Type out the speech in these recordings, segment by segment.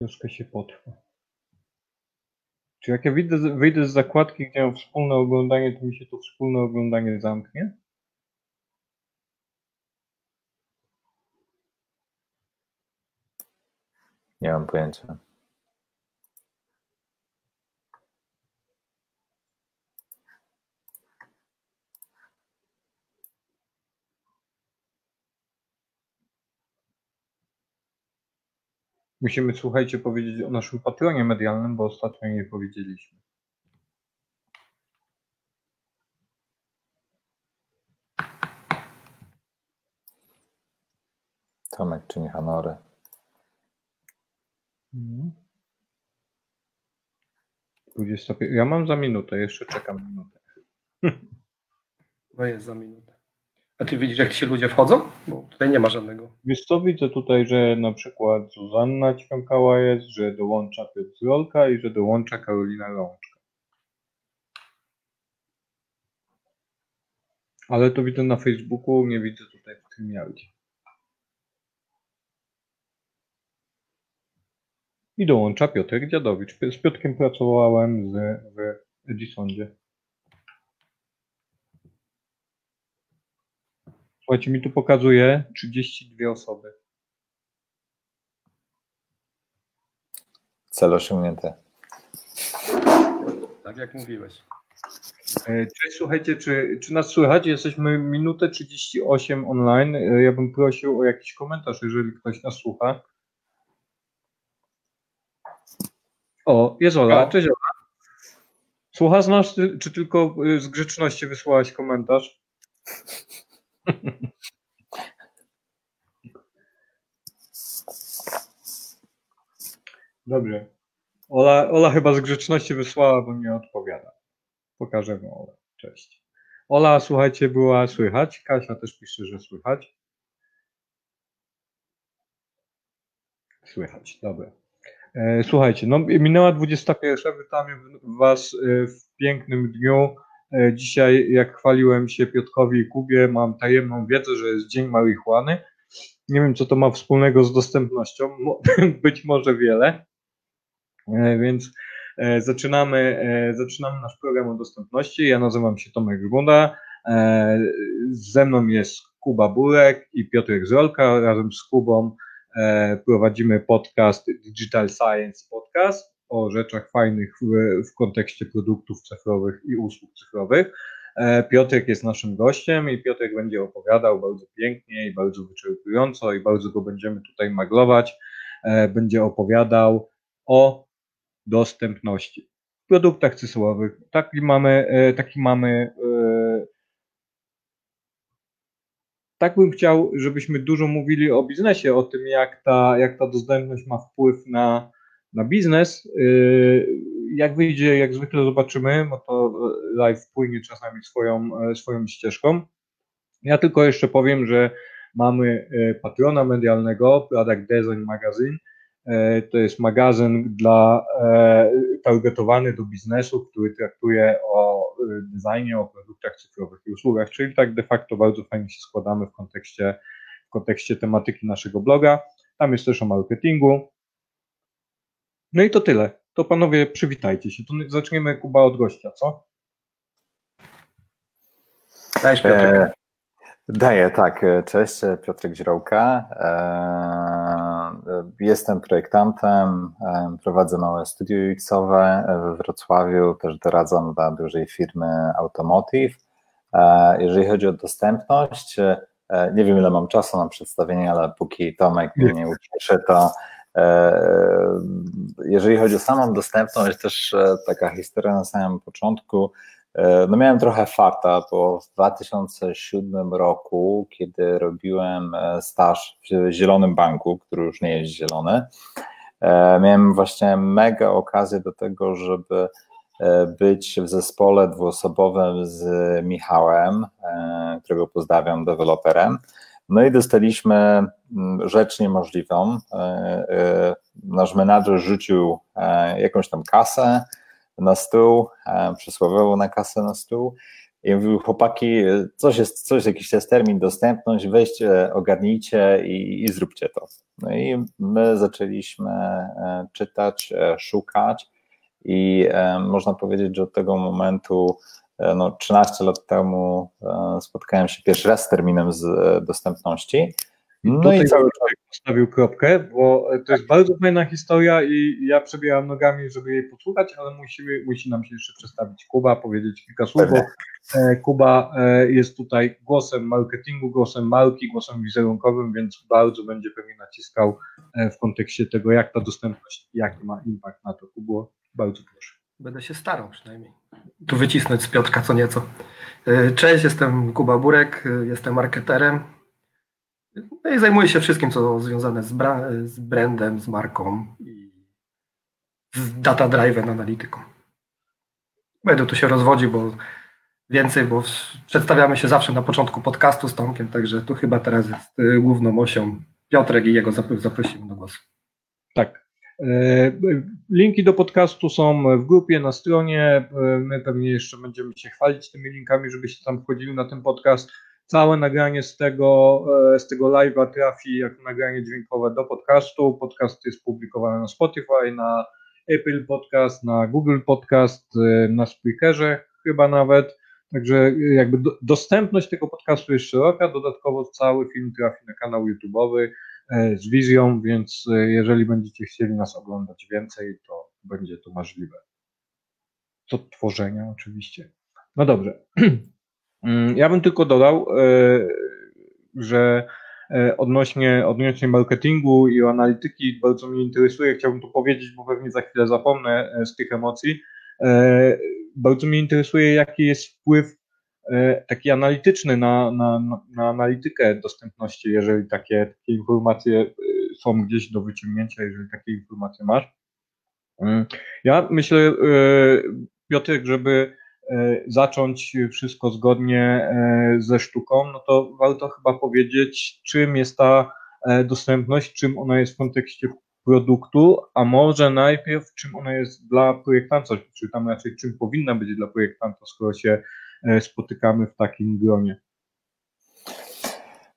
Troszkę się potrwa. Czy jak ja wyjdę, wyjdę z zakładki, gdzie mam wspólne oglądanie, to mi się to wspólne oglądanie zamknie? Nie mam pojęcia. Musimy, słuchajcie, powiedzieć o naszym patronie medialnym, bo ostatnio nie powiedzieliśmy. Tomek czyni honory. Mhm. 25. Ja mam za minutę, jeszcze czekam minutę. No jest za minutę. A ty widzisz, jak ci ludzie wchodzą? Bo tutaj nie ma żadnego. Wiesz co, widzę tutaj, że na przykład Zuzanna Ćwiąkała jest, że dołącza Piotr Rolka i że dołącza Karolina Rączka. Ale to widzę na Facebooku, nie widzę tutaj w StreamYardzie. I dołącza Piotr Dziadowicz. Z Piotrkiem pracowałem z, w Edisondzie. Słuchajcie, mi tu pokazuje 32 osoby. Cel osiągnięty. Tak jak mówiłeś. E, Cześć, słuchajcie, czy, czy nas słychać? Jesteśmy minutę 38 online. E, Ja bym prosił o jakiś komentarz, jeżeli ktoś nas słucha. O, jest Ola. Cześć Ola. Słuchasz nas, czy, czy tylko y, z grzeczności wysłałaś komentarz? Dobrze. Ola, Ola chyba z grzeczności wysłała, bo nie odpowiada. Pokażemy Olę. Cześć. Ola, słuchajcie, była słychać. Kasia też pisze, że słychać. Słychać, dobra. E, Słuchajcie, no minęła 21. Witamy Was e, w pięknym dniu. E, Dzisiaj, jak chwaliłem się Piotrkowi i Kubie, mam tajemną wiedzę, że jest Dzień Marihuany. Nie wiem, co to ma wspólnego z dostępnością. Być może wiele. E, Więc e, zaczynamy, zaczynamy nasz program o dostępności. Ja nazywam się Tomek Grunda. Ze mną jest Kuba Burek i Piotrek Zolka. Razem z Kubą prowadzimy podcast Digital Science Podcast o rzeczach fajnych w, w kontekście produktów cyfrowych i usług cyfrowych. E, Piotrek jest naszym gościem i Piotrek będzie opowiadał bardzo pięknie i bardzo wyczerpująco i bardzo go będziemy tutaj maglować. E, Będzie opowiadał o dostępności w produktach cyfrowych. Taki mamy, e, taki mamy tak bym chciał, żebyśmy dużo mówili o biznesie, o tym, jak ta, jak ta dostępność ma wpływ na, na biznes. Yy, Jak wyjdzie, jak zwykle zobaczymy, bo to live płynie czasami swoją, e, swoją ścieżką. Ja tylko jeszcze powiem, że mamy e, patrona medialnego, Product Design Magazine. E, To jest magazyn dla, targetowany do biznesu, który traktuje o designie, o produktach cyfrowych i usługach, czyli tak de facto bardzo fajnie się składamy w kontekście, w kontekście tematyki naszego bloga. Tam jest też o marketingu. No i to tyle. To panowie przywitajcie się. To zaczniemy Kuba od gościa, co? Cześć Piotrek. E, daję, tak. e, Cześć, e, Piotrek Źrołka. E, jestem projektantem, e, prowadzę małe studio UX-owe we Wrocławiu, też doradzam dla dużej firmy Automotive. E, jeżeli chodzi o dostępność, e, nie wiem ile mam czasu na przedstawienie, ale póki Tomek mnie nie ucieszy, to jeżeli chodzi o samą dostępność, też e, taka historia na samym początku, E, No miałem trochę farta, bo w 2007 roku, kiedy robiłem e, staż w Zielonym Banku, który już nie jest zielony, e, miałem właśnie mega okazję do tego, żeby e, być w zespole dwuosobowym z Michałem, e, którego pozdrawiam, deweloperem. No i dostaliśmy mm, rzecz niemożliwą. E, e, Nasz menadżer rzucił e, jakąś tam kasę, na stół, przysłowiowo na kasę na stół I mówił, chłopaki, coś jest, coś, jakiś jest termin, dostępność, weźcie, ogarnijcie i, i zróbcie to. No i my zaczęliśmy czytać, szukać i można powiedzieć, że od tego momentu, no 13 lat temu spotkałem się pierwszy raz z terminem z dostępności no Tutaj i cały czas postawił kropkę, bo to jest bardzo fajna historia i ja przebieram nogami, żeby jej posłuchać, ale musimy, musi nam się jeszcze przedstawić Kuba, powiedzieć kilka słów, bo e, Kuba e, jest tutaj głosem marketingu, głosem marki, głosem wizerunkowym, więc bardzo będzie pewnie naciskał e, w kontekście tego, jak ta dostępność, jaki ma impact na to. Kubo, bardzo proszę. Będę się starał przynajmniej. Tu wycisnąć z Piotrka co nieco. Cześć, jestem Kuba Burek, jestem marketerem no i zajmuję się wszystkim, co związane z, z brandem, z marką i z data driven analityką. Będę tu się rozwodził, bo więcej, bo przedstawiamy się zawsze na początku podcastu z Tomkiem, także tu chyba teraz jest y, główną osią Piotrek i jego zaprosimy do głosu. Tak. E, linki do podcastu są w grupie, na stronie. E, my pewnie jeszcze będziemy się chwalić tymi linkami, żebyście tam wchodzili na ten podcast. Całe nagranie z tego, e, z tego live'a trafi jako nagranie dźwiękowe do podcastu. Podcast jest publikowany na Spotify, na Apple Podcast, na Google Podcast, na Spreakerze chyba nawet. Także jakby do, dostępność tego podcastu jest szeroka. Dodatkowo cały film trafi na kanał YouTube'owy z wizją, więc jeżeli będziecie chcieli nas oglądać więcej, to będzie to możliwe. Do tworzenia oczywiście. No dobrze. Mm, ja bym tylko dodał, e, że e, odnośnie, odnośnie marketingu i analityki bardzo mnie interesuje. Chciałbym tu powiedzieć, bo pewnie za chwilę zapomnę e, z tych emocji. Bardzo mnie interesuje, jaki jest wpływ taki analityczny na, na, na analitykę dostępności, jeżeli takie, takie informacje są gdzieś do wyciągnięcia, jeżeli takie informacje masz. Mm, ja myślę, Piotrek, żeby E, zacząć wszystko zgodnie e, ze sztuką, no to warto chyba powiedzieć, czym jest ta e, dostępność, czym ona jest w kontekście produktu, a może najpierw czym ona jest dla projektanta, czy tam raczej czym powinna być dla projektanta, skoro się spotykamy w takim gronie.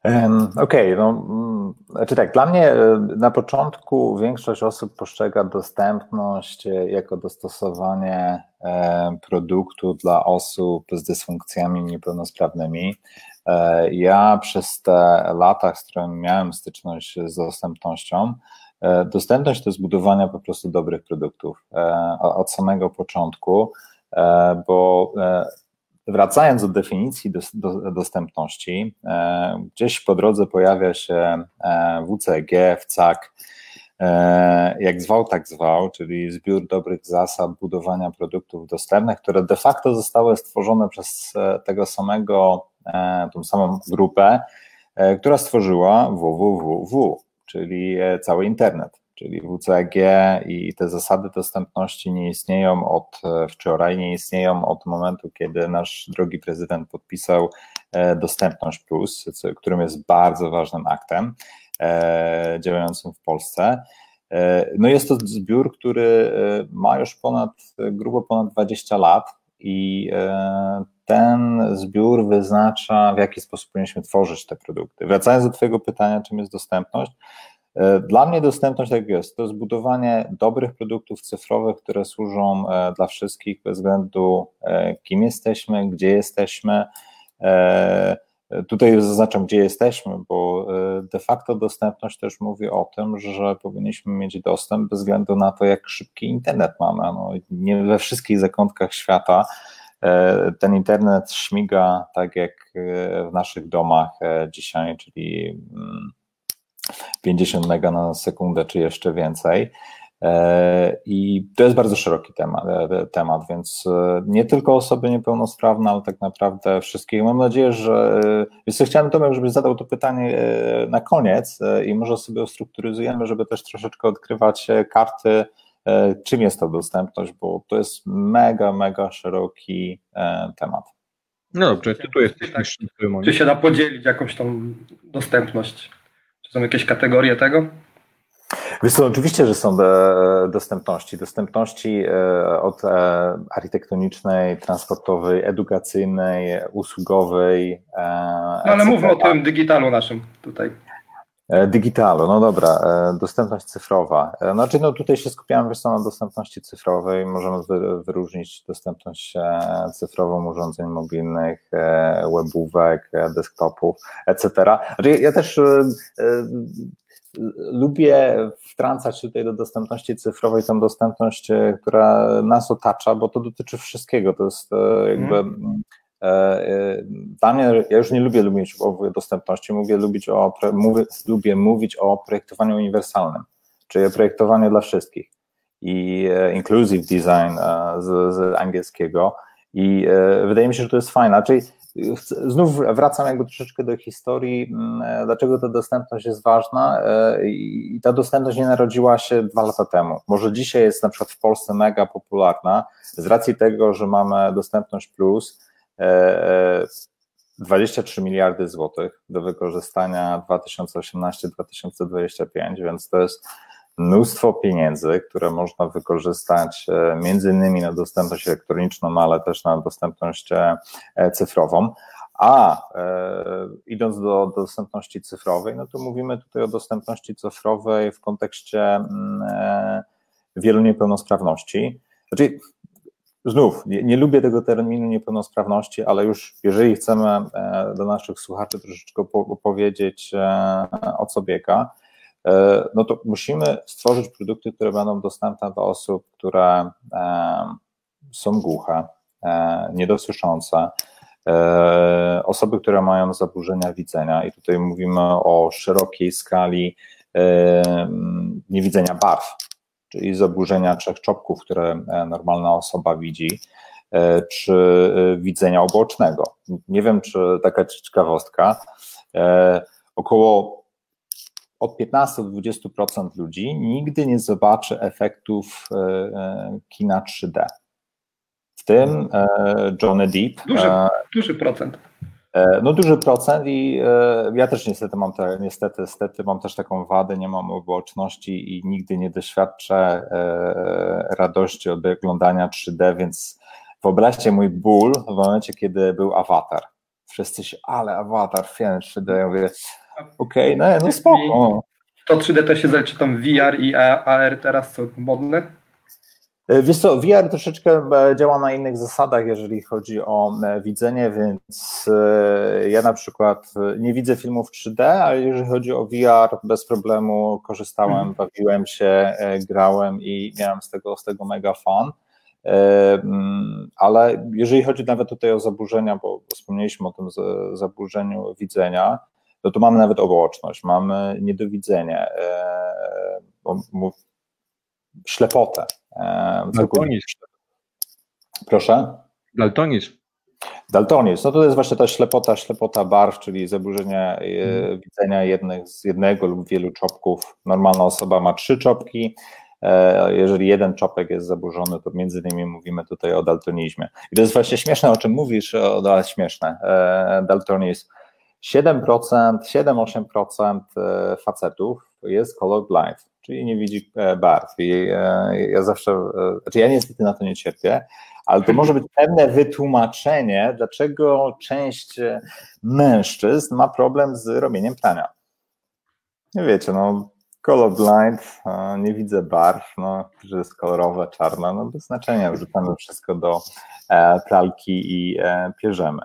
Okej, okay, no, mm, znaczy tak, dla mnie e, na początku większość osób postrzega dostępność e, jako dostosowanie e, produktu dla osób z dysfunkcjami niepełnosprawnymi. Ja przez te lata, z którymi miałem styczność z dostępnością, dostępność to jest budowanie po prostu dobrych produktów od samego początku, bo Wracając do definicji dostępności, e, gdzieś po drodze pojawia się e, WCG, WCAG, e, jak zwał, tak zwał, czyli zbiór dobrych zasad budowania produktów dostępnych, które de facto zostały stworzone przez tego samego, tą samą grupę, która stworzyła www, czyli cały internet czyli WCAG i te zasady dostępności nie istnieją od e, wczoraj, nie istnieją od momentu, kiedy nasz drogi prezydent podpisał e, Dostępność Plus, którym jest bardzo ważnym aktem e, działającym w Polsce. No jest to zbiór, który ma już ponad, grubo ponad 20 lat i ten zbiór wyznacza, w jaki sposób powinniśmy tworzyć te produkty. Wracając do Twojego pytania, czym jest dostępność, dla mnie dostępność tak jest, to jest budowanie dobrych produktów cyfrowych, które służą e, dla wszystkich bez względu e, kim jesteśmy, gdzie jesteśmy. Tutaj zaznaczam, gdzie jesteśmy, bo de facto dostępność też mówi o tym, że powinniśmy mieć dostęp bez względu na to, jak szybki internet mamy. No, nie we wszystkich zakątkach świata ten internet śmiga tak jak w naszych domach dzisiaj, czyli mm, 50 mega na sekundę, czy jeszcze więcej. E, I to jest bardzo szeroki temat, e, temat, więc e, nie tylko osoby niepełnosprawne, ale tak naprawdę wszystkie. Mam nadzieję, że. Więc chciałem, Tomek, żebyś zadał to pytanie na koniec i może sobie ustrukturyzujemy, żeby też troszeczkę odkrywać karty, czym jest ta dostępność, bo to jest mega, mega szeroki temat. No dobrze, ty tu jesteś tak, Czy się da podzielić jakąś tą dostępność? Czy są jakieś kategorie tego? Wiesz co, oczywiście, że są dostępności. Dostępności e, od e, architektonicznej, transportowej, edukacyjnej, usługowej. E, no ale mówmy o tym digitalu naszym tutaj. Digitalu, no dobra, dostępność cyfrowa. Znaczy, no tutaj się skupiamy wiesz na dostępności cyfrowej. Możemy wyróżnić dostępność cyfrową urządzeń mobilnych, webówek, desktopów, etc. Znaczy, ja też lubię wtrącać tutaj do dostępności cyfrowej tą dostępność, e, która nas otacza, bo to dotyczy wszystkiego. To jest e, jakby. Mm. Dla mnie, ja już nie lubię mówić o dostępności, mówię, lubić o, mówię, lubię mówić o projektowaniu uniwersalnym, czyli projektowanie dla wszystkich i inclusive design z, z angielskiego i wydaje mi się, że to jest fajne. Czyli znów wracam jakby troszeczkę do historii, mm, e, dlaczego ta dostępność jest ważna e, i ta dostępność nie narodziła się dwa lata temu. Może dzisiaj jest na przykład w Polsce mega popularna z racji tego, że mamy dostępność plus 23 e, miliardy złotych do wykorzystania 2018-2025, więc to jest mnóstwo pieniędzy, które można wykorzystać e, między innymi na dostępność elektroniczną, ale też na dostępność e, cyfrową. A e, idąc do, do dostępności cyfrowej, no to mówimy tutaj o dostępności cyfrowej w kontekście mm, e, wielu niepełnosprawności. Znaczy, znów, nie, nie, lubię tego terminu niepełnosprawności, ale już jeżeli chcemy e, do naszych słuchaczy troszeczkę po, powiedzieć, e, o co biega, E, no to musimy stworzyć produkty, które będą dostępne dla osób, które e, są głuche, e, niedosłyszące, osoby, które mają zaburzenia widzenia. I tutaj mówimy o szerokiej skali niewidzenia barw, czyli zaburzenia trzech czopków, które normalna osoba widzi, czy widzenia obocznego. Nie wiem, czy taka ciekawostka, około od 15 do 20% ludzi nigdy nie zobaczy efektów e, e, kina 3D. W tym e, Johnny Depp. Duży, duży procent. No duży procent i ja też niestety mam te, niestety, niestety mam też taką wadę, nie mam uboczności i nigdy nie doświadczę radości od oglądania 3D, więc wyobraźcie mój ból w momencie, kiedy był Avatar. Wszyscy się, ale Avatar, film 3D, ja mówię, Okej, okay, no, no spoko. To 3D też się tam VR i AR teraz co modne? E, wiesz co, VR troszeczkę e, działa na innych zasadach, jeżeli chodzi o e, widzenie, więc ja na przykład nie widzę filmów 3D, ale jeżeli chodzi o VR, bez problemu korzystałem, mhm. bawiłem się, grałem i miałem z tego, z tego mega fan. Mm, ale jeżeli chodzi nawet tutaj o zaburzenia, bo wspomnieliśmy o tym zaburzeniu widzenia, no to mamy nawet obołoczność, mamy niedowidzenie, e, ślepotę. E, Daltonizm. Proszę? Daltonizm. Daltonizm, no to jest właśnie ta ślepota, ślepota barw, czyli zaburzenie hmm. widzenia jednych, z jednego lub wielu czopków. Normalna osoba ma trzy czopki, jeżeli jeden czopek jest zaburzony, to między innymi mówimy tutaj o daltonizmie. I to jest właśnie śmieszne, o czym mówisz, ale śmieszne. Daltonizm 7%, 7-8% e, facetów jest colorblind, czyli nie widzi e, barw. I e, ja zawsze, znaczy ja niestety na to nie cierpię, ale to może być pewne wytłumaczenie, dlaczego część mężczyzn ma problem z robieniem prania. Nie wiecie, no colorblind, nie widzę barw, no, że jest kolorowe, czarne, no bez znaczenia, wrzucamy wszystko do pralki i pierzemy.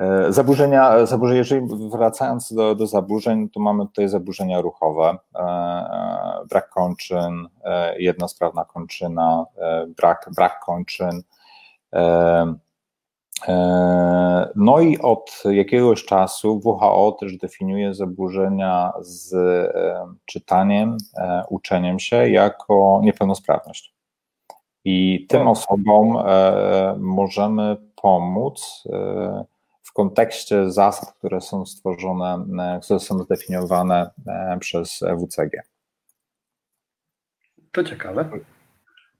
E, zaburzenia, zaburzenia jeżeli wracając do, do zaburzeń, to mamy tutaj zaburzenia ruchowe, e, e, brak kończyn, jednosprawna kończyna, brak, brak kończyn. No i od jakiegoś czasu WHO też definiuje zaburzenia z czytaniem, uczeniem się jako niepełnosprawność. I tym osobom możemy pomóc w kontekście zasad, które są stworzone, e, które są zdefiniowane e, przez WCG. To ciekawe.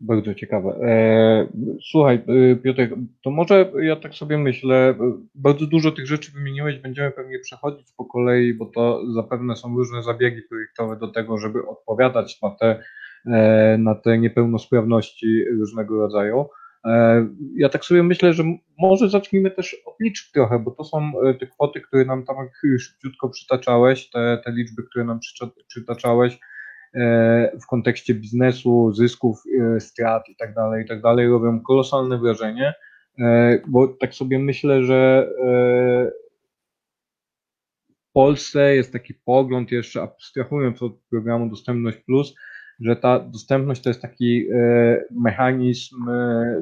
Bardzo ciekawe. E, słuchaj, e, Piotr, to może ja tak sobie myślę, e, bardzo dużo tych rzeczy wymieniłeś, będziemy pewnie przechodzić po kolei, bo to zapewne są różne zabiegi projektowe do tego, żeby odpowiadać na te, na te niepełnosprawności różnego rodzaju. Ja tak sobie myślę, że może zacznijmy też od liczb trochę, bo to są te kwoty, które nam tam szybciutko przytaczałeś, te, te liczby, które nam przytaczałeś E, w kontekście biznesu, zysków, e, strat i tak dalej, i tak dalej, robią kolosalne wrażenie, e, bo tak sobie myślę, że w Polsce jest taki pogląd, jeszcze abstrahując od programu Dostępność Plus, że ta dostępność to jest taki mechanizm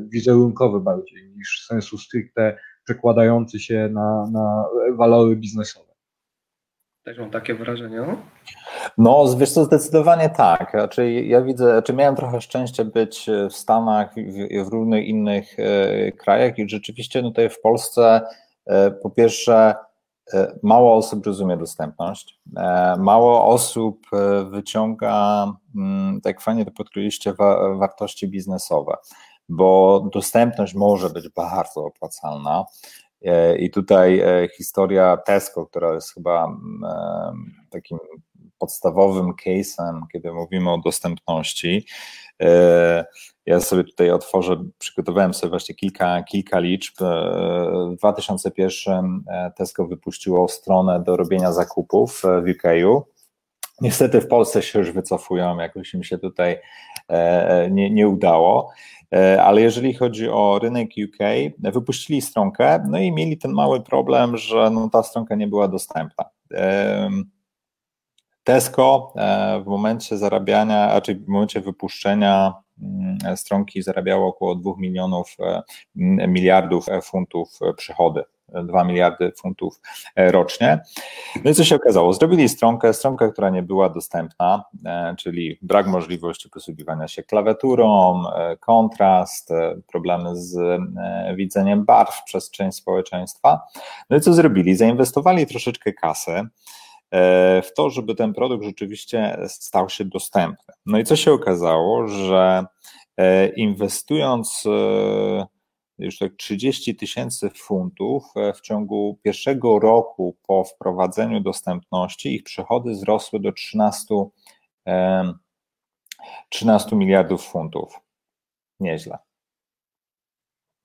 wizerunkowy bardziej niż sensu stricte przekładający się na, na walory biznesowe. Też mam takie wrażenie. No, wiesz co, zdecydowanie tak. Znaczy, ja widzę, znaczy miałem trochę szczęście być w Stanach i w, różnych innych e, krajach i rzeczywiście no tutaj w Polsce e, po pierwsze e, mało osób rozumie dostępność, mało osób wyciąga, mm, tak fajnie to podkreśliliście, wartości biznesowe, bo dostępność może być bardzo opłacalna, E, I tutaj e, historia Tesco, która jest chyba mm, e, takim podstawowym case'em, kiedy mówimy o dostępności. Ja sobie tutaj otworzę, przygotowałem sobie właśnie kilka, kilka liczb. W 2001 Tesco wypuściło stronę do robienia zakupów w UK. Niestety w Polsce się już wycofują, jakoś im się tutaj nie, nie udało. E, ale jeżeli chodzi o rynek UK, wypuścili stronkę, no i mieli ten mały problem, że no, ta stronka nie była dostępna. Tesco e, w momencie zarabiania, a w momencie wypuszczenia mm, stronki zarabiało około 2 milionów e, miliardów funtów przychody 2 miliardy funtów e, rocznie. No i co się okazało? Zrobili stronkę, stronkę, która nie była dostępna, e, czyli brak możliwości posługiwania się klawiaturą, e, kontrast, problemy z widzeniem barw przez część społeczeństwa. No i co zrobili? Zainwestowali troszeczkę kasy w to, żeby ten produkt rzeczywiście stał się dostępny. No i co się okazało, że inwestując już tak 30 tysięcy funtów e, w ciągu pierwszego roku po wprowadzeniu dostępności ich przychody wzrosły do 13, 13 miliardów funtów. Nieźle.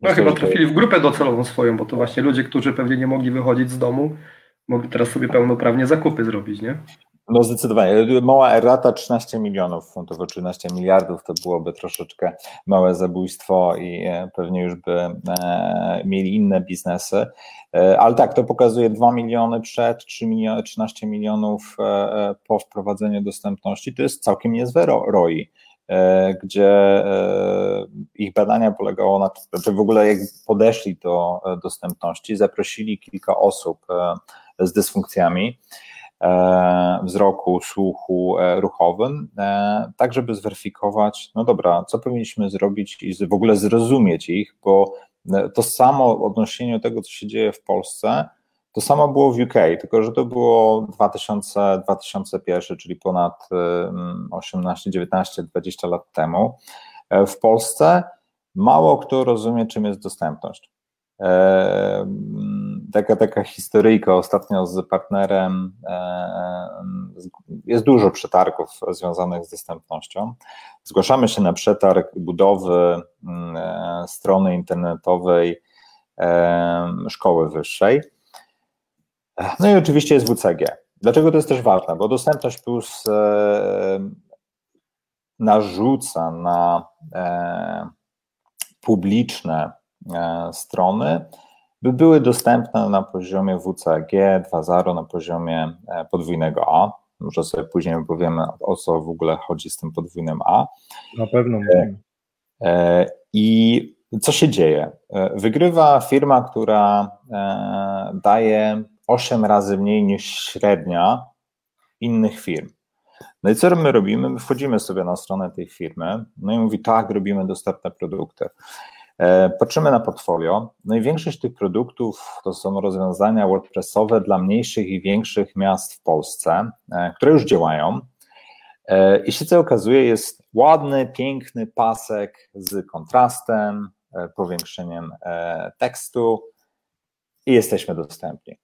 No Myślę, chyba trafili w grupę docelową swoją, bo to właśnie ludzie, którzy pewnie nie mogli wychodzić z domu, mogli teraz sobie pełnoprawnie zakupy zrobić, nie? No zdecydowanie. Mała errata 13 milionów funtów, o 13 miliardów to byłoby troszeczkę małe zabójstwo i e, pewnie już by e, mieli inne biznesy. E, ale tak, to pokazuje 2 miliony przed, 3 miliony, 13 milionów po wprowadzeniu dostępności. To jest całkiem niezłe ROI gdzie ich badania polegało na że w ogóle jak podeszli do dostępności, zaprosili kilka osób z dysfunkcjami, E, wzroku, słuchu e, ruchowym, e, tak żeby zweryfikować, no dobra, co powinniśmy zrobić i w ogóle zrozumieć ich, bo to samo odnoszeniu tego, co się dzieje w Polsce, to samo było w UK, tylko że to było 2000, 2001, czyli ponad 18, 19, 20 lat temu. W Polsce mało kto rozumie, czym jest dostępność taka, taka historyjka ostatnio z partnerem. Jest dużo przetargów związanych z dostępnością. Zgłaszamy się na przetarg budowy mm, e, strony internetowej szkoły wyższej. No i oczywiście jest WCG. Dlaczego to jest też ważne? Bo Dostępność Plus narzuca na e, publiczne e, strony by były dostępne na poziomie WCAG 2.0, na poziomie e, podwójnego A. Może sobie później powiemy, o co w ogóle chodzi z tym podwójnym A. Na pewno. E, e, I co się dzieje? Wygrywa firma, która daje 8 razy mniej niż średnia innych firm. No i co my robimy? My wchodzimy sobie na stronę tej firmy, no i mówi, tak, robimy dostępne produkty. E, patrzymy na portfolio. No i większość tych produktów to są rozwiązania WordPressowe dla mniejszych i większych miast w Polsce, e, które już działają. I się co okazuje, jest ładny, piękny pasek z kontrastem, powiększeniem tekstu i jesteśmy dostępni.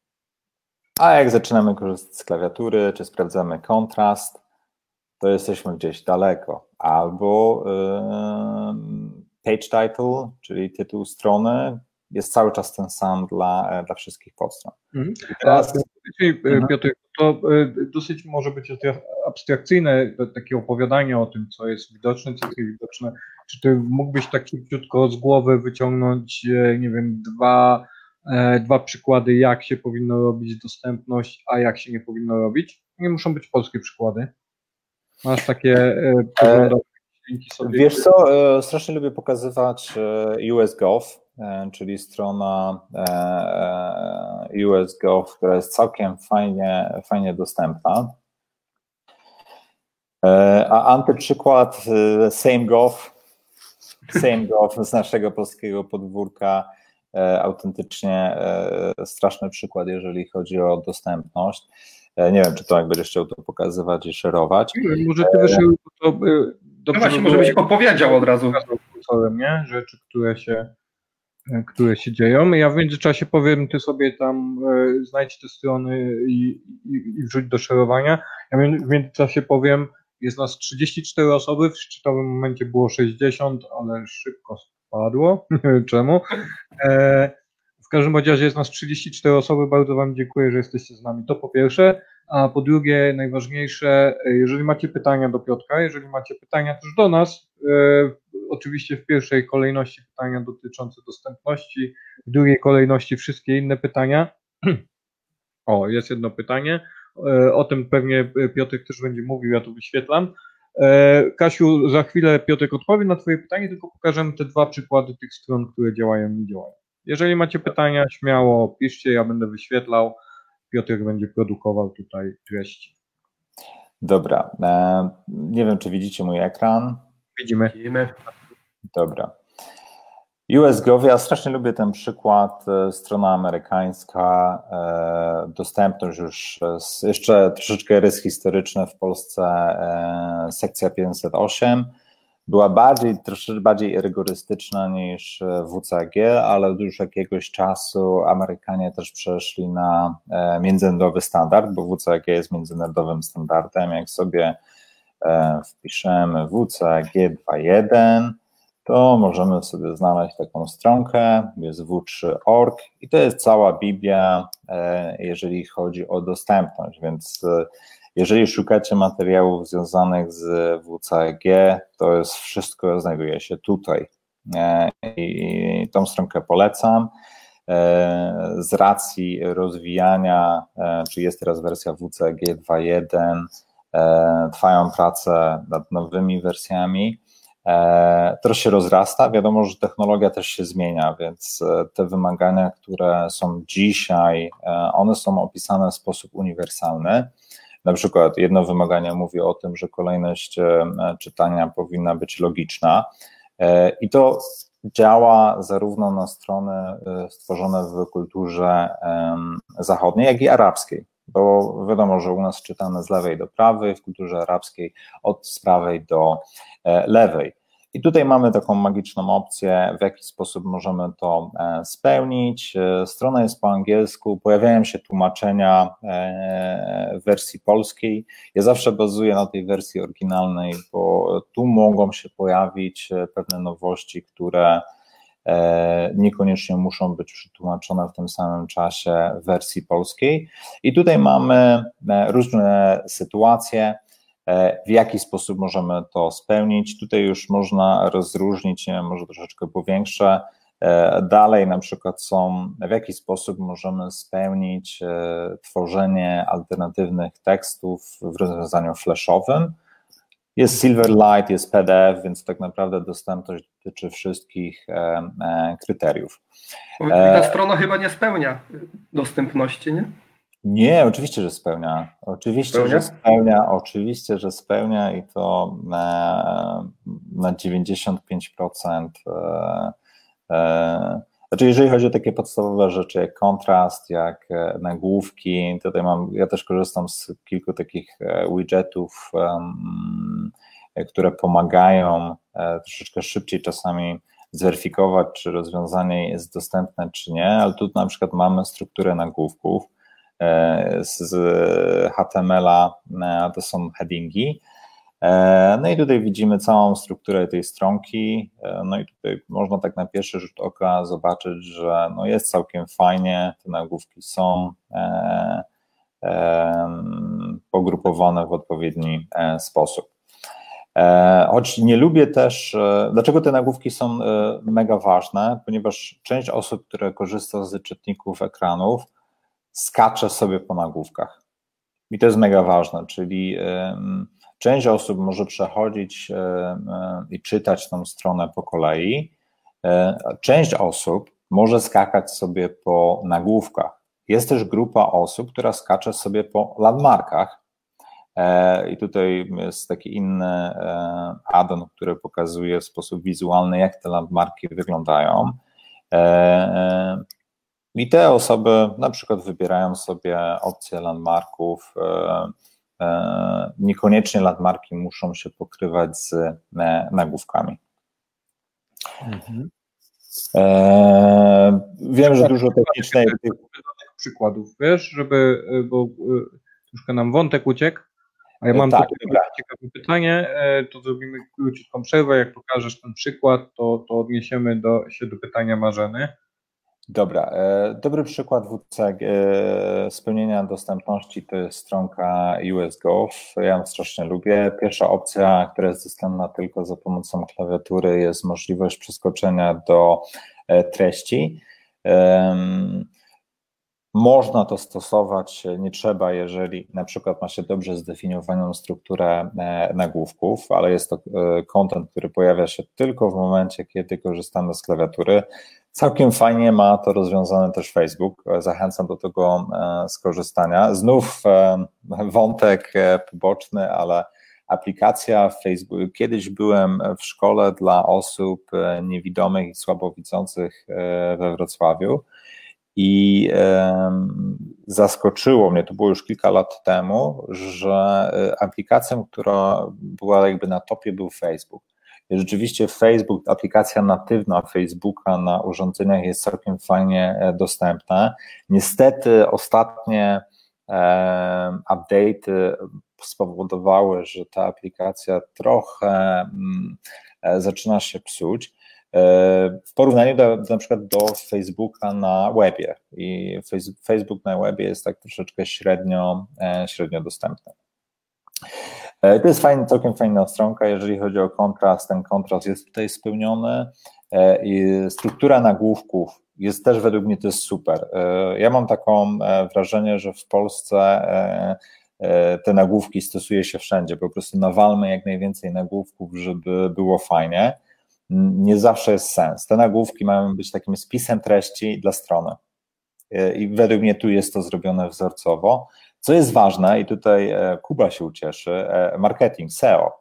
A jak zaczynamy korzystać z klawiatury, czy sprawdzamy kontrast, to jesteśmy gdzieś daleko. Albo yy, page title, czyli tytuł strony, jest cały czas ten sam dla, dla wszystkich podstron. Mhm. Teraz... Mhm. Piotr, to e, dosyć może być abstrakcyjne takie opowiadanie o tym, co jest widoczne, co jest niewidoczne. Czy ty mógłbyś tak szybciutko z głowy wyciągnąć, e, nie wiem, dwa E, dwa przykłady, jak się powinno robić dostępność, a jak się nie powinno robić. Nie muszą być polskie przykłady. Masz takie e, linki sobie. Wiesz co, e, strasznie lubię pokazywać USGov, czyli strona USGov, która jest całkiem fajnie, fajnie dostępna. A antyprzykład SameGov, SameGov z naszego polskiego podwórka E, autentycznie e, straszny przykład, jeżeli chodzi o dostępność. E, nie wiem, czy to jak będziesz chciał to pokazywać i szerować. Może ty wyszedł to dobrze. No właśnie, może byś opowiedział od razu. Nie? Rzeczy, które się, które się dzieją. Ja w międzyczasie powiem, ty sobie tam znajdź te strony i, i, i wrzuć do szerowania. Ja w międzyczasie powiem, jest nas 34 osoby, w szczytowym momencie było 60, ale szybko padło. Nie wiem czemu. E, w każdym razie jest nas 34 osoby. Bardzo Wam dziękuję, że jesteście z nami. To po pierwsze. A po drugie, najważniejsze, e, jeżeli macie pytania do Piotra, jeżeli macie pytania też do nas, e, oczywiście w pierwszej kolejności pytania dotyczące dostępności, w drugiej kolejności wszystkie inne pytania. O, jest jedno pytanie. E, o tym pewnie Piotr też będzie mówił, ja to wyświetlam. E, Kasiu, za chwilę Piotrek odpowie na Twoje pytanie, tylko pokażemy te dwa przykłady tych stron, które działają i nie działają. Jeżeli macie pytania, śmiało piszcie, ja będę wyświetlał. Piotrek będzie produkował tutaj treści. Dobra. E, nie wiem, czy widzicie mój ekran. Widzimy. Widzimy. Dobra. USGov, ja strasznie lubię ten przykład, e, strona amerykańska, e, dostępność już, jeszcze troszeczkę rys historyczny w Polsce, sekcja 508, była bardziej, troszeczkę bardziej rygorystyczna niż WCG, ale od już jakiegoś czasu Amerykanie też przeszli na międzynarodowy standard, bo WCG jest międzynarodowym standardem, jak sobie wpiszemy WCG 2.1, to możemy sobie znaleźć taką stronkę, jest w3.org i to jest cała Biblia, e, jeżeli chodzi o dostępność, więc e, jeżeli szukacie materiałów związanych z WCAG, to jest wszystko znajduje się tutaj e, i tą stronkę polecam. Z racji rozwijania, czy jest teraz wersja WCAG 2.1, trwają prace nad nowymi wersjami E, to się rozrasta. Wiadomo, że technologia też się zmienia, więc e, te wymagania, które są dzisiaj, e, one są opisane w sposób uniwersalny. Na przykład jedno wymaganie mówi o tym, że kolejność czytania powinna być logiczna i to działa zarówno na strony stworzone w kulturze zachodniej, jak i arabskiej bo wiadomo, że u nas czytamy z lewej do prawej, w kulturze arabskiej od prawej do lewej. I tutaj mamy taką magiczną opcję, w jaki sposób możemy to e, spełnić. E, strona jest po angielsku, pojawiają się tłumaczenia e, w wersji polskiej. Ja zawsze bazuję na tej wersji oryginalnej, bo tu mogą się pojawić pewne nowości, które niekoniecznie muszą być przetłumaczone w tym samym czasie w wersji polskiej. I tutaj mamy różne sytuacje. E, w jaki sposób możemy to spełnić. Tutaj już można rozróżnić, może troszeczkę powiększę. E, dalej na przykład są, w jaki sposób możemy spełnić e, tworzenie alternatywnych tekstów w rozwiązaniu flashowym. Jest Silverlight, jest PDF, więc tak naprawdę dostępność dotyczy wszystkich kryteriów. Ta strona chyba nie spełnia dostępności, nie? Nie, oczywiście, że spełnia. Oczywiście, spełnia? że spełnia, oczywiście, że spełnia i to na, na 95% e, e, Znaczy, jeżeli chodzi o takie podstawowe rzeczy, jak kontrast, jak e, nagłówki, tutaj mam, ja też korzystam z kilku takich e, widgetów, um, które pomagają troszeczkę szybciej czasami zweryfikować, czy rozwiązanie jest dostępne, czy nie, ale tu na przykład mamy strukturę nagłówków z HTML-a, to są headingi, E, no i tutaj widzimy całą strukturę tej stronki. E, no i tutaj można tak na pierwszy rzut oka zobaczyć, że no jest całkiem fajnie, te nagłówki są e, pogrupowane w odpowiedni sposób. Choć nie lubię też, dlaczego te nagłówki są mega ważne, ponieważ część osób, które korzysta z czytników ekranów, skacze sobie po nagłówkach. I to jest mega ważne, czyli Część osób może przechodzić e, e, i czytać tą stronę po kolei. E, część osób może skakać sobie po nagłówkach. Jest też grupa osób, która skacze sobie po landmarkach. I tutaj jest taki inny addon, który pokazuje w sposób wizualny, jak te landmarki wyglądają. I te osoby na przykład wybierają sobie opcję landmarków, E, niekoniecznie landmarki muszą się pokrywać z e, nagłówkami. Mhm. E, wiem, że dużo technicznej. Przykładów, wiesz, żeby, bo troszkę nam wątek uciekł, a ja mam tak, takie ciekawe pytanie, to zrobimy króciutką przerwę, jak pokażesz ten przykład, to, to odniesiemy do, się do pytania Marzeny. Dobra, e, dobry przykład WCG e, spełnienia dostępności to jest stronka USGov. Ja ją strasznie lubię. Pierwsza opcja, która jest dostępna tylko za pomocą klawiatury, jest możliwość przeskoczenia do e, treści. Można to stosować, nie trzeba, jeżeli na przykład ma się dobrze zdefiniowaną strukturę nagłówków, ale jest to kontent, który pojawia się tylko w momencie, kiedy korzystamy z klawiatury. Całkiem fajnie ma to rozwiązane też Facebook. Zachęcam do tego e, skorzystania. Znów e, wątek e, poboczny, ale aplikacja Facebook. Kiedyś byłem w szkole dla osób niewidomych i słabowidzących we Wrocławiu i zaskoczyło mnie, to było już kilka lat temu, że aplikacją, która była jakby na topie, był Facebook. Rzeczywiście Facebook, aplikacja natywna Facebooka na urządzeniach jest całkiem fajnie e, dostępna. Niestety ostatnie e, update'y spowodowały, że ta aplikacja trochę mm, e, zaczyna się psuć w porównaniu do, na przykład do Facebooka na webie i Facebook na webie jest tak troszeczkę średnio, średnio dostępny. E, to jest fajny, całkiem fajna stronka, jeżeli chodzi o kontrast, ten kontrast jest tutaj spełniony. E, struktura nagłówków jest też według mnie to jest super. E, ja mam taką wrażenie, że w Polsce te nagłówki stosuje się wszędzie. Po prostu nawalmy jak najwięcej nagłówków, żeby było fajnie. Nie zawsze jest sens. Te nagłówki mają być takim spisem treści dla strony. I według mnie tu jest to zrobione wzorcowo. Co jest ważne, i tutaj e, Kuba się ucieszy, e, marketing, SEO.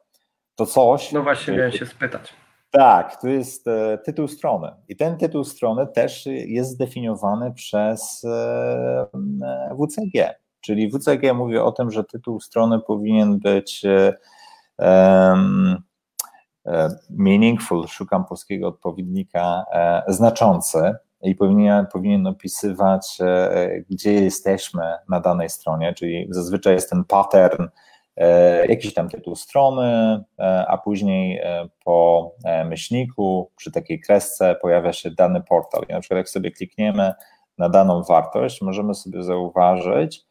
To coś. No właśnie, miałem się spytać. Tak, to jest e, tytuł strony. I ten tytuł strony też jest zdefiniowany przez WCG. Czyli WCG mówi o tym, że tytuł strony powinien być meaningful, szukam polskiego odpowiednika, znaczący, i powinien, powinien opisywać, e, gdzie jesteśmy na danej stronie, czyli zazwyczaj jest ten pattern, e, jakiś tam tytuł strony, e, a później po myślniku, przy takiej kresce pojawia się dany portal. I na przykład jak sobie klikniemy na daną wartość, możemy sobie zauważyć,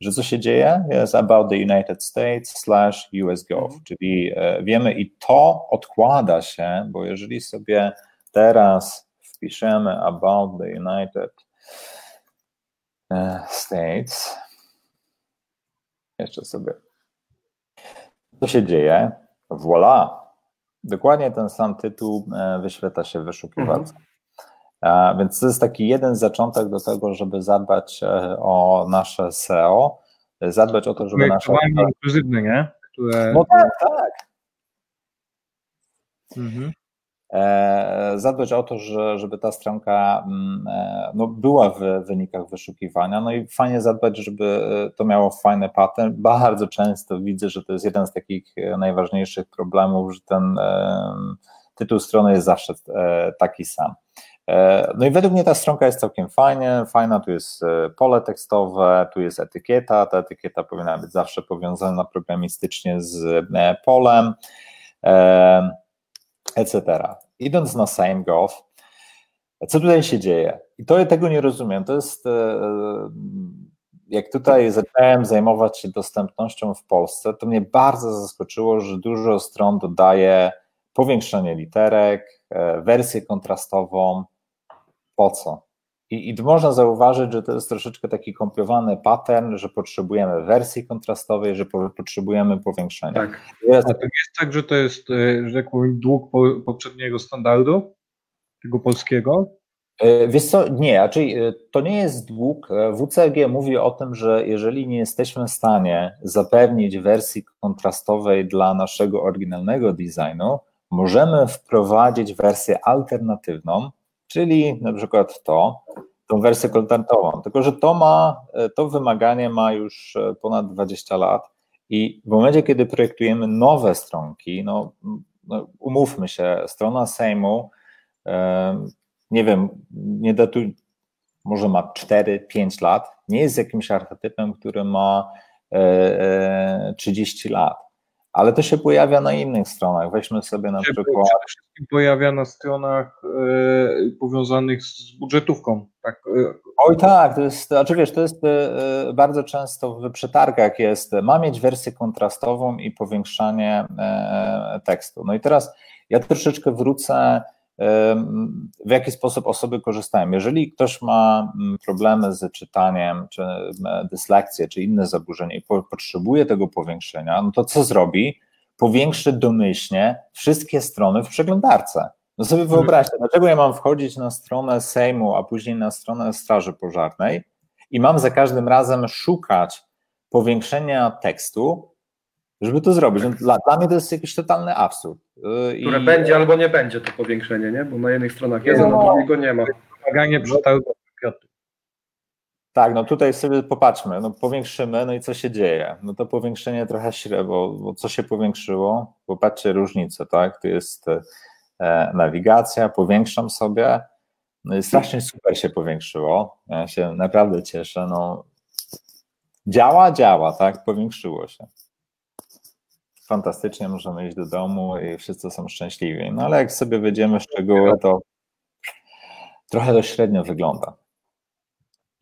że co się dzieje? Jest about the United States slash USGov, mhm. czyli wiemy i to odkłada się, bo jeżeli sobie teraz wpiszemy about the United e, States, jeszcze sobie, co się dzieje? Voila! Dokładnie ten sam tytuł e, wyświetla się w wyszukiwarce. Mhm. Więc to jest taki jeden zaczątek do tego, żeby zadbać e, o nasze SEO, zadbać o to, żeby nasze... inkluzywne, nie? Które... No tak, tak. Mhm. E, zadbać o to, że, żeby ta stronka mm, e, no, była w wynikach wyszukiwania, no i fajnie zadbać, żeby to miało fajny pattern. Bardzo często widzę, że to jest jeden z takich najważniejszych problemów, że ten tytuł strony jest zawsze taki sam. No i według mnie ta stronka jest całkiem fajnie, fajna, tu jest pole tekstowe, tu jest etykieta, ta etykieta powinna być zawsze powiązana programistycznie z polem, etc. Idąc na SameGov, co tutaj się dzieje? I to ja tego nie rozumiem. To jest, e, jak tutaj zacząłem zajmować się dostępnością w Polsce, to mnie bardzo zaskoczyło, że dużo stron dodaje powiększenie literek, e, wersję kontrastową. Po co? I, I można zauważyć, że to jest troszeczkę taki kompiowany pattern, że potrzebujemy wersji kontrastowej, że po, potrzebujemy powiększenia. Tak. A to jest tak, że to jest, e, że tak powiem, dług po, poprzedniego standardu, tego polskiego? E, wiesz co, nie, raczej e, to nie jest dług. WCG mówi o tym, że jeżeli nie jesteśmy w stanie zapewnić wersji kontrastowej dla naszego oryginalnego designu, możemy wprowadzić wersję alternatywną, czyli na przykład to, tą wersję kontentową. Tylko, że to ma, to wymaganie ma już e, ponad 20 lat i w momencie, kiedy projektujemy nowe stronki, no, no umówmy się, strona Sejmu, e, nie wiem, nie datuj, może ma 4-5 lat, nie jest jakimś archetypem, który ma 30 e, lat ale to się pojawia na innych stronach. Weźmy sobie na przykład. Przede wszystkim pojawia na stronach e, powiązanych z budżetówką. Tak, e. Oj tak, to jest, znaczy wiesz, to jest e, bardzo często w przetargach jest, ma mieć wersję kontrastową i powiększanie tekstu. No i teraz ja troszeczkę wrócę w jaki sposób osoby korzystają. Jeżeli ktoś ma mm, problemy z czytaniem, czy dyslekcję, czy inne zaburzenie i potrzebuje tego powiększenia, no to co zrobi? Powiększy domyślnie wszystkie strony w przeglądarce. No sobie mhm. wyobraźcie, dlaczego ja mam wchodzić na stronę Sejmu, a później na stronę Straży Pożarnej i mam za każdym razem szukać powiększenia tekstu, żeby to zrobić. No, dla, dla mnie to jest jakiś totalny absurd. Y, Które I... będzie albo nie będzie to powiększenie, nie? Bo na jednych stronach jest, a na no. drugiego nie ma. Wymaganie przetargu tak, no tutaj sobie popatrzmy, no powiększymy, no i co się dzieje? No to powiększenie trochę średnio, bo, bo co się powiększyło? Popatrzcie różnicę, tak? Tu jest e, nawigacja, powiększam sobie, no i strasznie super się powiększyło, ja się naprawdę cieszę, no działa, działa, tak? Powiększyło się fantastycznie, możemy iść do domu i wszyscy są szczęśliwi. No ale jak sobie wejdziemy w szczegóły, to trochę to średnio wygląda.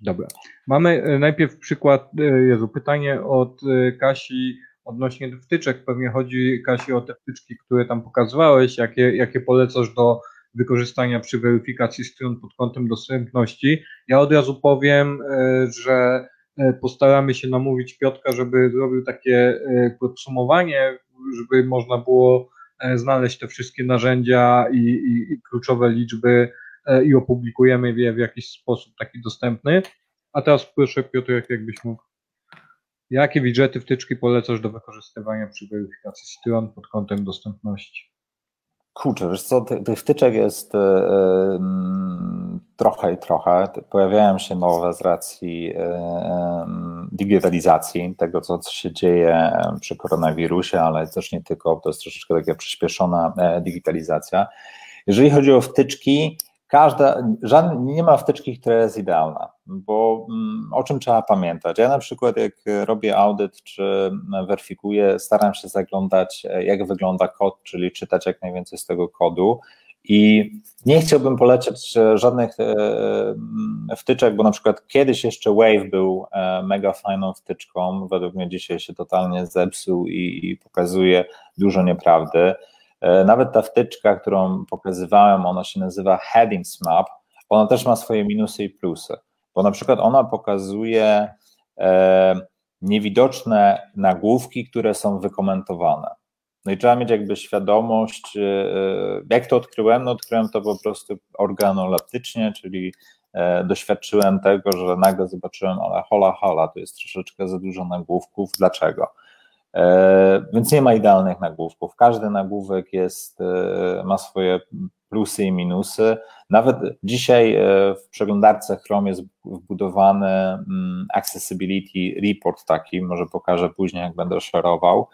Dobra. Mamy e, najpierw przykład, e, Jezu, pytanie od e, Kasi odnośnie wtyczek. Pewnie chodzi, Kasi, o te wtyczki, które tam pokazywałeś, jakie, jakie polecasz do wykorzystania przy weryfikacji stron pod kątem dostępności. Ja od razu powiem, że postaramy się namówić Piotka, żeby zrobił takie e, podsumowanie, żeby można było e, znaleźć te wszystkie narzędzia i, i, i kluczowe liczby i opublikujemy je w jakiś sposób taki dostępny. A teraz proszę Piotr, jakbyś mógł. Jakie widżety, wtyczki polecasz do wykorzystywania przy weryfikacji stron pod kątem dostępności? Kurczę, wiesz co, tych wtyczek jest y, trochę i trochę. Pojawiają się nowe z racji y, digitalizacji, tego co, co się dzieje przy koronawirusie, ale też nie tylko, to jest troszeczkę taka przyspieszona digitalizacja. Jeżeli chodzi o wtyczki, każda, żadne, nie ma wtyczki, która jest idealna, bo mm, o czym trzeba pamiętać? Ja na przykład jak robię audyt czy weryfikuję, staram się zaglądać jak wygląda kod, czyli czytać jak najwięcej z tego kodu i nie chciałbym polecieć żadnych e, wtyczek, bo na przykład kiedyś jeszcze Wave był e, mega fajną wtyczką, według mnie dzisiaj się totalnie zepsuł i pokazuje dużo nieprawdy. E, nawet ta wtyczka, którą pokazywałem, ona się nazywa Headings Map, ona też ma swoje minusy i plusy, bo na przykład ona pokazuje e, niewidoczne nagłówki, które są wykomentowane. No i trzeba mieć jakby świadomość, e, jak to odkryłem, no odkryłem to po prostu organoleptycznie, czyli doświadczyłem tego, że nagle zobaczyłem, ale hola hola, to jest troszeczkę za dużo nagłówków, dlaczego? E, więc nie ma idealnych nagłówków. Każdy nagłówek jest, e, ma swoje plusy i minusy. Nawet dzisiaj e, w przeglądarce Chrome jest wbudowany mm, Accessibility Report taki, może pokażę później, jak będę szerował.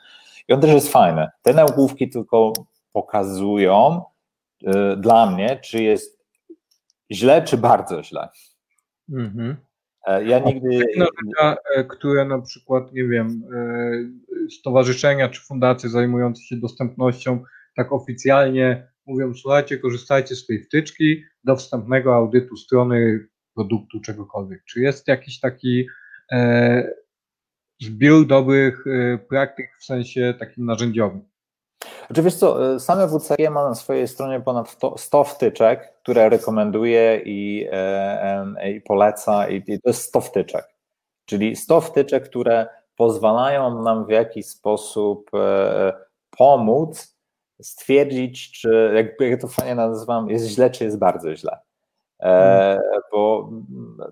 I on też jest fajny. Te nagłówki tylko pokazują dla mnie, czy jest źle, czy bardzo źle. Mhm. Ja nigdy. Które na przykład, nie wiem, stowarzyszenia czy fundacje zajmujące się dostępnością tak oficjalnie mówią, słuchajcie, korzystajcie z tej wtyczki do wstępnego audytu strony produktu, czegokolwiek. Czy jest jakiś taki e, zbiór dobrych e, praktyk w sensie takim narzędziowym? Znaczy wiesz co, e, same WCG ma na swojej stronie ponad 100 wtyczek, które rekomenduje i, e, i poleca i, i to jest 100 wtyczek. Czyli 100 wtyczek, które pozwalają nam w jakiś sposób e, pomóc stwierdzić, czy jak, jak to fajnie nazywam, jest źle, czy jest bardzo źle. E, bo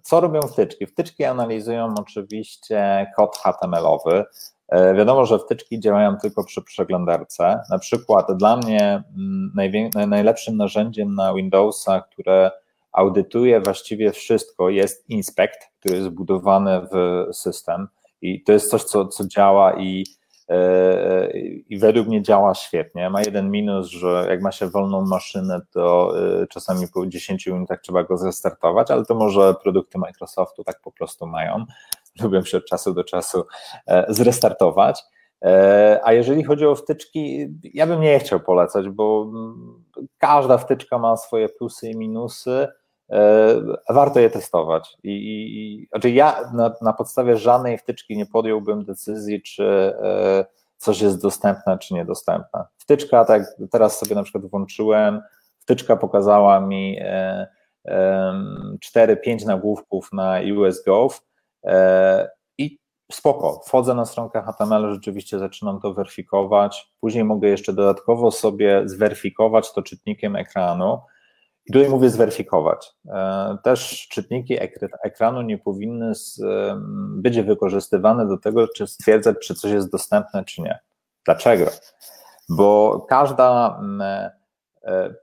co robią wtyczki? Wtyczki analizują oczywiście kod HTML-owy. E, wiadomo, że wtyczki działają tylko przy przeglądarce. Na przykład dla mnie mm, najlepszym narzędziem na Windowsa, które audytuje właściwie wszystko, jest Inspect, który jest zbudowany w system. I to jest coś, co, co działa i E, i według mnie działa świetnie. Ma jeden minus, że jak ma się wolną maszynę, to e, czasami po 10 minutach trzeba go zrestartować, ale to może produkty Microsoftu tak po prostu mają. Lubią się od czasu do czasu e, zrestartować. A jeżeli chodzi o wtyczki, ja bym nie chciał polecać, bo każda wtyczka ma swoje plusy i minusy. Warto je testować. I, i, znaczy ja na, na podstawie żadnej wtyczki nie podjąłbym decyzji, czy e, coś jest dostępne, czy niedostępne. Wtyczka, tak teraz sobie na przykład włączyłem, wtyczka pokazała mi 4-5 e, nagłówków na US Gov e, i spoko, wchodzę na stronkę HTML, rzeczywiście zaczynam to weryfikować, później mogę jeszcze dodatkowo sobie zweryfikować to czytnikiem ekranu, i tutaj mówię zweryfikować. E, też czytniki ekranu nie powinny być wykorzystywane do tego, czy stwierdzać, czy coś jest dostępne, czy nie. Dlaczego? Bo każda e,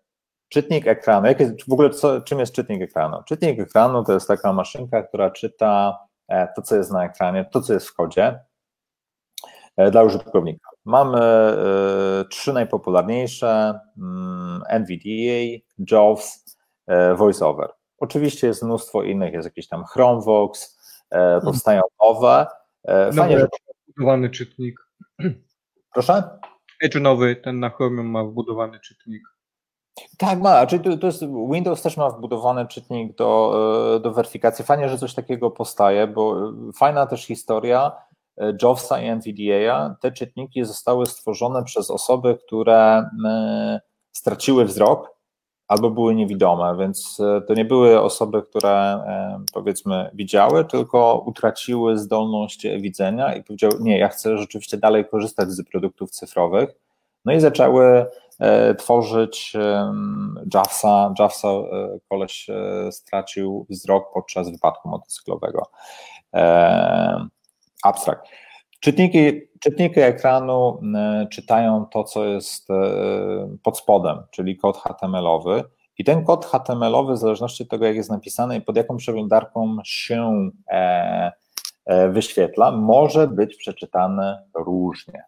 czytnik ekranu, jak jest, w ogóle co, czym jest czytnik ekranu? Czytnik ekranu to jest taka maszynka, która czyta e, to, co jest na ekranie, to, co jest w kodzie dla użytkownika. Mamy e, trzy najpopularniejsze: mm, NVDA, JAWS, e, VoiceOver. Oczywiście jest mnóstwo innych, jest jakiś tam Chromevox, e, mhm. powstają nowe. Fajnie, że wbudowany czytnik. Proszę? Edge nowy, ten na Chrome ma wbudowany czytnik. Tak, ma. Czyli to, to jest, Windows też ma wbudowany czytnik do, do weryfikacji. Fajnie, że coś takiego powstaje, bo fajna też historia JOWSa i NVDA, te czytniki zostały stworzone przez osoby, które e, straciły wzrok albo były niewidome, więc e, to nie były osoby, które e, powiedzmy widziały, tylko utraciły zdolność widzenia i powiedziały, nie, ja chcę rzeczywiście dalej korzystać z produktów cyfrowych, no i zaczęły tworzyć JAWSa, JAWSa koleś stracił wzrok podczas wypadku motocyklowego abstrakt. Czytniki, czytniki ekranu e, czytają to, co jest e, pod spodem, czyli kod HTML-owy. I ten kod HTML-owy, w zależności od tego, jak jest napisany i pod jaką przeglądarką się e, wyświetla, może być przeczytany różnie.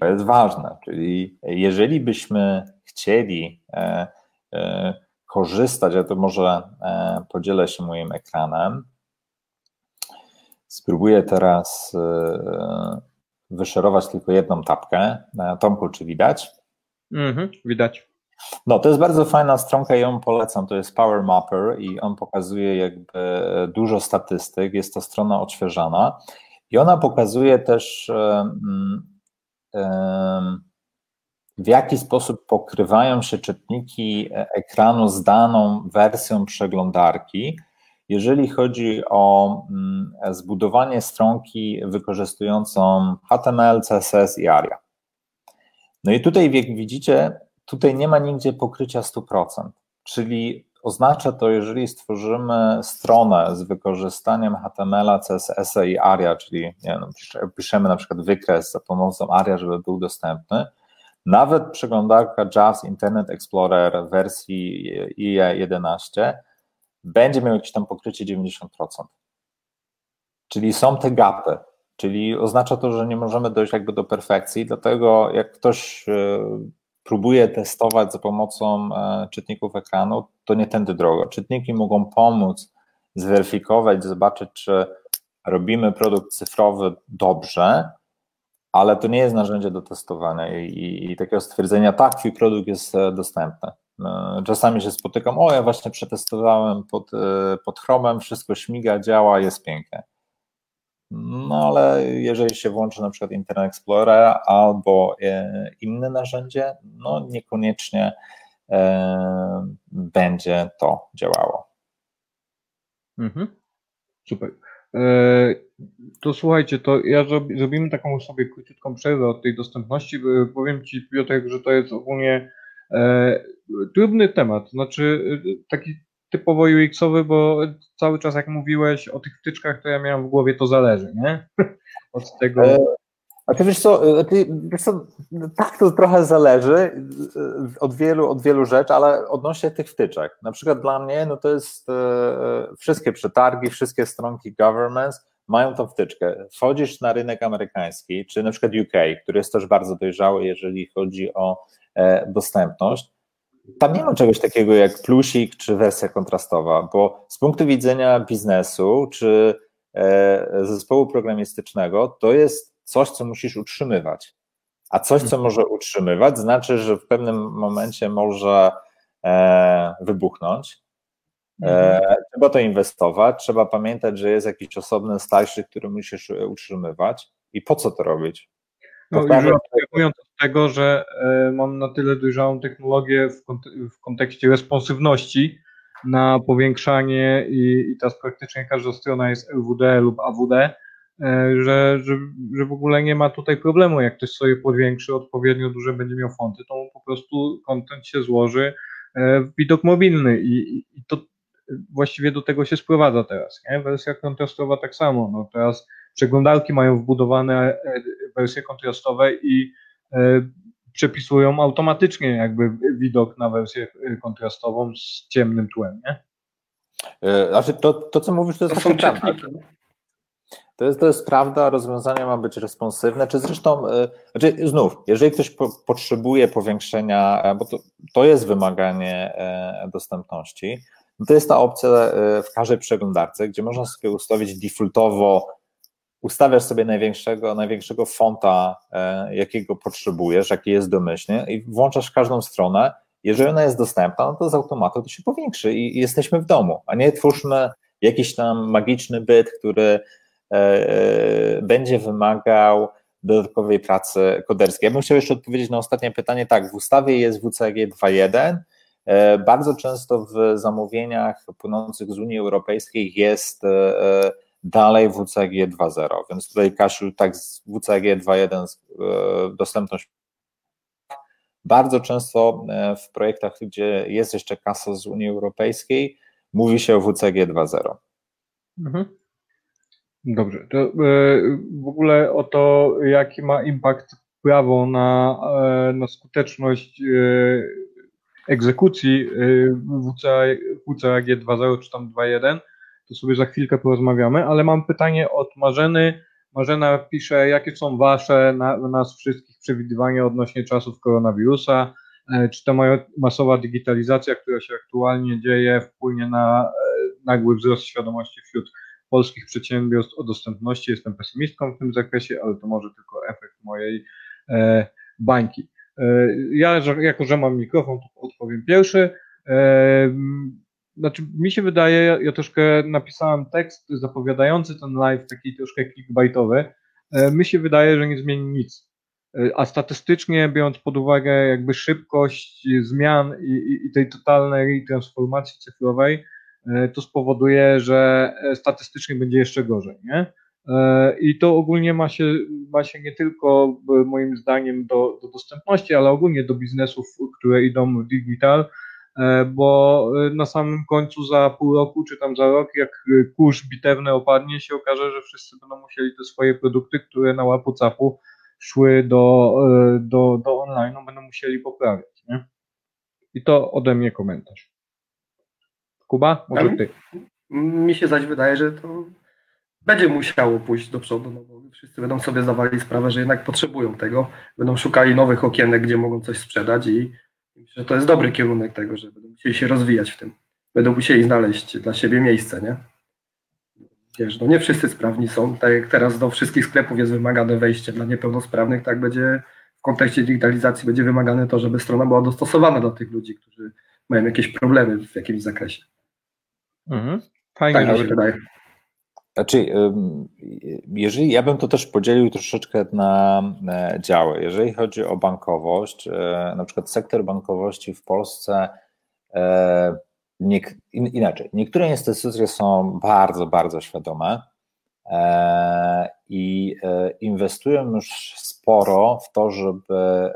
To jest ważne, czyli jeżeli byśmy chcieli korzystać, ja to może podzielę się moim ekranem, Spróbuję teraz e, wyszerować tylko jedną tapkę. E, Tomku, czy widać? Mhm, widać. No, to jest bardzo fajna stronka i ją polecam. To jest Power Mapper i on pokazuje jakby dużo statystyk. Jest to strona odświeżana i ona pokazuje też w jaki sposób pokrywają się czytniki ekranu z daną wersją przeglądarki jeżeli chodzi o mm, zbudowanie stronki wykorzystującą HTML, CSS i ARIA. No i tutaj, jak widzicie, tutaj nie ma nigdzie pokrycia 100%, czyli oznacza to, jeżeli stworzymy stronę z wykorzystaniem HTML, CSS i ARIA, czyli wiem, piszemy na przykład wykres za pomocą ARIA, żeby był dostępny, Nawet przeglądarka JAWS Internet Explorer wersji IE 11 będzie miał jakieś tam pokrycie 90%. Czyli są te gapy, czyli oznacza to, że nie możemy dojść jakby do perfekcji, dlatego jak ktoś e, próbuje testować za pomocą e, czytników ekranu, to nie tędy droga. Czytniki mogą pomóc zweryfikować, zobaczyć, czy robimy produkt cyfrowy dobrze, ale to nie jest narzędzie do testowania i, i, i takiego stwierdzenia, tak, twój produkt jest e, dostępny. Czasami się spotykam, o ja właśnie przetestowałem pod, pod Chromem, wszystko śmiga, działa, jest pięknie. No ale jeżeli się włączy na przykład Internet Explorer albo e, inne narzędzie, no niekoniecznie e, będzie to działało. Mhm. Super. E, to słuchajcie, to ja zrobimy taką sobie króciutką przerwę od tej dostępności. Powiem Ci, Piotrek, że to jest ogólnie trudny temat. Znaczy, taki typowo UX-owy, bo cały czas jak mówiłeś o tych wtyczkach, to ja miałem w głowie to zależy, nie? Od tego. E, a ty wiesz co, e, ty, wiesz co, tak to trochę zależy e, od wielu, od wielu rzeczy, ale odnośnie tych wtyczek. Na przykład dla mnie, no to jest wszystkie przetargi, wszystkie stronki governments mają tą wtyczkę. Wchodzisz na rynek amerykański, czy na przykład UK, który jest też bardzo dojrzały, jeżeli chodzi o dostępność tam nie ma czegoś takiego jak plusik czy wersja kontrastowa, bo z punktu widzenia biznesu czy e, zespołu programistycznego to jest coś, co musisz utrzymywać. A coś, co może utrzymywać, znaczy, że w pewnym momencie może e, wybuchnąć. E, mhm. trzeba to inwestować, trzeba pamiętać, że jest jakiś osobny starszy, który musisz utrzymywać. I po co to robić? No, już od tego, że e, mam na tyle dojrzałą technologię w, w kontekście responsywności na powiększanie i, i teraz praktycznie każda strona jest LWD lub AWD, e, że, że, że w ogóle nie ma tutaj problemu. Jak ktoś sobie powiększy odpowiednio duże będzie miał fonty, to po prostu kontent się złoży e, w widok mobilny i, i to właściwie do tego się sprowadza teraz. Nie? Wersja kontrastowa tak samo. No teraz przeglądarki mają wbudowane wersje kontrastowe i przepisują automatycznie jakby widok na wersję e, kontrastową z ciemnym tłem, nie? Znaczy to, to co mówisz, to jest to prawda. To jest, to jest prawda, rozwiązanie ma być responsywne, czy zresztą, znaczy znów, jeżeli ktoś po, potrzebuje powiększenia, bo to, to jest wymaganie dostępności, no to jest ta opcja w każdej przeglądarce, gdzie można sobie ustawić defaultowo ustawiasz sobie największego, największego fonta, e, jakiego potrzebujesz, jaki jest domyślnie i włączasz każdą stronę. Jeżeli ona jest dostępna, no to z automatu to się powiększy i, jesteśmy w domu, a nie twórzmy jakiś tam magiczny byt, który e, e, będzie wymagał dodatkowej pracy koderskiej. Ja bym chciał jeszcze odpowiedzieć na ostatnie pytanie. Tak, w ustawie jest WCAG 2.1. Bardzo często w zamówieniach płynących z Unii Europejskiej jest dalej WCG 2.0, więc tutaj Kasiu, tak z WCG 2.1 e, dostępność bardzo często e, w projektach, gdzie jest jeszcze kasa z Unii Europejskiej, mówi się o WCG 2.0. Mhm. Dobrze, to e, w ogóle o to, jaki ma impact prawo na, na skuteczność egzekucji WCAG 2.0 czy tam 2.1, to sobie za chwilkę porozmawiamy, ale mam pytanie od Marzeny. Marzena pisze, jakie są Wasze, na, nas wszystkich przewidywania odnośnie czasów koronawirusa? E, czy ta masowa digitalizacja, która się aktualnie dzieje, wpłynie na e, nagły wzrost świadomości wśród polskich przedsiębiorstw o dostępności? Jestem pesymistką w tym zakresie, ale to może tylko efekt mojej e, bańki. Ja, jako że mam mikrofon, to odpowiem pierwszy. Znaczy, mi się wydaje, ja, troszkę napisałem tekst zapowiadający ten live, taki troszkę clickbaitowy. E, mi się wydaje, że nie zmieni nic. E, a statystycznie, biorąc pod uwagę jakby szybkość zmian i, i, i tej totalnej transformacji cyfrowej, e, to spowoduje, że statystycznie będzie jeszcze gorzej, nie? I to ogólnie ma się, ma się nie tylko moim zdaniem do, do dostępności, ale ogólnie do biznesów, które idą w digital, bo e, na samym końcu za pół roku, czy tam za rok, jak kurz bitewny opadnie, się okaże, że wszyscy będą musieli te swoje produkty, które na łapu capu szły do, e, do, do online, będą musieli poprawiać. Nie? I to ode mnie komentarz. Kuba, może ty. Mi się zaś wydaje, że to będzie musiało pójść do przodu, no bo wszyscy będą sobie zdawali sprawę, że jednak potrzebują tego, będą szukali nowych okienek, gdzie mogą coś sprzedać i myślę, że to jest dobry kierunek tego, że będą musieli się rozwijać w tym. Będą musieli znaleźć dla siebie miejsce, nie? Wiesz, no nie wszyscy sprawni są, tak jak teraz do wszystkich sklepów jest wymagane wejście dla niepełnosprawnych, tak będzie w kontekście digitalizacji będzie wymagane to, żeby strona była dostosowana do tych ludzi, którzy mają jakieś problemy w jakimś zakresie. Mhm. Fajnie, tak, się wydaje. Znaczy, jeżeli ja bym to też podzielił troszeczkę na działy. Jeżeli chodzi o bankowość, e, na przykład sektor bankowości w Polsce, e, inaczej, niektóre instytucje są bardzo, bardzo świadome e, i inwestują już sporo w to, żeby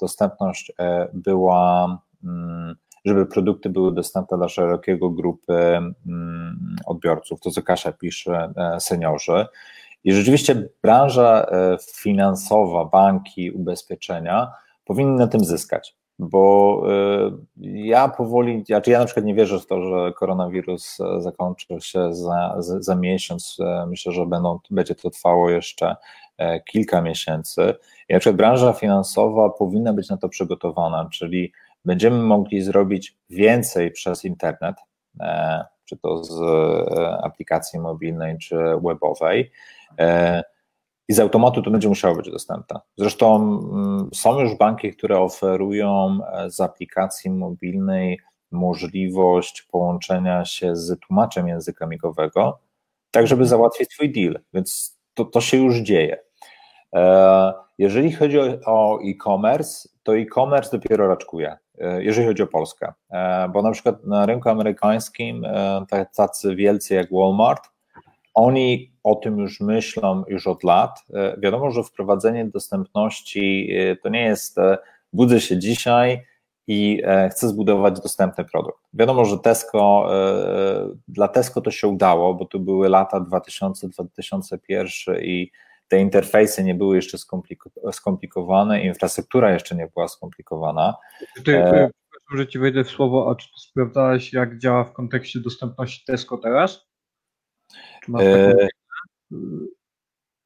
dostępność była mm, żeby produkty były dostępne dla szerokiego grupy mm, odbiorców, to co Kasia pisze, e, seniorzy. I rzeczywiście branża e, finansowa, banki, ubezpieczenia powinny na tym zyskać, bo e, ja powoli, znaczy ja na przykład nie wierzę w to, że koronawirus zakończy się za, za miesiąc. Myślę, że będą, będzie to trwało jeszcze kilka miesięcy. I na przykład branża finansowa powinna być na to przygotowana, czyli będziemy mogli zrobić więcej przez internet, e, czy to z e, aplikacji mobilnej, czy webowej. E, I z automatu to będzie musiało być dostępne. Zresztą mm, są już banki, które oferują z aplikacji mobilnej możliwość połączenia się z tłumaczem języka migowego, tak żeby mhm. załatwić swój deal, więc to, to się już dzieje. Jeżeli chodzi o e-commerce, to e-commerce dopiero raczkuje. E, jeżeli chodzi o Polskę. E, bo na przykład na rynku amerykańskim e, tacy wielcy jak Walmart, oni o tym już myślą już od lat. Wiadomo, że wprowadzenie dostępności to nie jest budzę się dzisiaj i chcę zbudować dostępny produkt. Wiadomo, że Tesco, dla Tesco to się udało, bo to były lata 2000-2001 i te interfejsy nie były jeszcze skomplikowane, infrastruktura jeszcze nie była skomplikowana. Ty, e... że Ci wejdę w słowo, a czy to sprawdzałeś, jak działa w kontekście dostępności Tesco teraz? Czy masz e...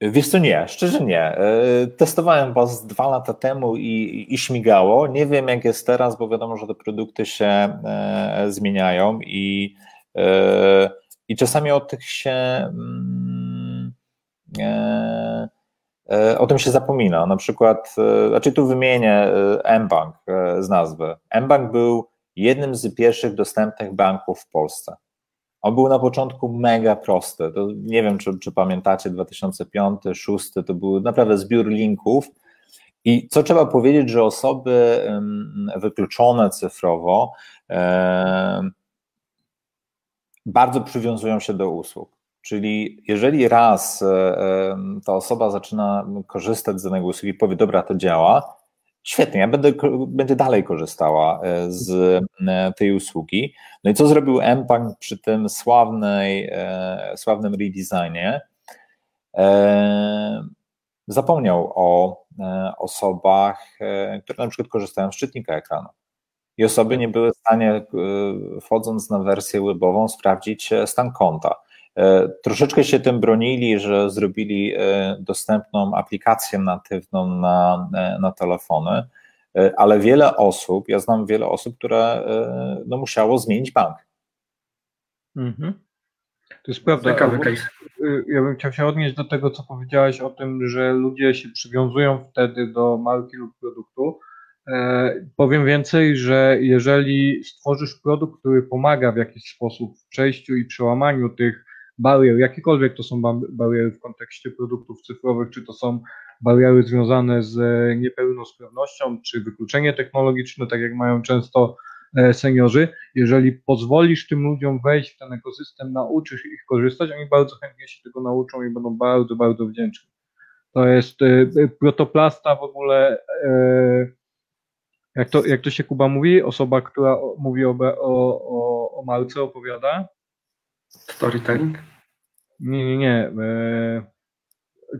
Wiesz co, nie, szczerze nie. E, testowałem was dwa lata temu i, i śmigało. Nie wiem, jak jest teraz, bo wiadomo, że te produkty się e, zmieniają i, e, i czasami od tych się. Mm, o tym się zapomina. Na przykład, e, znaczy tu wymienię mBank z nazwy. mBank był jednym z pierwszych dostępnych banków w Polsce. On był na początku mega prosty. To nie wiem, czy, czy pamiętacie, 2005-2006 to był naprawdę zbiór linków. I co trzeba powiedzieć, że osoby wykluczone cyfrowo bardzo przywiązują się do usług. Czyli jeżeli raz e, e, ta osoba zaczyna korzystać z danego usługi powie, dobra, to działa, świetnie, ja będę, będzie dalej korzystała e, z tej usługi. No i co zrobił mPank przy tym sławnej, sławnym redesignie? Zapomniał o osobach, które na przykład korzystają z czytnika ekranu. I osoby nie były w stanie, wchodząc na wersję webową, sprawdzić stan konta. E, troszeczkę się tym bronili, że zrobili e, dostępną aplikację natywną na, e, na telefony, ale wiele osób, ja znam wiele osób, które no, musiało zmienić bank. Mhm. To jest prawda. Ciekawy case. Ja bym chciał się odnieść do tego, co powiedziałeś o tym, że ludzie się przywiązują wtedy do marki lub produktu. powiem więcej, że jeżeli stworzysz produkt, który pomaga w jakiś sposób w przejściu i przełamaniu tych barier, jakiekolwiek to są bariery w kontekście produktów cyfrowych, czy to są bariery związane z niepełnosprawnością, czy wykluczenie technologiczne, tak jak mają często e, seniorzy, jeżeli pozwolisz tym ludziom wejść w ten ekosystem, nauczysz ich korzystać, oni bardzo chętnie się tego nauczą i będą bardzo, bardzo wdzięczni. To jest e, protoplasta w ogóle, e, jak to, jak to się Kuba mówi, osoba, która mówi o, o, o marce, opowiada, Storytelling? Nie, nie, nie. E,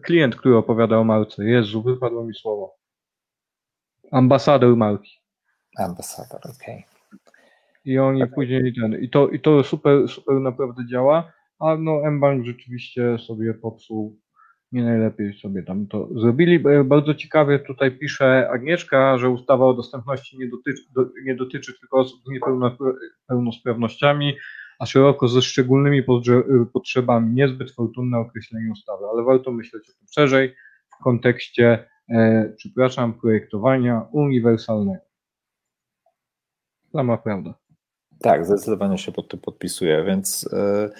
klient, który opowiada o marce. Jezu, wypadło mi słowo. Ambasador marki. Ambasador, okej. Okay. I oni później ten, i to, i to super, super naprawdę działa, a no mBank rzeczywiście sobie popsuł nie najlepiej sobie tam to zrobili. Bardzo ciekawie tutaj pisze Agnieszka, że ustawa o dostępności nie dotyczy, do, nie dotyczy tylko osób z niepełnosprawnościami, a szeroko ze szczególnymi potrzebami. Niezbyt fortunne określenie ustawy, ale warto myśleć o tym szerzej w kontekście, e, przepraszam, projektowania uniwersalnego. Sama prawda. Tak, zdecydowanie się pod tym podpisuję, więc. Yy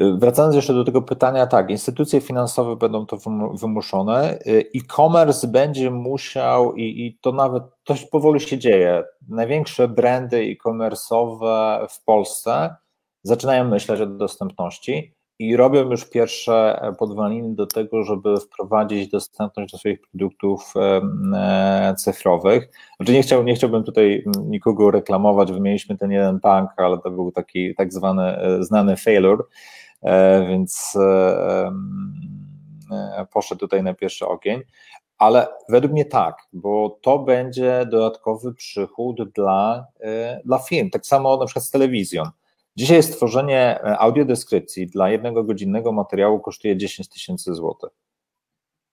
wracając jeszcze do tego pytania, tak, instytucje finansowe będą to wymuszone, e, e-commerce będzie musiał i, i to nawet to powoli się dzieje. Największe brandy e-commerce'owe w Polsce zaczynają myśleć o dostępności i robią już pierwsze podwaliny do tego, żeby wprowadzić dostępność do swoich produktów e, cyfrowych. Znaczy nie, chciał, nie chciałbym tutaj nikogo reklamować, wymieniliśmy ten jeden bank, ale to był taki tak zwany e, znany failure, e, więc poszedł tutaj na pierwszy ogień. Ale według mnie tak, bo to będzie dodatkowy przychód dla, dla firm. Tak samo na przykład z telewizją. Dzisiaj stworzenie e, audiodeskrypcji dla jednego godzinnego materiału kosztuje 10 tysięcy złotych.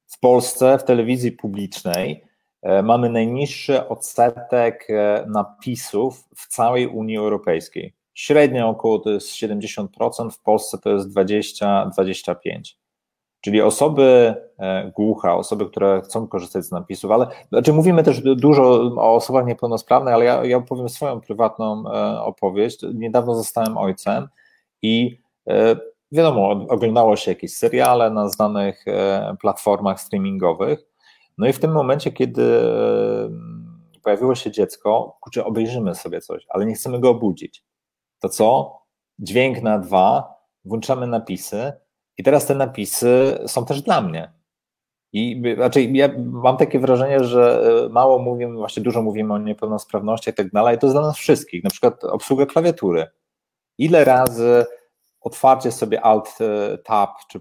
W Polsce, w telewizji publicznej, e, mamy najniższy odsetek e, napisów w całej Unii Europejskiej. Średnio około to jest 70%, w Polsce to jest 20-25%. Czyli osoby e, głuche, osoby, które chcą korzystać z napisów, ale znaczy mówimy też dużo o osobach niepełnosprawnych, ale ja, ja opowiem swoją prywatną e, opowieść. Niedawno zostałem ojcem i e, wiadomo, oglądało się jakieś seriale na znanych platformach streamingowych. No i w tym momencie, kiedy pojawiło się dziecko, kurczę, obejrzymy sobie coś, ale nie chcemy go obudzić. To co? Dźwięk na dwa, włączamy napisy i teraz te napisy są też dla mnie. I znaczy ja mam takie wrażenie, że e, mało mówimy, właśnie dużo mówimy o niepełnosprawnościach i tak dalej, to jest dla nas wszystkich, na przykład obsługa klawiatury. Ile razy otwarcie sobie Alt e, Tab, czy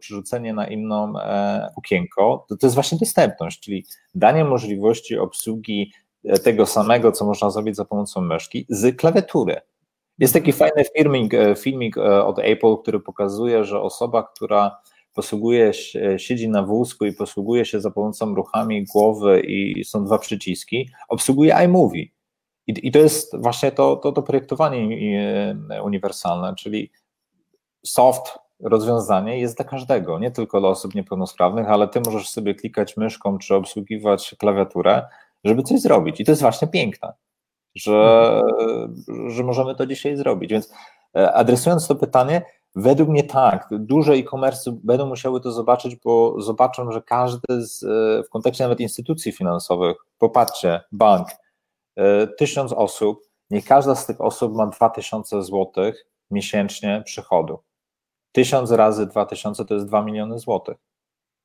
przerzucenie na inną e, okienko, to, to jest właśnie dostępność, czyli danie możliwości obsługi tego samego, co można zrobić za pomocą myszki z klawiatury. Jest taki fajny filmik, e, filmik e, od Apple, który pokazuje, że osoba, która posługuje się, siedzi na wózku i posługuje się za pomocą ruchami głowy i są dwa przyciski, obsługuje iMovie. I, i to jest właśnie to, to, to projektowanie e, uniwersalne, czyli soft rozwiązanie jest dla każdego, nie tylko dla osób niepełnosprawnych, ale ty możesz sobie klikać myszką czy obsługiwać klawiaturę, żeby coś zrobić. I to jest właśnie piękne że, że możemy to dzisiaj zrobić. Więc e, adresując to pytanie, według mnie tak, duże e-commerce będą musiały to zobaczyć, bo zobaczą, że każdy z, e, w kontekście nawet instytucji finansowych, popatrzcie, bank, e, tysiąc osób, niech każda z tych osób ma 2000 złotych miesięcznie przychodu. Tysiąc razy 2000 to jest 2 miliony złotych.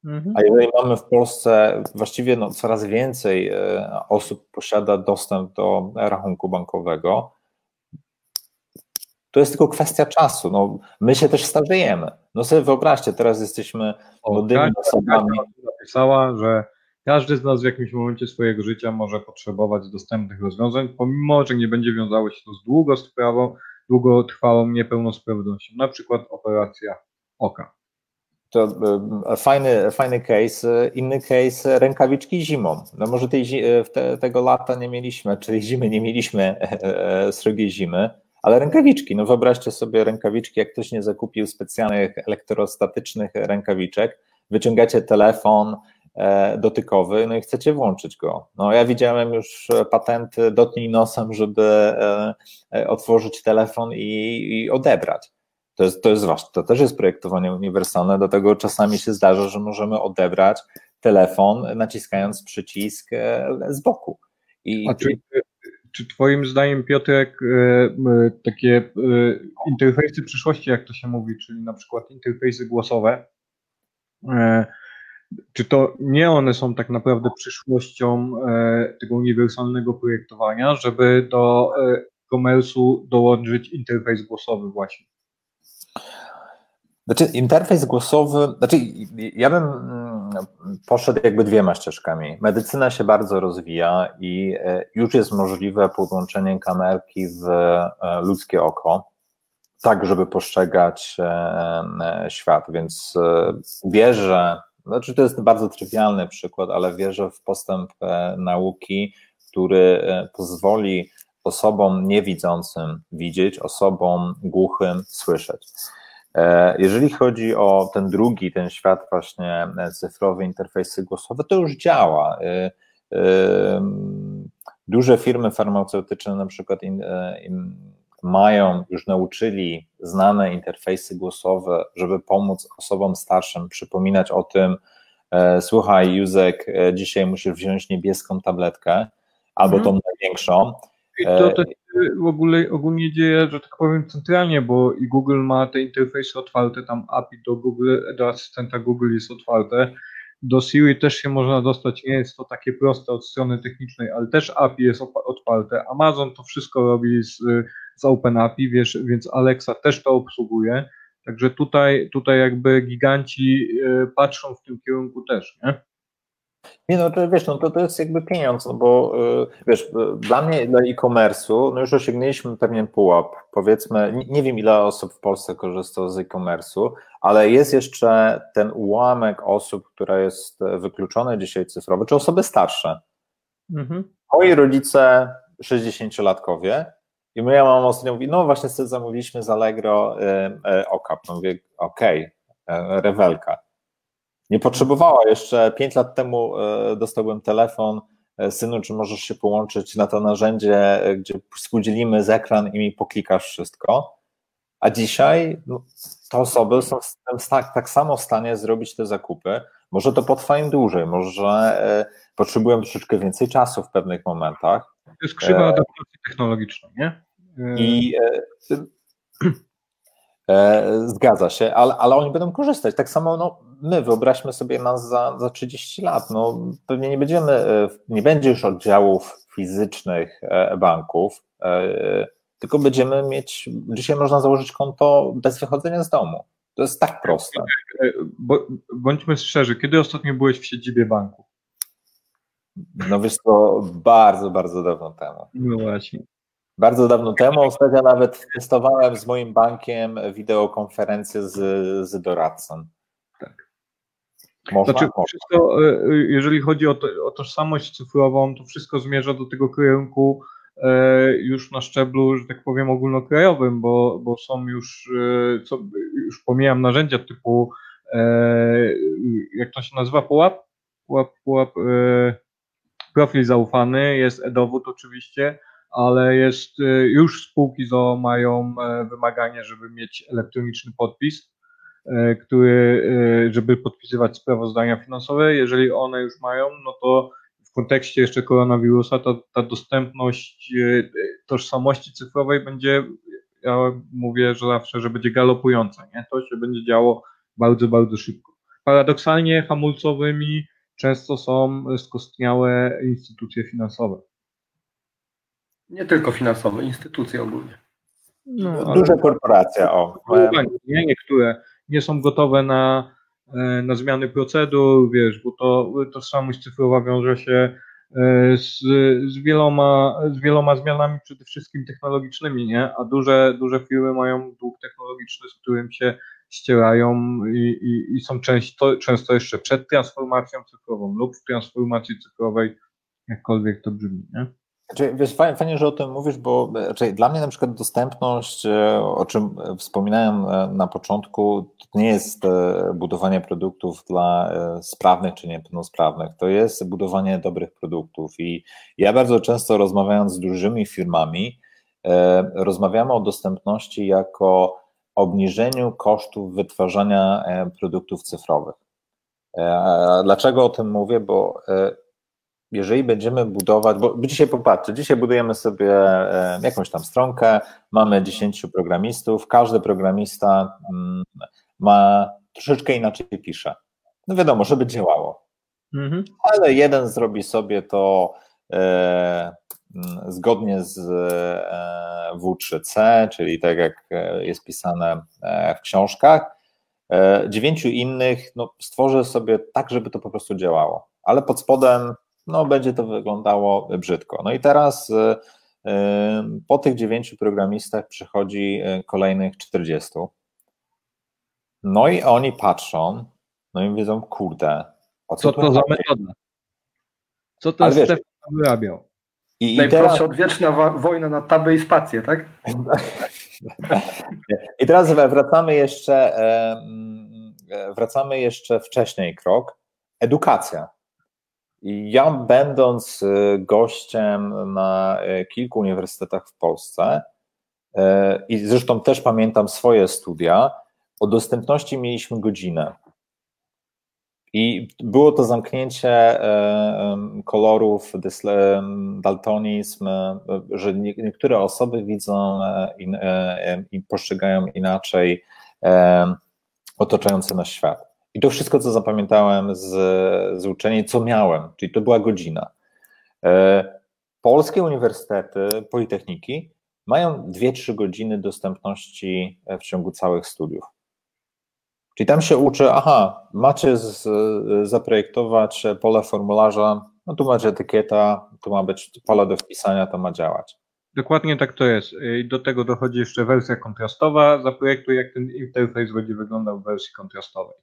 Mhm. A jeżeli mamy w Polsce właściwie no, coraz więcej e, osób posiada dostęp do rachunku bankowego, to jest tylko kwestia czasu. No, my się też starzejemy. No sobie wyobraźcie, teraz jesteśmy młodymi osobami. napisała, że każdy z nas w jakimś momencie swojego życia może potrzebować dostępnych rozwiązań, pomimo, że nie będzie wiązało się to z długotrwałą, długotrwałą niepełnosprawnością, na przykład operacja oka. To e, fajny, fajny case. Inny case rękawiczki zimą. No może tej, e, te, tego lata nie mieliśmy, czyli zimy nie mieliśmy e, srogiej zimy, ale rękawiczki. No wyobraźcie sobie rękawiczki, jak ktoś nie zakupił specjalnych elektrostatycznych rękawiczek, wyciągacie telefon dotykowy, no i chcecie włączyć go. No ja widziałem już patenty dotknij nosem, żeby otworzyć telefon i, i odebrać. To jest, to jest ważne, to też jest projektowanie uniwersalne, dlatego czasami się zdarza, że możemy odebrać telefon naciskając przycisk e, z boku. I, A czy, czy Twoim zdaniem, Piotrek, e, takie e, interfejsy przyszłości, jak to się mówi, czyli na przykład interfejsy głosowe, czy to nie one są tak naprawdę przyszłością tego uniwersalnego projektowania, żeby do komersu dołączyć interfejs głosowy właśnie? Znaczy, interfejs głosowy, znaczy, ja bym mm, poszedł jakby dwiema ścieżkami. Medycyna się bardzo rozwija i e, już jest możliwe podłączenie kamerki w e, ludzkie oko, tak, żeby postrzegać e, świat, więc wierzę, znaczy to jest bardzo trywialny przykład, ale wierzę w postęp nauki, który pozwoli osobom niewidzącym widzieć, osobom głuchym słyszeć. E, jeżeli chodzi o ten drugi, ten świat właśnie e, cyfrowy, interfejsy głosowe, to już działa. E, duże firmy farmaceutyczne na przykład mają, już nauczyli znane interfejsy głosowe, żeby pomóc osobom starszym przypominać o tym, słuchaj Józek, dzisiaj musisz wziąć niebieską tabletkę, albo tą mhm. największą, i to też w ogóle ogólnie dzieje, że tak powiem, centralnie, bo i Google ma te interfejsy otwarte, tam API do Google, do asystenta Google jest otwarte. Do Siri też się można dostać, nie jest to takie proste od strony technicznej, ale też API jest otwarte. Amazon to wszystko robi z, z OpenAPI, wiesz, więc Alexa też to obsługuje. Także tutaj, tutaj jakby giganci e, patrzą w tym kierunku też, nie? Nie no, to wiesz, no to, to jest jakby pieniądz, no bo y, wiesz, y, dla mnie, dla e-commerce'u, no już osiągnęliśmy pewien pułap, powiedzmy, nie, wiem ile osób w Polsce korzysta z e-commerce'u, ale jest jeszcze ten ułamek osób, która jest wykluczona dzisiaj cyfrowo, czy osoby starsze. Mhm. Moi rodzice, 60-latkowie, i moja mama ostatnio mówi, no właśnie sobie zamówiliśmy z Allegro y, y, okap. No mówię, okej, okay, e, rewelka nie potrzebowała. Jeszcze pięć lat temu e, dostałbym telefon, e, synu, czy możesz się połączyć na to narzędzie, e, gdzie współdzielimy z ekran i mi poklikasz wszystko. A dzisiaj no, te osoby są tak, tak samo w stanie zrobić te zakupy. Może to potrwa im dłużej, może potrzebują troszeczkę więcej czasu w pewnych momentach. To jest krzywa adaptacji technologicznej, nie? I zgadza się, ale, ale oni będą korzystać. Tak samo no, my, wyobraźmy sobie nas za, za 30 lat, no pewnie nie będziemy, e, nie będzie już oddziałów fizycznych e, banków, e, tylko będziemy mieć, dzisiaj można założyć konto bez wychodzenia z domu. To jest tak proste. Bądźmy szczerzy, kiedy ostatnio byłeś w siedzibie banku? No wiesz to bardzo, bardzo dawno temu. No właśnie. Bardzo dawno temu, ostatnio nawet testowałem z moim bankiem wideokonferencję z, z doradcą. Można, znaczy, wszystko, e, e, jeżeli chodzi o, to, o tożsamość cyfrową, to wszystko zmierza do tego kierunku e, już na szczeblu, że tak powiem, ogólnokrajowym, bo, bo są już, co, już pomijam narzędzia typu, jak to się nazywa, pułap? Pułap, pułap profil zaufany, jest e-dowód oczywiście, ale jest już spółki ZO mają wymaganie, żeby mieć elektroniczny podpis E, który, e, żeby podpisywać sprawozdania finansowe. Jeżeli one już mają, no to w kontekście jeszcze koronawirusa ta, ta dostępność e, tożsamości cyfrowej będzie, ja mówię, że zawsze, że będzie galopująca, nie? To się będzie działo bardzo, bardzo szybko. Paradoksalnie hamulcowymi często są skostniałe instytucje finansowe. Nie tylko finansowe, instytucje ogólnie. No, Duże korporacje, o. Nie, niektóre nie są gotowe na, e, na zmiany procedur, wiesz, bo to tożsamość cyfrowa wiąże się e, z, z, wieloma, z wieloma zmianami, przede wszystkim technologicznymi, nie? A duże, duże firmy mają dług technologiczny, z którym się ścierają i, i, i są często, często jeszcze przed transformacją cyfrową lub w transformacji cyfrowej, jakkolwiek to brzmi, nie? Znaczy, wiesz, fajnie, że o tym mówisz, bo znaczy, dla mnie na przykład dostępność, e, o czym wspominałem e, na początku, to nie jest e, budowanie produktów dla sprawnych czy niepełnosprawnych, to jest budowanie dobrych produktów i ja bardzo często rozmawiając z dużymi firmami, rozmawiamy o dostępności jako obniżeniu kosztów wytwarzania produktów cyfrowych. Dlaczego o tym mówię? Bo jeżeli będziemy budować, bo dzisiaj popatrzcie, dzisiaj budujemy sobie e, jakąś tam stronkę, mamy 10 programistów, każdy programista mm, ma troszeczkę inaczej pisze. No wiadomo, żeby działało. Mhm. Ale jeden zrobi sobie to e, mm, zgodnie z e, W3C, czyli tak jak jest pisane w książkach, e, dziewięciu innych no, stworzę sobie tak, żeby to po prostu działało, ale pod spodem no, będzie to wyglądało brzydko. No i teraz po tych dziewięciu programistach przychodzi kolejnych 40. No i oni patrzą, no i wiedzą, kurde, o co, co to za metoda? Co ten Stefan wyrabiał? I, Najprostsza teraz... odwieczna wojna na taby i spację, tak? I teraz wracamy jeszcze, wracamy jeszcze wcześniej krok. Edukacja. Ja będąc e, gościem na e, kilku uniwersytetach w Polsce e, i zresztą też pamiętam swoje studia, o dostępności mieliśmy godzinę. I było to zamknięcie kolorów, daltonizm, że niektóre osoby widzą i postrzegają inaczej otaczający nas świat. I to wszystko, co zapamiętałem z, z uczenia, co miałem, czyli to była godzina. E, polskie uniwersytety, politechniki mają 2-3 godziny dostępności w ciągu całych studiów. Czyli tam się uczy, aha, macie z, zaprojektować pole formularza, no tu macie etykieta, tu ma być pole do wpisania, to ma działać. Dokładnie tak to jest. Do tego dochodzi jeszcze wersja kontrastowa. Zaprojektuj, jak ten interfejs będzie wyglądał w wersji kontrastowej.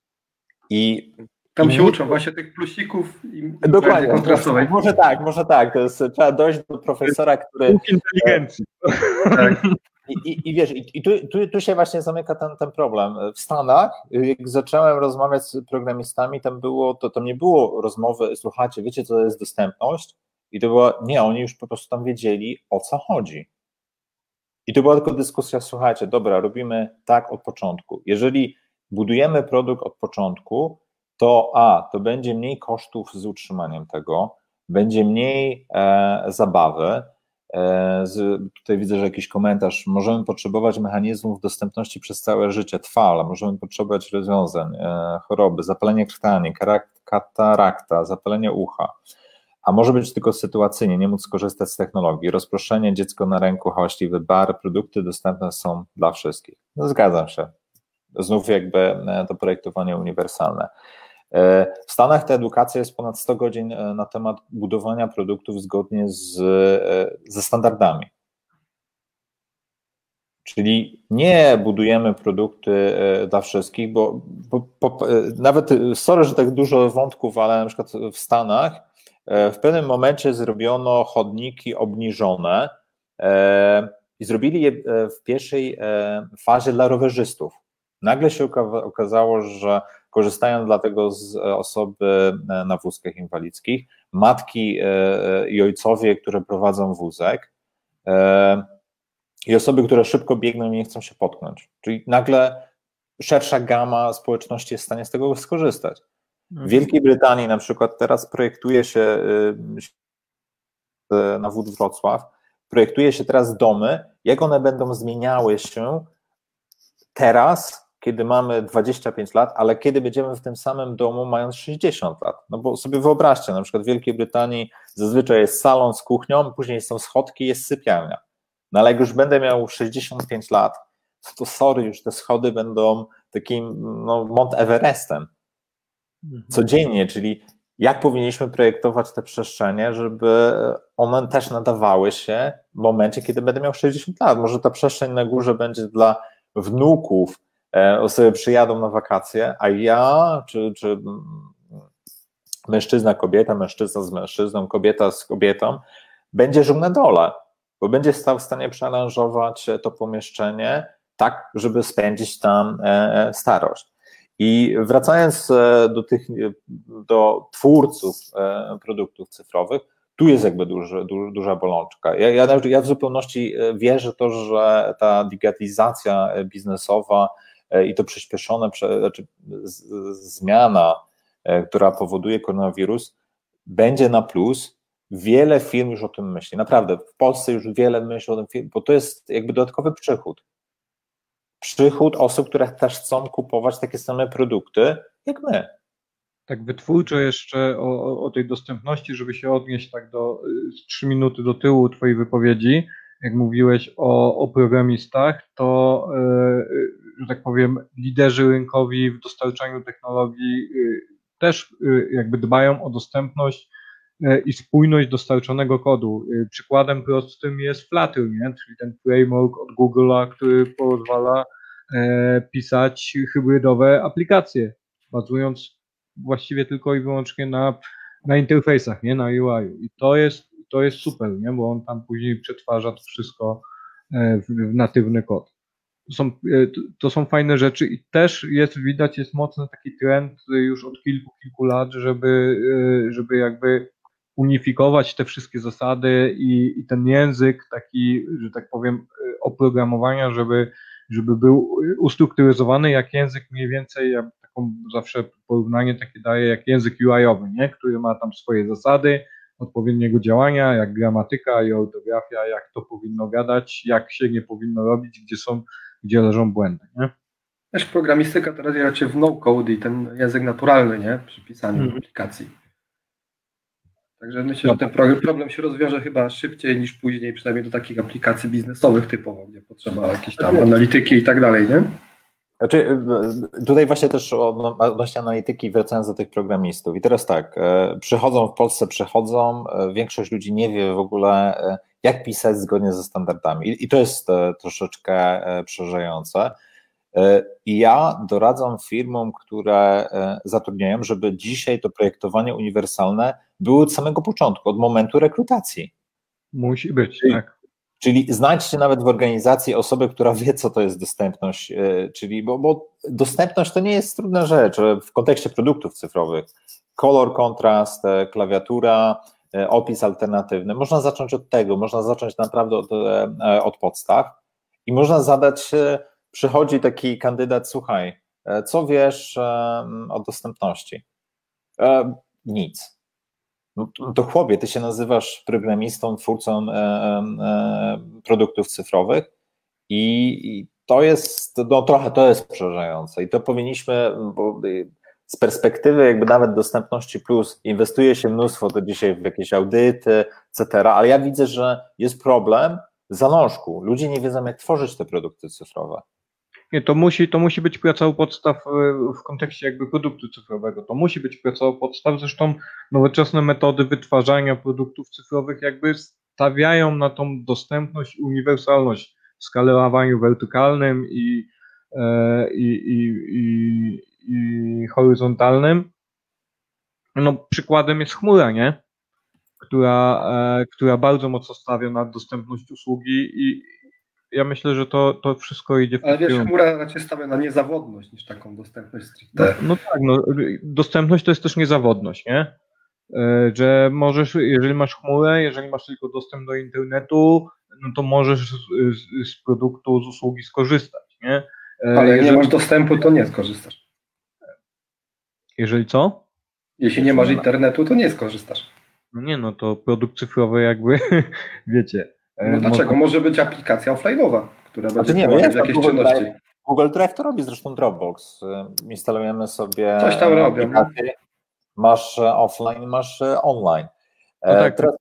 I tam się uczą właśnie tych plusików i Dokładnie, kontrastowej. Może tak, może tak. To jest, trzeba dojść do profesora, który. Inteligencji. Tak. I, i, i wiesz, i, i tu, tu, tu, się właśnie zamyka ten, ten problem. W Stanach, jak zacząłem rozmawiać z programistami, tam było, to tam nie było rozmowy, słuchajcie, wiecie, co to jest dostępność? I to było, nie, oni już po prostu tam wiedzieli, o co chodzi. I to była tylko dyskusja, słuchajcie, dobra, robimy tak od początku. Jeżeli budujemy produkt od początku, to a, to będzie mniej kosztów z utrzymaniem tego, będzie mniej e, zabawy. E, z, tutaj widzę, że jakiś komentarz. Możemy potrzebować mechanizmów dostępności przez całe życie, trwale, możemy potrzebować rozwiązań, e, choroby, zapalenie krtani, katarakta, zapalenie ucha. A może być tylko sytuacyjnie, nie móc skorzystać z technologii, rozproszenie, dziecko na ręku, hałaśliwy bar, produkty dostępne są dla wszystkich. No, zgadzam się, znów jakby e, to projektowanie uniwersalne. E, w Stanach ta edukacja jest ponad 100 godzin e, na temat budowania produktów zgodnie z, ze standardami. Czyli nie budujemy produkty dla wszystkich, bo, bo, bo, nawet, sorry, że tak dużo wątków, ale na przykład w Stanach w pewnym momencie zrobiono chodniki obniżone i zrobili je w pierwszej fazie dla rowerzystów. Nagle się okazało, że korzystają dlatego z e, osoby e, na wózkach inwalidzkich, matki e, i ojcowie, które prowadzą wózek i osoby, które szybko biegną i nie chcą się potknąć. Czyli nagle szersza gama społeczności jest w stanie z tego skorzystać. W mhm. Wielkiej Brytanii na przykład teraz projektuje się na Wód Wrocław, projektuje się teraz domy, jak one będą zmieniały się teraz kiedy mamy 25 lat, ale kiedy będziemy w tym samym domu mając 60 lat. No bo sobie wyobraźcie, na przykład w Wielkiej Brytanii zazwyczaj jest salon z kuchnią, później są schodki, jest sypialnia. No ale jak już będę miał 65 lat, to sorry, już te schody będą takim no, Mont Everestem. Mhm. Codziennie, czyli jak powinniśmy projektować te przestrzenie, żeby one też nadawały się w momencie, kiedy będę miał 60 lat. Może ta przestrzeń na górze będzie dla wnuków, osoby przyjadą na wakacje, a ja, czy, czy mężczyzna, kobieta, mężczyzna z mężczyzną, kobieta z kobietą, będzie żył na dole, bo będzie stał w stanie przearanżować to pomieszczenie tak, żeby spędzić tam e, starość. I wracając e, do tych, do twórców produktów cyfrowych, tu jest jakby duży, du, duża bolączka. Ja, ja, ja w zupełności wierzę to, że ta digitalizacja biznesowa E, i to przyspieszone, znaczy zmiana, e, która powoduje koronawirus, będzie na plus. Wiele firm już o tym myśli. Naprawdę, w Polsce już wiele myśli o tym, bo to jest jakby dodatkowy przychód. Przychód osób, które też chcą kupować takie same produkty jak my. Tak wytwórczo jeszcze o, o tej dostępności, żeby się odnieść tak do y, trzy minuty do tyłu Twojej wypowiedzi, jak mówiłeś o, o programistach, to yy, że tak powiem, liderzy rynkowi w dostarczaniu technologii też jakby dbają o dostępność i spójność dostarczonego kodu. Przykładem prostym jest Flutter, nie? czyli ten framework od Google'a, który pozwala pisać hybrydowe aplikacje, bazując właściwie tylko i wyłącznie na, na interfejsach, nie na UI. I to jest, to jest super, nie? bo on tam później przetwarza to wszystko e, w, w natywny kod. To są, e, to są fajne rzeczy i też jest widać, jest mocny taki trend już od kilku, kilku lat, żeby, e, żeby jakby unifikować te wszystkie zasady i, i ten język taki, że tak powiem, oprogramowania, żeby, żeby był ustrukturyzowany jak język mniej więcej, jak taką zawsze porównanie takie daje jak język UI-owy, nie? który ma tam swoje zasady, odpowiedniego działania, jak gramatyka i ortografia, jak to powinno gadać, jak się nie powinno robić, gdzie są, gdzie leżą błędy. Nie? Też programistyka teraz raczej w no-code i ten język naturalny, nie? Przy pisaniu hmm. aplikacji. Także myślę, że ten problem się rozwiąże chyba szybciej niż później, przynajmniej do takich aplikacji biznesowych typowo, gdzie potrzeba jakiejś tam analityki i tak dalej, nie? Znaczy, tutaj właśnie też odnośnie analityki, wracając do tych programistów. I teraz tak, e, przychodzą w Polsce, przychodzą, e, większość ludzi nie wie w ogóle, e, jak pisać zgodnie ze standardami. I to jest troszeczkę przerażające. I ja doradzam firmom, które zatrudniają, żeby dzisiaj to projektowanie uniwersalne było od samego początku, od momentu rekrutacji. Musi być, tak. Czyli znajdźcie nawet w organizacji osobę, która wie, co to jest dostępność, e, czyli, bo, bo dostępność to nie jest trudna rzecz w kontekście produktów cyfrowych. Kolor, kontrast, e, klawiatura, e, opis alternatywny. Można zacząć od tego, można zacząć naprawdę od, od podstaw i można zadać, przychodzi taki kandydat, słuchaj, co wiesz o dostępności? Nic no, to chłopie, ty się nazywasz programistą, twórcą e, e, produktów cyfrowych i, to jest, no trochę to jest przerażające i to powinniśmy, bo z perspektywy jakby nawet dostępności plus inwestuje się mnóstwo to dzisiaj w jakieś audyty, etc., ale ja widzę, że jest problem zalążku. Ludzie nie wiedzą, jak tworzyć te produkty cyfrowe. Nie, to musi, to musi być praca u podstaw e, w kontekście jakby produktu cyfrowego. To musi być praca u podstaw. Zresztą nowoczesne metody wytwarzania produktów cyfrowych jakby stawiają na tą dostępność uniwersalność w skalowaniu wertykalnym i, e, i, i horyzontalnym. No, przykładem jest chmura, nie? Która, e, która bardzo mocno stawia na dostępność usługi i, ja myślę, że to, to wszystko idzie w Ale wiesz, chmura raczej stawia na niezawodność niż taką dostępność stricte. No, no tak, no, dostępność to jest też niezawodność, nie? E, że możesz, jeżeli masz chmurę, jeżeli masz tylko dostęp do internetu, no to możesz z, z, z produktu, z usługi skorzystać, nie? E, Ale jeżeli... nie masz dostępu, to nie skorzystasz. Jeżeli co? Jeśli nie masz internetu, to nie skorzystasz. No nie, no to produkt cyfrowy jakby, wiecie, no e, dlaczego? Może być aplikacja offline'owa, która będzie nie, prowadzić jakieś Google czynności. Drive, Google Drive to robi zresztą Dropbox. E, instalujemy sobie Coś tam robią. No. Masz e, offline, masz online. No tak, teraz...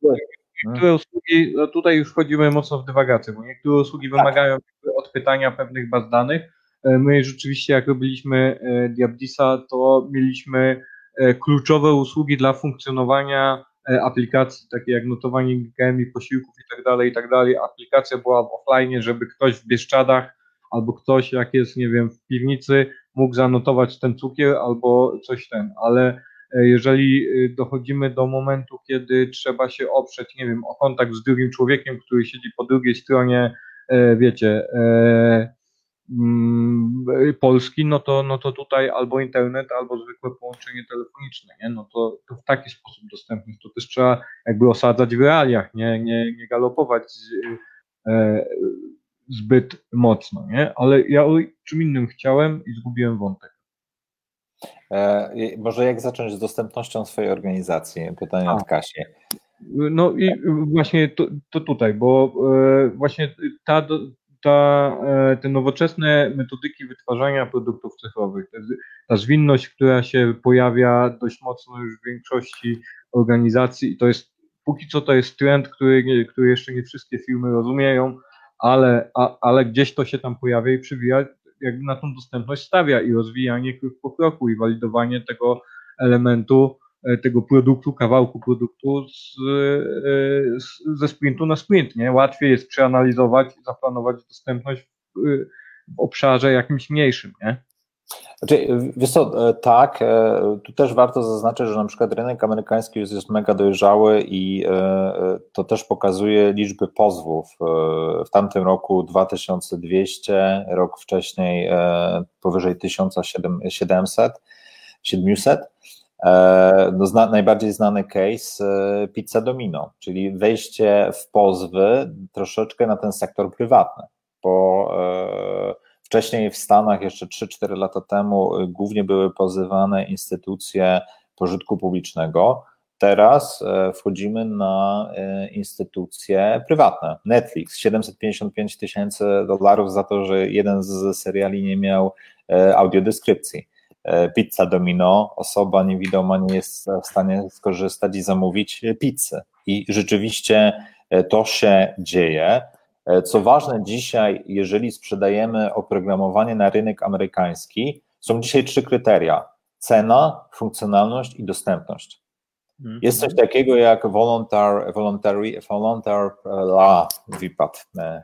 Niektóre usługi, no tutaj już wchodzimy mocno w dywagację, bo niektóre usługi tak. wymagają odpytania pewnych baz danych. My rzeczywiście, jak robiliśmy Diabdisa, to mieliśmy kluczowe usługi dla funkcjonowania E, aplikacji takie jak notowanie glikemii, posiłków i tak dalej, i tak. Aplikacja była w offline, żeby ktoś w Bieszczadach albo ktoś, jak jest, nie wiem, w piwnicy, mógł zanotować ten cukier albo coś ten, ale e, jeżeli e, dochodzimy do momentu, kiedy trzeba się oprzeć, nie wiem, o kontakt z drugim człowiekiem, który siedzi po drugiej stronie, wiecie, Polski, no to, no to tutaj albo internet, albo zwykłe połączenie telefoniczne, nie? No to, to w taki sposób dostępność. To też trzeba jakby osadzać w realiach, nie, nie, nie galopować e, zbyt mocno, nie? Ale ja o czym innym chciałem i zgubiłem wątek. E, może jak zacząć z dostępnością swojej organizacji? Pytanie od Kasi. No i właśnie to, to tutaj, bo e, właśnie ta, ta, e, te nowoczesne metodyki wytwarzania produktów cyfrowych, ta zwinność, która się pojawia dość mocno już w większości organizacji i to jest, póki co to jest trend, który, który jeszcze nie wszystkie firmy rozumieją, ale, a, ale gdzieś to się tam pojawia i przywija. jakby na tą dostępność stawia i rozwijanie krok po kroku i walidowanie tego elementu, tego produktu, kawałku produktu z, z, ze sprintu na sprint. Nie? Łatwiej jest przeanalizować i zaplanować dostępność w, w obszarze jakimś mniejszym. Nie? Znaczy, wiesz co, e, tak, e, tu też warto zaznaczyć, że na przykład rynek amerykański już jest mega dojrzały i e, to też pokazuje liczby pozwów. W tamtym roku 2200, rok wcześniej powyżej 1700, 700. No, zna, najbardziej znany case Pizza Domino, czyli wejście w pozwy troszeczkę na ten sektor prywatny, bo Wcześniej w Stanach, jeszcze 3-4 lata temu, głównie były pozywane instytucje pożytku publicznego. Teraz e, wchodzimy na e, instytucje prywatne. Netflix 755 tysięcy dolarów za to, że jeden z seriali nie miał e, audiodeskrypcji. Pizza Domino, osoba niewidoma nie jest w stanie skorzystać i zamówić pizzy. I rzeczywiście to się dzieje. E, co ważne dzisiaj, jeżeli sprzedajemy oprogramowanie na rynek amerykański, są dzisiaj trzy kryteria: cena, funkcjonalność i dostępność. Mhm. Jest coś takiego jak voluntar, voluntary, voluntar, a, wypad, e, e,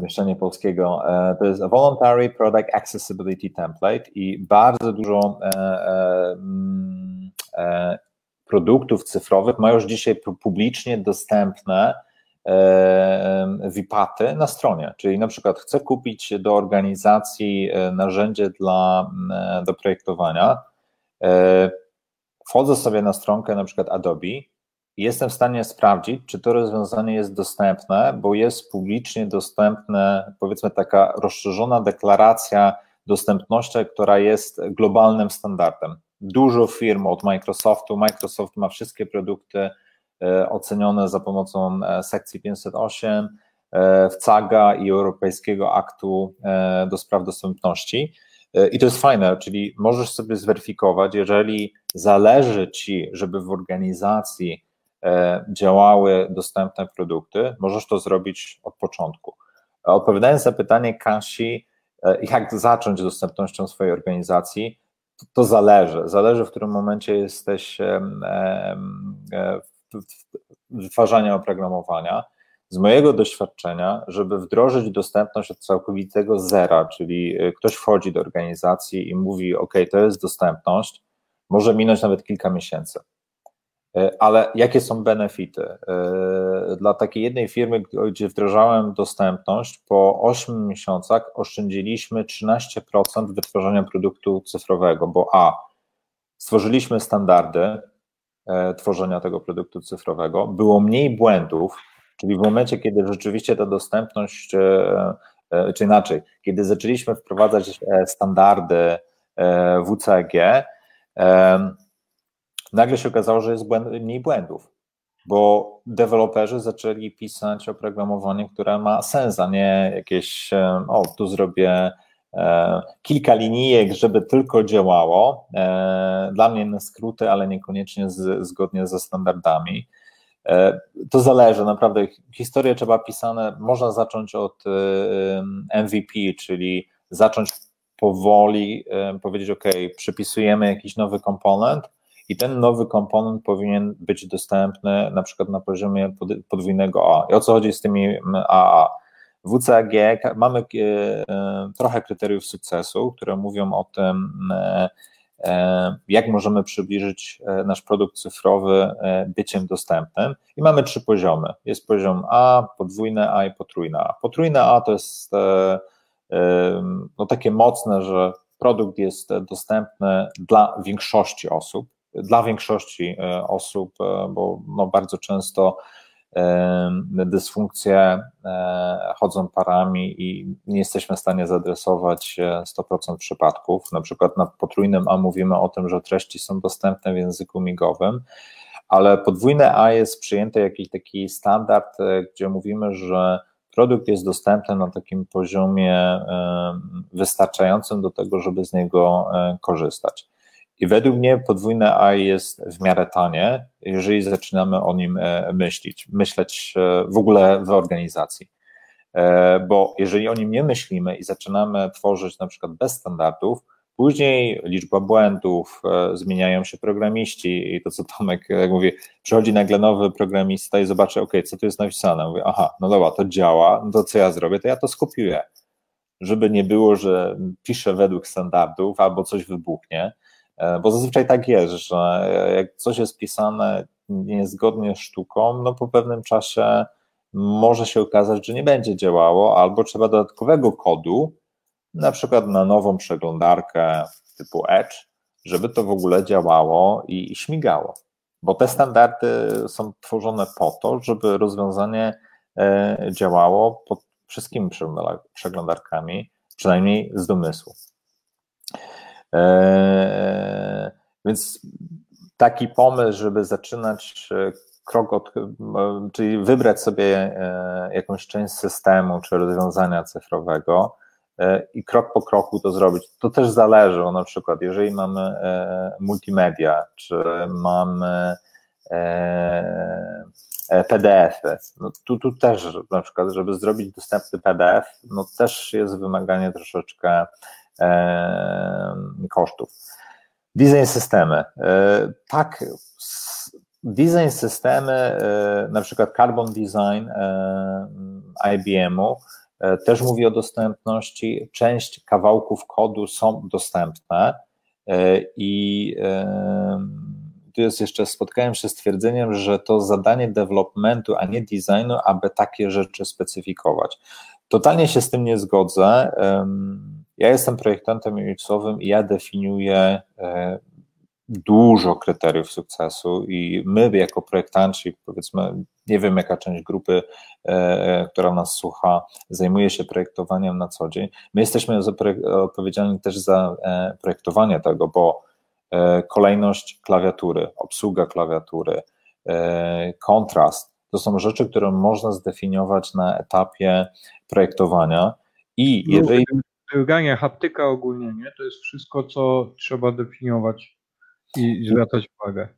mieszczenie polskiego, to jest Voluntary Product Accessibility Template i bardzo dużo mm, produktów cyfrowych ma już dzisiaj publicznie dostępne WIPATy na stronie, czyli na przykład chcę kupić do organizacji e, narzędzie dla, do projektowania, e, wchodzę sobie na stronkę na przykład Adobe jestem w stanie sprawdzić, czy to rozwiązanie jest dostępne, bo jest publicznie dostępne, powiedzmy taka rozszerzona deklaracja dostępności, która jest globalnym standardem. Dużo firm od Microsoftu, Microsoft ma wszystkie produkty E, ocenione za pomocą e, sekcji 508 e, w CAGA i Europejskiego Aktu do Spraw Dostępności. I to jest fajne, czyli możesz sobie zweryfikować, jeżeli zależy Ci, żeby w organizacji działały dostępne produkty, możesz to zrobić od początku. Odpowiadając na pytanie Kasi, jak zacząć dostępnością swojej organizacji, to, to zależy. Zależy, w którym momencie jesteś w wytwarzania oprogramowania. Z mojego doświadczenia, żeby wdrożyć dostępność od całkowitego zera, czyli ktoś wchodzi do organizacji i mówi: OK, to jest dostępność, może minąć nawet kilka miesięcy. Y, ale jakie są benefity? Y, dla takiej jednej firmy, gdzie wdrażałem dostępność, po 8 miesiącach oszczędziliśmy 13% wytwarzania produktu cyfrowego, bo A, stworzyliśmy standardy, E, tworzenia tego produktu cyfrowego. Było mniej błędów, czyli w momencie, kiedy rzeczywiście ta dostępność, e, e, czy inaczej, kiedy zaczęliśmy wprowadzać standardy WCAG, nagle się okazało, że jest mniej błędów, bo deweloperzy zaczęli pisać oprogramowanie, które ma sens, a nie jakieś, o, tu zrobię E, kilka linijek, żeby tylko działało. E, dla mnie na skróty, ale niekoniecznie z, zgodnie ze standardami. E, to zależy, naprawdę. Historię trzeba pisane, można zacząć od MVP, czyli zacząć powoli powiedzieć, OK, przypisujemy jakiś nowy komponent i ten nowy komponent powinien być dostępny na przykład na poziomie podwójnego A. I o co chodzi z tymi AA? WCAG mamy e, e, trochę kryteriów sukcesu, które mówią o tym, e, jak możemy przybliżyć nasz produkt cyfrowy byciem dostępnym. I mamy trzy poziomy. Jest poziom A, podwójne A i potrójne A. Potrójne A to jest no, takie mocne, że produkt jest dostępny dla większości osób. Dla większości osób, bo no, bardzo często dysfunkcje e, chodzą parami i nie jesteśmy w stanie zaadresować 100% przypadków. Na przykład na potrójnym A mówimy o tym, że treści są dostępne w języku migowym, ale podwójne A jest przyjęty jakiś taki standard, e, gdzie mówimy, że produkt jest dostępny na takim poziomie wystarczającym do tego, żeby z niego e, korzystać. I według mnie podwójne AI jest w miarę tanie, jeżeli zaczynamy o nim e, myśleć, myśleć e, w ogóle w organizacji. bo jeżeli o nim nie myślimy i zaczynamy tworzyć na przykład bez standardów, Później liczba błędów, e, zmieniają się programiści i to, co Tomek jak mówi, przychodzi nagle nowy programista i zobaczy, ok, co tu jest napisane. Mówię, aha, no dobra, to działa, no to co ja zrobię, to ja to skopiuję. Żeby nie było, że piszę według standardów albo coś wybuchnie, e, bo zazwyczaj tak jest, że jak coś jest pisane niezgodnie z sztuką, no po pewnym czasie może się okazać, że nie będzie działało, albo trzeba dodatkowego kodu, na przykład na nową przeglądarkę typu Edge, żeby to w ogóle działało i, i śmigało. Bo te standardy są tworzone po to, żeby rozwiązanie e, działało pod wszystkimi przeglądarkami, przynajmniej z domysłu. E, więc taki pomysł, żeby zaczynać e, krok od, czyli wybrać sobie jakąś część systemu czy rozwiązania cyfrowego, E, i krok po kroku to zrobić. To też zależy, na przykład jeżeli mamy e, multimedia, czy mamy e, PDF-y, no tu, tu też na przykład, żeby zrobić dostępny PDF, no też jest wymaganie troszeczkę kosztów. Design systemy. Tak, design systemy, na przykład Carbon Design IBM-u, E, też mówi o dostępności. Część kawałków kodu są dostępne e, i tu jest jeszcze, spotkałem się z twierdzeniem, że to zadanie developmentu, a nie designu, aby takie rzeczy specyfikować. Totalnie się z tym nie zgodzę. Ja jestem projektantem UX-owym i ja definiuję e, dużo kryteriów sukcesu i my jako projektanci, powiedzmy, nie wiem jaka część grupy, e, która nas słucha, zajmuje się projektowaniem na co dzień. My jesteśmy odpowiedzialni też za e, projektowanie tego, bo e, kolejność klawiatury, obsługa klawiatury, kontrast, to są rzeczy, które można zdefiniować na etapie projektowania i jeżeli... Drganie, haptyka ogólnie, nie? To jest wszystko, co trzeba definiować i zwracać uwagę.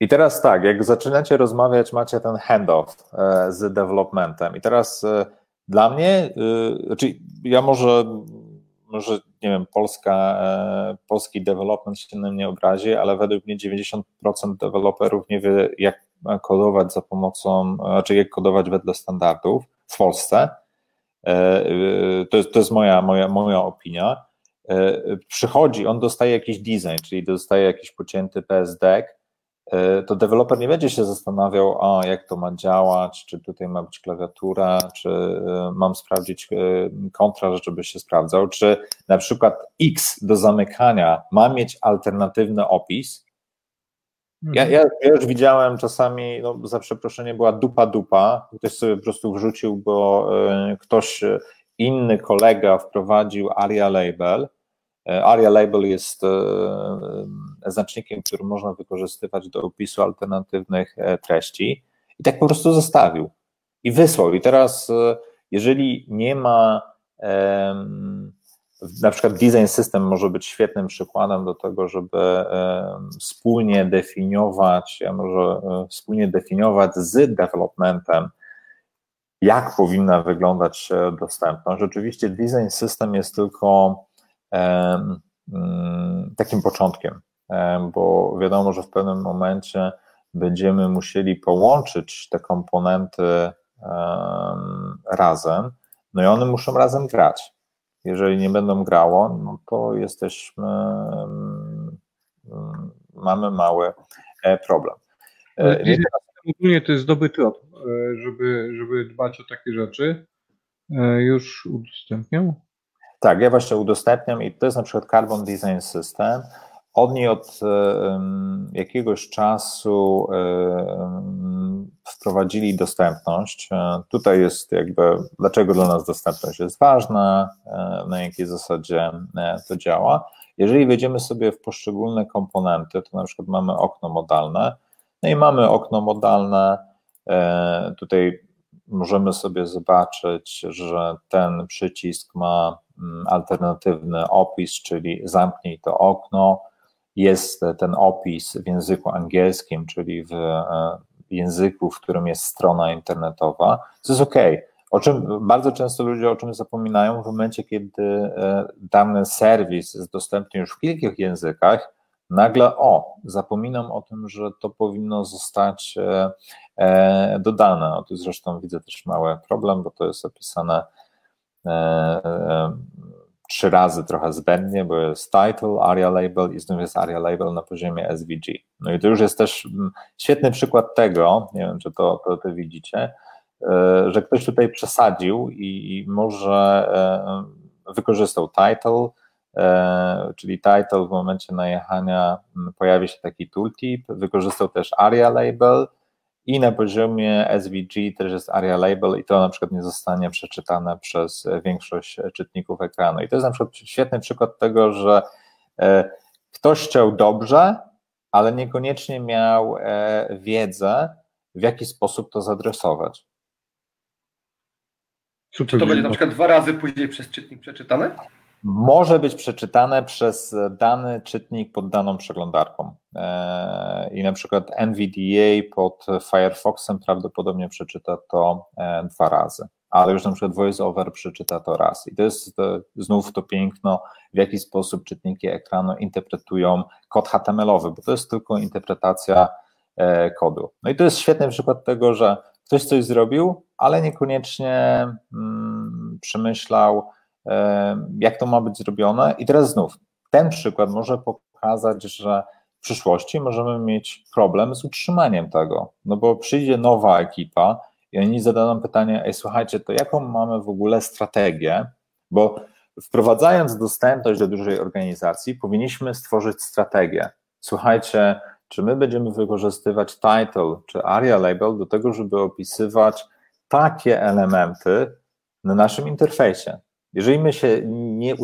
I teraz tak, jak zaczynacie rozmawiać, macie ten handoff e, z developmentem. I teraz e, dla mnie, e, znaczy ja może, może nie wiem, Polska, polski development się na mnie obrazi, ale według mnie 90% deweloperów nie wie, jak kodować za pomocą, znaczy jak kodować wedle standardów w Polsce. To jest, to jest moja, moja, moja opinia. Przychodzi, on dostaje jakiś design, czyli dostaje jakiś pocięty PSD, E, to deweloper nie będzie się zastanawiał, a jak to ma działać, czy tutaj ma być klawiatura, czy e, mam sprawdzić e, kontrast, żeby się sprawdzał, czy na przykład X do zamykania ma mieć alternatywny opis. Ja, mhm. ja, ja już widziałem czasami, no, za przeproszenie była dupa dupa, ktoś sobie po prostu wrzucił, bo ktoś inny kolega wprowadził aria label, E, ARIA Label jest e, e, znacznikiem, który można wykorzystywać do opisu alternatywnych treści i tak po prostu zostawił i wysłał. I teraz, jeżeli nie ma, na przykład design system może być świetnym przykładem do tego, żeby wspólnie definiować, może wspólnie definiować z developmentem, jak powinna wyglądać dostępność. Rzeczywiście design system jest tylko Mm, takim początkiem, bo wiadomo, że w pewnym momencie będziemy musieli połączyć te komponenty razem, no i one muszą razem grać. Jeżeli nie będą grało, no to jesteśmy, mamy mały e, problem. E, ogólnie to jest dobry trop, e, żeby, żeby dbać o takie rzeczy. Już udostępniam. Tak, ja właśnie udostępniam i to jest na przykład Carbon Design System. Oni od jakiegoś czasu wprowadzili dostępność. E, tutaj jest jakby, dlaczego dla nas dostępność jest ważna, e, na jakiej zasadzie e, to działa. Jeżeli wejdziemy sobie w poszczególne komponenty, to na przykład mamy okno modalne, no i mamy okno modalne, tutaj możemy sobie zobaczyć, że ten przycisk ma mm, alternatywny opis, czyli zamknij to okno. Jest ten opis w języku angielskim, czyli w e, języku, w którym jest strona internetowa. To jest ok, o czym bardzo często ludzie o czym zapominają w momencie, kiedy dany serwis jest dostępny już w kilku językach, nagle o, zapominam o tym, że to powinno zostać dodane. O, tu zresztą widzę też mały problem, bo to jest opisane trzy razy trochę zbędnie, bo jest title, aria label i znów jest aria label na poziomie SVG. No i to już jest też mm, świetny przykład tego, nie wiem, czy to, to, to widzicie, e, że ktoś tutaj przesadził i może e, wykorzystał title, e, czyli title w momencie najechania mm, pojawi się taki tooltip, wykorzystał też aria label, i na poziomie SVG też jest ARIA Label i to na przykład nie zostanie przeczytane przez większość czytników ekranu. I to jest na przykład świetny przykład tego, że e, ktoś chciał dobrze, ale niekoniecznie miał e, wiedzę, w jaki sposób to zadresować. Super. Czy to będzie na przykład dwa razy później przez czytnik przeczytane? Może być przeczytane przez dany czytnik pod daną przeglądarką. E, I na przykład NVDA pod Firefoxem prawdopodobnie przeczyta to e, dwa razy, ale już na przykład VoiceOver przeczyta to raz. I to jest znów to piękno, w jaki sposób czytniki ekranu interpretują kod HTML-owy, bo to jest tylko interpretacja e, kodu. No i to jest świetny przykład tego, że ktoś coś zrobił, ale niekoniecznie mm, przemyślał, jak to ma być zrobione. I teraz znów, ten przykład może pokazać, że w przyszłości możemy mieć problem z utrzymaniem tego, no bo przyjdzie nowa ekipa i oni zadadzą pytanie, ej słuchajcie, to jaką mamy w ogóle strategię, bo wprowadzając dostępność do dużej organizacji, powinniśmy stworzyć strategię. Słuchajcie, czy my będziemy wykorzystywać title czy aria label do tego, żeby opisywać takie elementy na naszym interfejsie. Jeżeli my się nie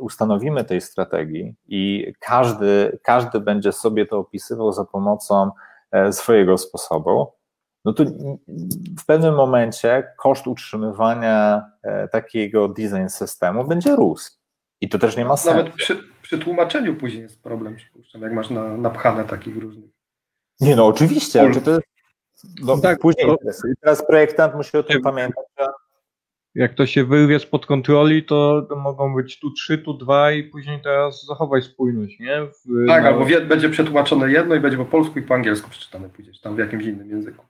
ustanowimy tej strategii i każdy, każdy będzie sobie to opisywał za pomocą e, swojego sposobu, no to w pewnym momencie koszt utrzymywania e, takiego design systemu będzie rósł. I to też nie ma sensu. Nawet przy, przy tłumaczeniu później jest problem, przypuszczam, jak masz na, napchane takich różnych. Nie, no oczywiście. To jest, no, tak, później to... teraz projektant musi o tym pamiętać, że jak to się wyrwie spod kontroli, to, to mogą być tu trzy, tu dwa i później teraz zachowaj spójność, nie? W, tak, albo wie, będzie przetłumaczone jedno i będzie po polsku i po angielsku przeczytane później, tam w jakimś innym języku.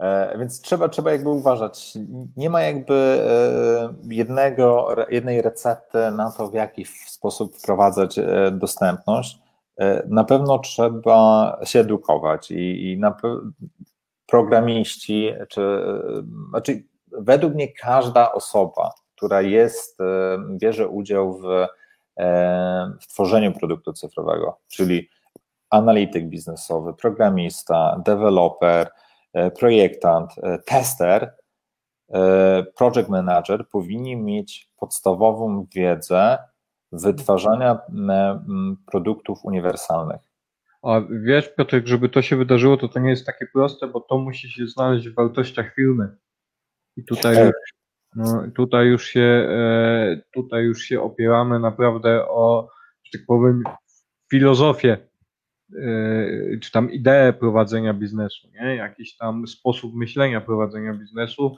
E, więc trzeba, trzeba jakby uważać. Nie ma jakby e, jednego, jednej recepty na to, w jaki sposób wprowadzać e, dostępność. Na pewno trzeba się edukować i, i na, programiści, czy, znaczy według mnie każda osoba, która jest, e, bierze udział w, e, w tworzeniu produktu cyfrowego, czyli analityk biznesowy, programista, deweloper, e, projektant, tester, project manager powinni mieć podstawową wiedzę wytwarzania produktów uniwersalnych. A wiesz, Piotrek, żeby to się wydarzyło, to to nie jest takie proste, bo to musi się znaleźć w wartościach firmy. I tutaj, tak. no, tutaj, już, się, e, tutaj już się opieramy naprawdę o, że tak powiem, filozofię, e, czy tam ideę prowadzenia biznesu, nie? jakiś tam sposób myślenia prowadzenia biznesu.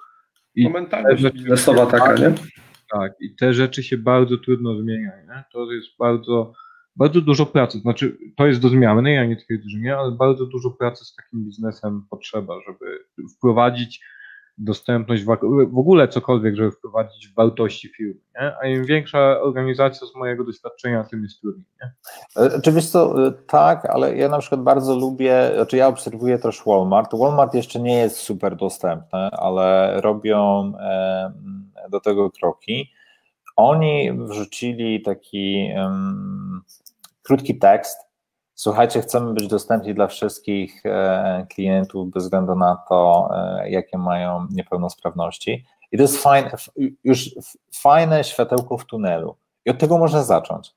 I mentalność biznesowa taka, nie? Tak, i te rzeczy się bardzo trudno zmienia. Nie? To jest bardzo bardzo dużo pracy, znaczy to jest do zmiany, ja nie twierdzę, że nie, ale bardzo dużo pracy z takim biznesem potrzeba, żeby wprowadzić dostępność, w ogóle cokolwiek, żeby wprowadzić wartości firmy, nie? a im większa organizacja z mojego doświadczenia, tym jest trudniej. Nie? Oczywiście e, tak, ale ja na przykład bardzo lubię, znaczy ja obserwuję też Walmart. Walmart jeszcze nie jest super dostępny, ale robią do tego kroki. Oni wrzucili taki krótki tekst. Słuchajcie, chcemy być dostępni dla wszystkich e, klientów bez względu na to, e, jakie mają niepełnosprawności. I to jest fajne, już fajne światełko w tunelu. I od tego można zacząć.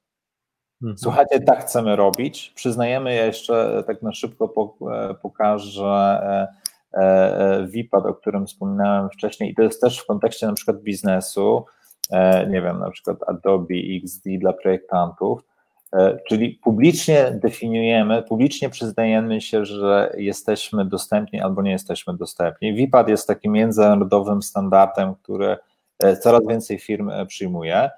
Mhm. Słuchajcie, tak chcemy robić. Przyznajemy, ja jeszcze tak na szybko e, pokażę VIPAD, o którym wspominałem wcześniej, i to jest też w kontekście na przykład biznesu, nie wiem, na przykład Adobe XD dla projektantów E, czyli publicznie definiujemy, publicznie przyznajemy się, że jesteśmy dostępni albo nie jesteśmy dostępni. WIPAD jest takim międzynarodowym standardem, który e, coraz więcej firm e, przyjmuje.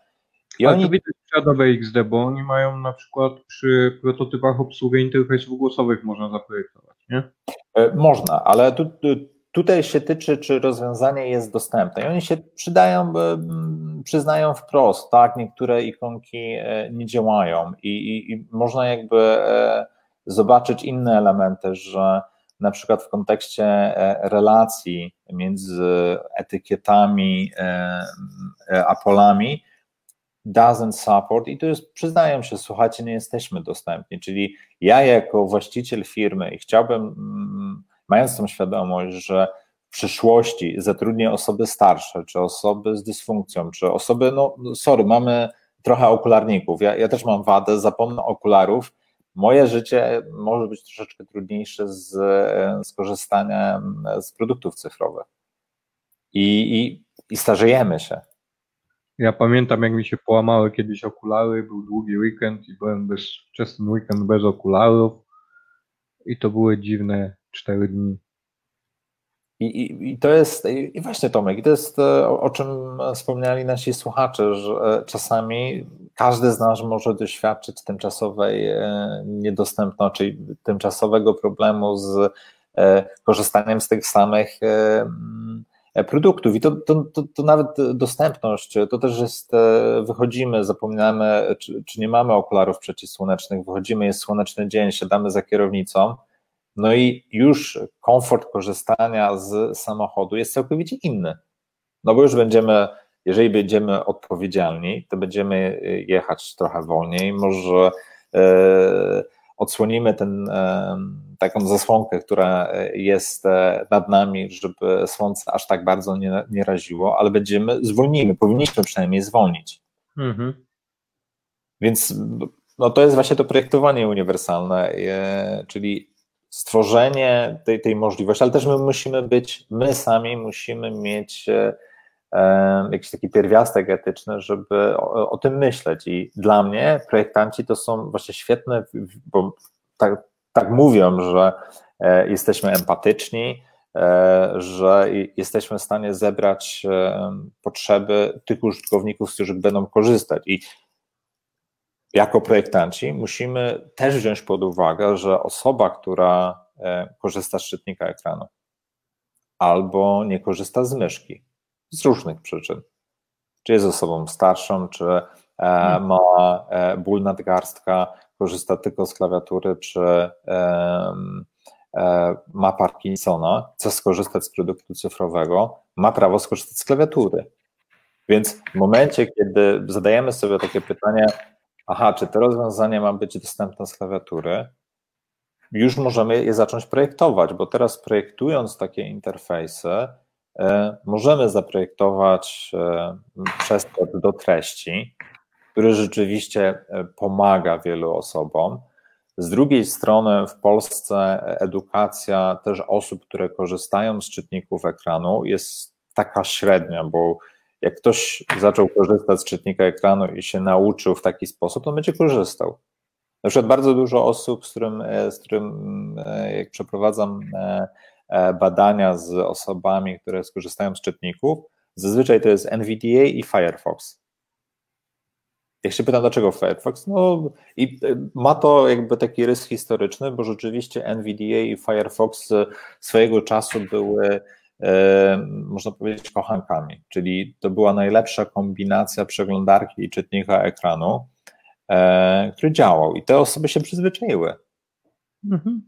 I Ale oni... to widać przy Adobe XD, bo oni mają na przykład przy prototypach obsługę interfejsów głosowych można zaprojektować, nie? Można, ale tu, tutaj się tyczy, czy rozwiązanie jest dostępne. I oni się przydają, przyznają wprost, tak, niektóre ikonki e, nie działają. I, i, i można jakby e, zobaczyć inne elementy, że na przykład w kontekście e, relacji między etykietami a polami doesn't support. I to jest, przyznają się, słuchajcie, nie jesteśmy dostępni, czyli ja jako właściciel firmy i chciałbym mm, mając tą świadomość, że w przyszłości zatrudnię osoby starsze, czy osoby z dysfunkcją, czy osoby, no sorry, mamy trochę okularników, ja, ja też mam wadę, zapomnę okularów, moje życie może być troszeczkę trudniejsze z, z korzystaniem z produktów cyfrowych. I, i, I starzejemy się. Ja pamiętam, jak mi się połamały kiedyś okulary, był długi weekend i byłem bez, wczesny weekend bez okularów i to były dziwne cztery dni. I, i, I, to jest, i właśnie Tomek, i to jest e, o, o, czym wspomniali nasi słuchacze, że e, czasami każdy z nas może doświadczyć tymczasowej e, niedostępności, czyli tymczasowego problemu z korzystaniem z tych samych produktów. I to, to, to, to nawet dostępność, to też jest, wychodzimy, zapominamy, czy, czy nie mamy okularów przeciwsłonecznych, wychodzimy, jest słoneczny dzień, siadamy za kierownicą, no i już komfort korzystania z samochodu jest całkowicie inny. No bo już będziemy, jeżeli będziemy odpowiedzialni, to będziemy jechać trochę wolniej, może e, odsłonimy ten, e, taką zasłonkę, która jest e, nad nami, żeby słońce aż tak bardzo nie, nie raziło, ale będziemy, zwolnimy, powinniśmy przynajmniej zwolnić. Mhm. Więc no, to jest właśnie to projektowanie uniwersalne, czyli stworzenie tej, tej możliwości, ale też my musimy być, my sami musimy mieć e, e, jakiś taki pierwiastek etyczny, żeby o, o, tym myśleć. I dla mnie projektanci to są właśnie świetne, bo tak, tak mówią, że e, jesteśmy empatyczni, że jesteśmy w stanie zebrać potrzeby tych użytkowników, z których będą korzystać. I jako projektanci musimy też wziąć pod uwagę, że osoba, która e, korzysta z czytnika ekranu albo nie korzysta z myszki z różnych przyczyn, czy jest osobą starszą, czy e, hmm. ma e, ból nadgarstka, korzysta tylko z klawiatury, czy ma Parkinsona, chce skorzystać z produktu cyfrowego, ma prawo skorzystać z klawiatury. Więc w momencie, kiedy zadajemy sobie takie pytanie, aha, czy to rozwiązanie ma być dostępne z klawiatury, już możemy je zacząć projektować, bo teraz projektując takie interfejsy, e, możemy zaprojektować e, przeskok do treści, który rzeczywiście e, pomaga wielu osobom. Z drugiej strony, w Polsce edukacja też osób, które korzystają z czytników ekranu, jest taka średnia, bo jak ktoś zaczął korzystać z czytnika ekranu i się nauczył w taki sposób, to będzie korzystał. Na przykład bardzo dużo osób, z którym, e, z którym e, jak przeprowadzam e, badania z osobami, które skorzystają z czytników, zazwyczaj to jest NVDA i Firefox. Jak się pytam, dlaczego Firefox? No i ma to jakby taki rys historyczny, bo rzeczywiście NVDA i Firefox swojego czasu były można powiedzieć, kochankami, czyli to była najlepsza kombinacja przeglądarki i czytnika ekranu, e, który działał i te osoby się przyzwyczaiły. Mhm.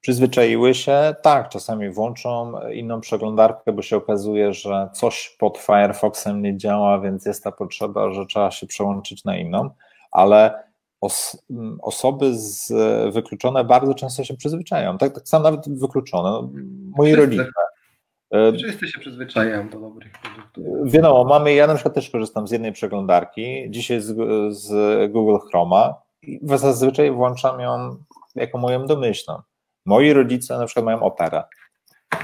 Przyzwyczaiły się, tak, czasami włączą inną przeglądarkę, bo się okazuje, że coś pod Firefoxem nie działa, więc jest ta potrzeba, że trzeba się przełączyć na inną, ale os osoby z, wykluczone bardzo często się przyzwyczajają. Tak, tak samo nawet wykluczone. No, moi rodzice E, Wszyscy się przyzwyczajają do dobrych produktów. Wiadomo, mamy, ja na przykład też korzystam z jednej przeglądarki, dzisiaj z, z Google Chroma i zazwyczaj włączam ją jako moją domyślną. Moi rodzice na przykład mają Opera.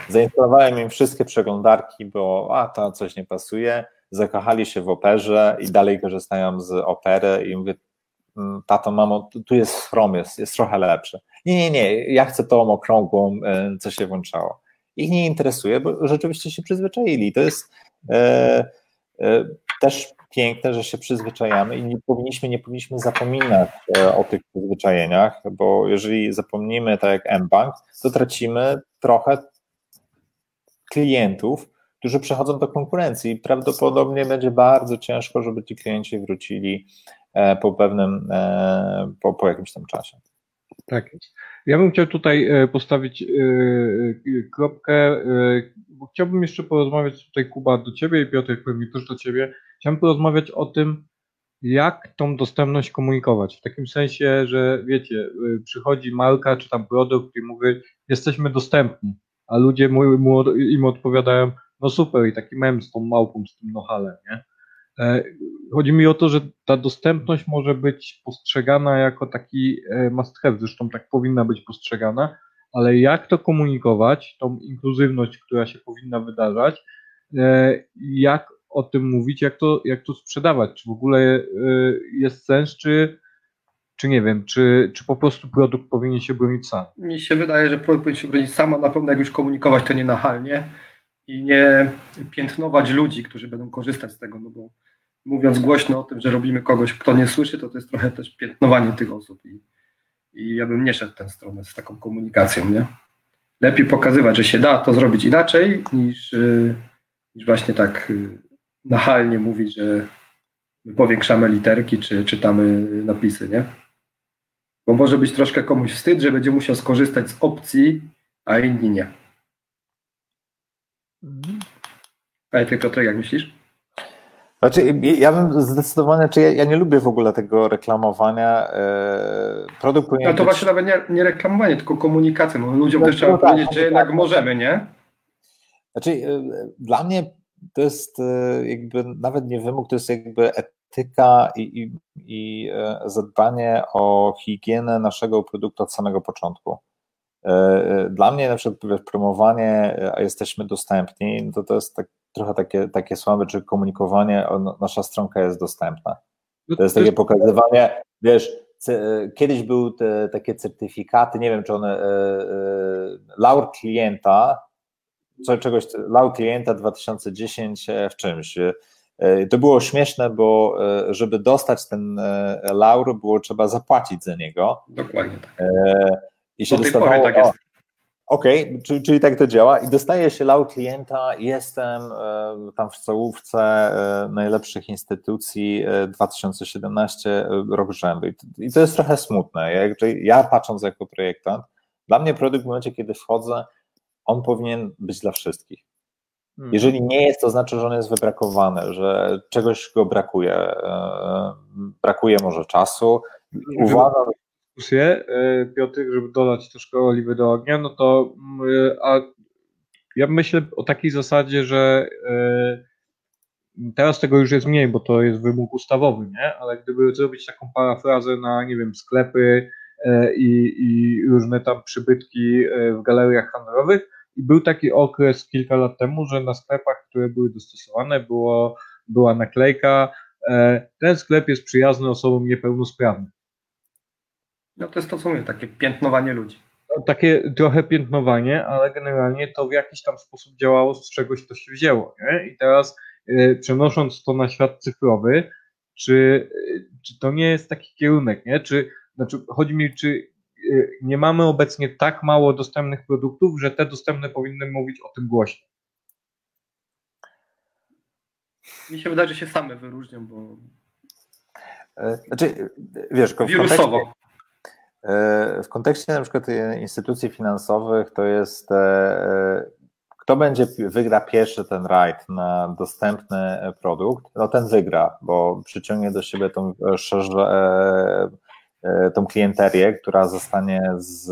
Zainstalowałem im wszystkie przeglądarki, bo a, to coś nie pasuje, zakochali się w Operze i dalej korzystają z Opery i mówię, mm, tato, mamo, tu jest Chrome, jest, jest trochę lepszy. Nie, nie, nie, ja chcę tą okrągłą, e, co się włączało. Ich nie interesuje, bo rzeczywiście się przyzwyczaili. To jest e, e, też piękne, że się przyzwyczajamy i nie powinniśmy, nie powinniśmy zapominać e, o tych przyzwyczajeniach, bo jeżeli zapomnimy, tak jak mBank, to tracimy trochę klientów, którzy przechodzą do konkurencji i prawdopodobnie będzie bardzo ciężko, żeby ci klienci wrócili e, po pewnym, e, po, po jakimś tam czasie. Tak Ja bym chciał tutaj postawić kropkę, bo chciałbym jeszcze porozmawiać tutaj Kuba do Ciebie i Piotr pewnie też do Ciebie Chciałem porozmawiać o tym, jak tą dostępność komunikować. W takim sensie, że wiecie, przychodzi marka czy tam produkt i mówi, jesteśmy dostępni, a ludzie mu, mu, im odpowiadają, no super, i taki mem z tą małpą, z tym nohalem, nie? E, chodzi mi o to, że ta dostępność może być postrzegana jako taki e, must have, zresztą tak powinna być postrzegana, ale jak to komunikować, tą inkluzywność, która się powinna wydarzać, e, jak o tym mówić, jak to, jak to sprzedawać, czy w ogóle jest sens, czy, czy nie wiem, czy, czy po prostu produkt powinien się bronić sam? Mi się wydaje, że produkt powinien się bronić sam, a na pewno jak już komunikować, to nie nachalnie i nie piętnować ludzi, którzy będą korzystać z tego, no bo mówiąc głośno o tym, że robimy kogoś, kto nie słyszy, to to jest trochę też piętnowanie tych osób i, i ja bym nie szedł w tę stronę z taką komunikacją, nie? Lepiej pokazywać, że się da to zrobić inaczej, niż, y, niż właśnie tak y, nachalnie mówić, że my powiększamy literki, czy czytamy napisy, nie? Bo może być troszkę komuś wstyd, że będzie musiał skorzystać z opcji, a inni nie. Mhm. A ty Piotrek, jak myślisz? Znaczy, ja bym zdecydowanie, czy ja, ja, nie lubię w ogóle tego reklamowania. E, produkt powinien No to być... właśnie nawet nie, nie reklamowanie, tylko komunikacja. No, ludziom no, też trzeba no, tak, powiedzieć, że tak, jednak tak. możemy, nie? Znaczy, e, dla mnie to jest e, jakby nawet nie wymóg, to jest jakby etyka i, i, i zadbanie o higienę naszego produktu od samego początku. Dla mnie na przykład promowanie, a jesteśmy dostępni, to to jest tak, trochę takie, takie słabe, czy komunikowanie, no, nasza stronka jest dostępna. To jest takie pokazywanie, wiesz, kiedyś były te, takie certyfikaty, nie wiem, czy one, laur klienta, co, czegoś, lau klienta 2010 e, w czymś. E, to było śmieszne, bo e, żeby dostać ten laur, było trzeba zapłacić za niego. Dokładnie tak. I się dostawało, tak jest. Okej, okay, czyli, czyli, tak to działa i dostaje się lau klienta, jestem tam w czołówce najlepszych instytucji 2017 rok rzędu i to jest trochę smutne. Ja, ja patrząc jako projektant, dla mnie produkt w momencie, kiedy wchodzę, on powinien być dla wszystkich. Hmm. Jeżeli nie jest, to znaczy, że on jest wybrakowany, że czegoś go brakuje. E, brakuje może czasu. Uważam. Dyskusję, e, Piotr, żeby dodać troszkę oliwy do ognia, no to mm, a ja myślę o takiej zasadzie, że e, teraz tego już jest mniej, bo to jest wymóg ustawowy, nie? Ale gdyby zrobić taką parafrazę na, nie wiem, sklepy i, i różne tam przybytki w galeriach handlowych, i był taki okres kilka lat temu, że na sklepach, które były dostosowane, było, była naklejka, e, ten sklep jest przyjazny osobom niepełnosprawnym. No to jest to, co mówię, takie piętnowanie ludzi. No, takie trochę piętnowanie, ale generalnie to w jakiś tam sposób działało, z czegoś to się wzięło. Nie? I teraz y, przenosząc to na świat cyfrowy, czy, czy to nie jest taki kierunek, nie? Czy, znaczy, chodzi mi, czy Y, nie mamy obecnie tak mało dostępnych produktów, że te dostępne powinny mówić o tym głośno. Mi się wydaje, że się same wyróżnią, bo. E, znaczy, wiesz, w kontekście, w kontekście na przykład instytucji finansowych to jest e, kto będzie wygra pierwszy ten rajd na dostępny produkt, no ten wygra, bo przyciągnie do siebie tą E, tą klienterię, która zostanie z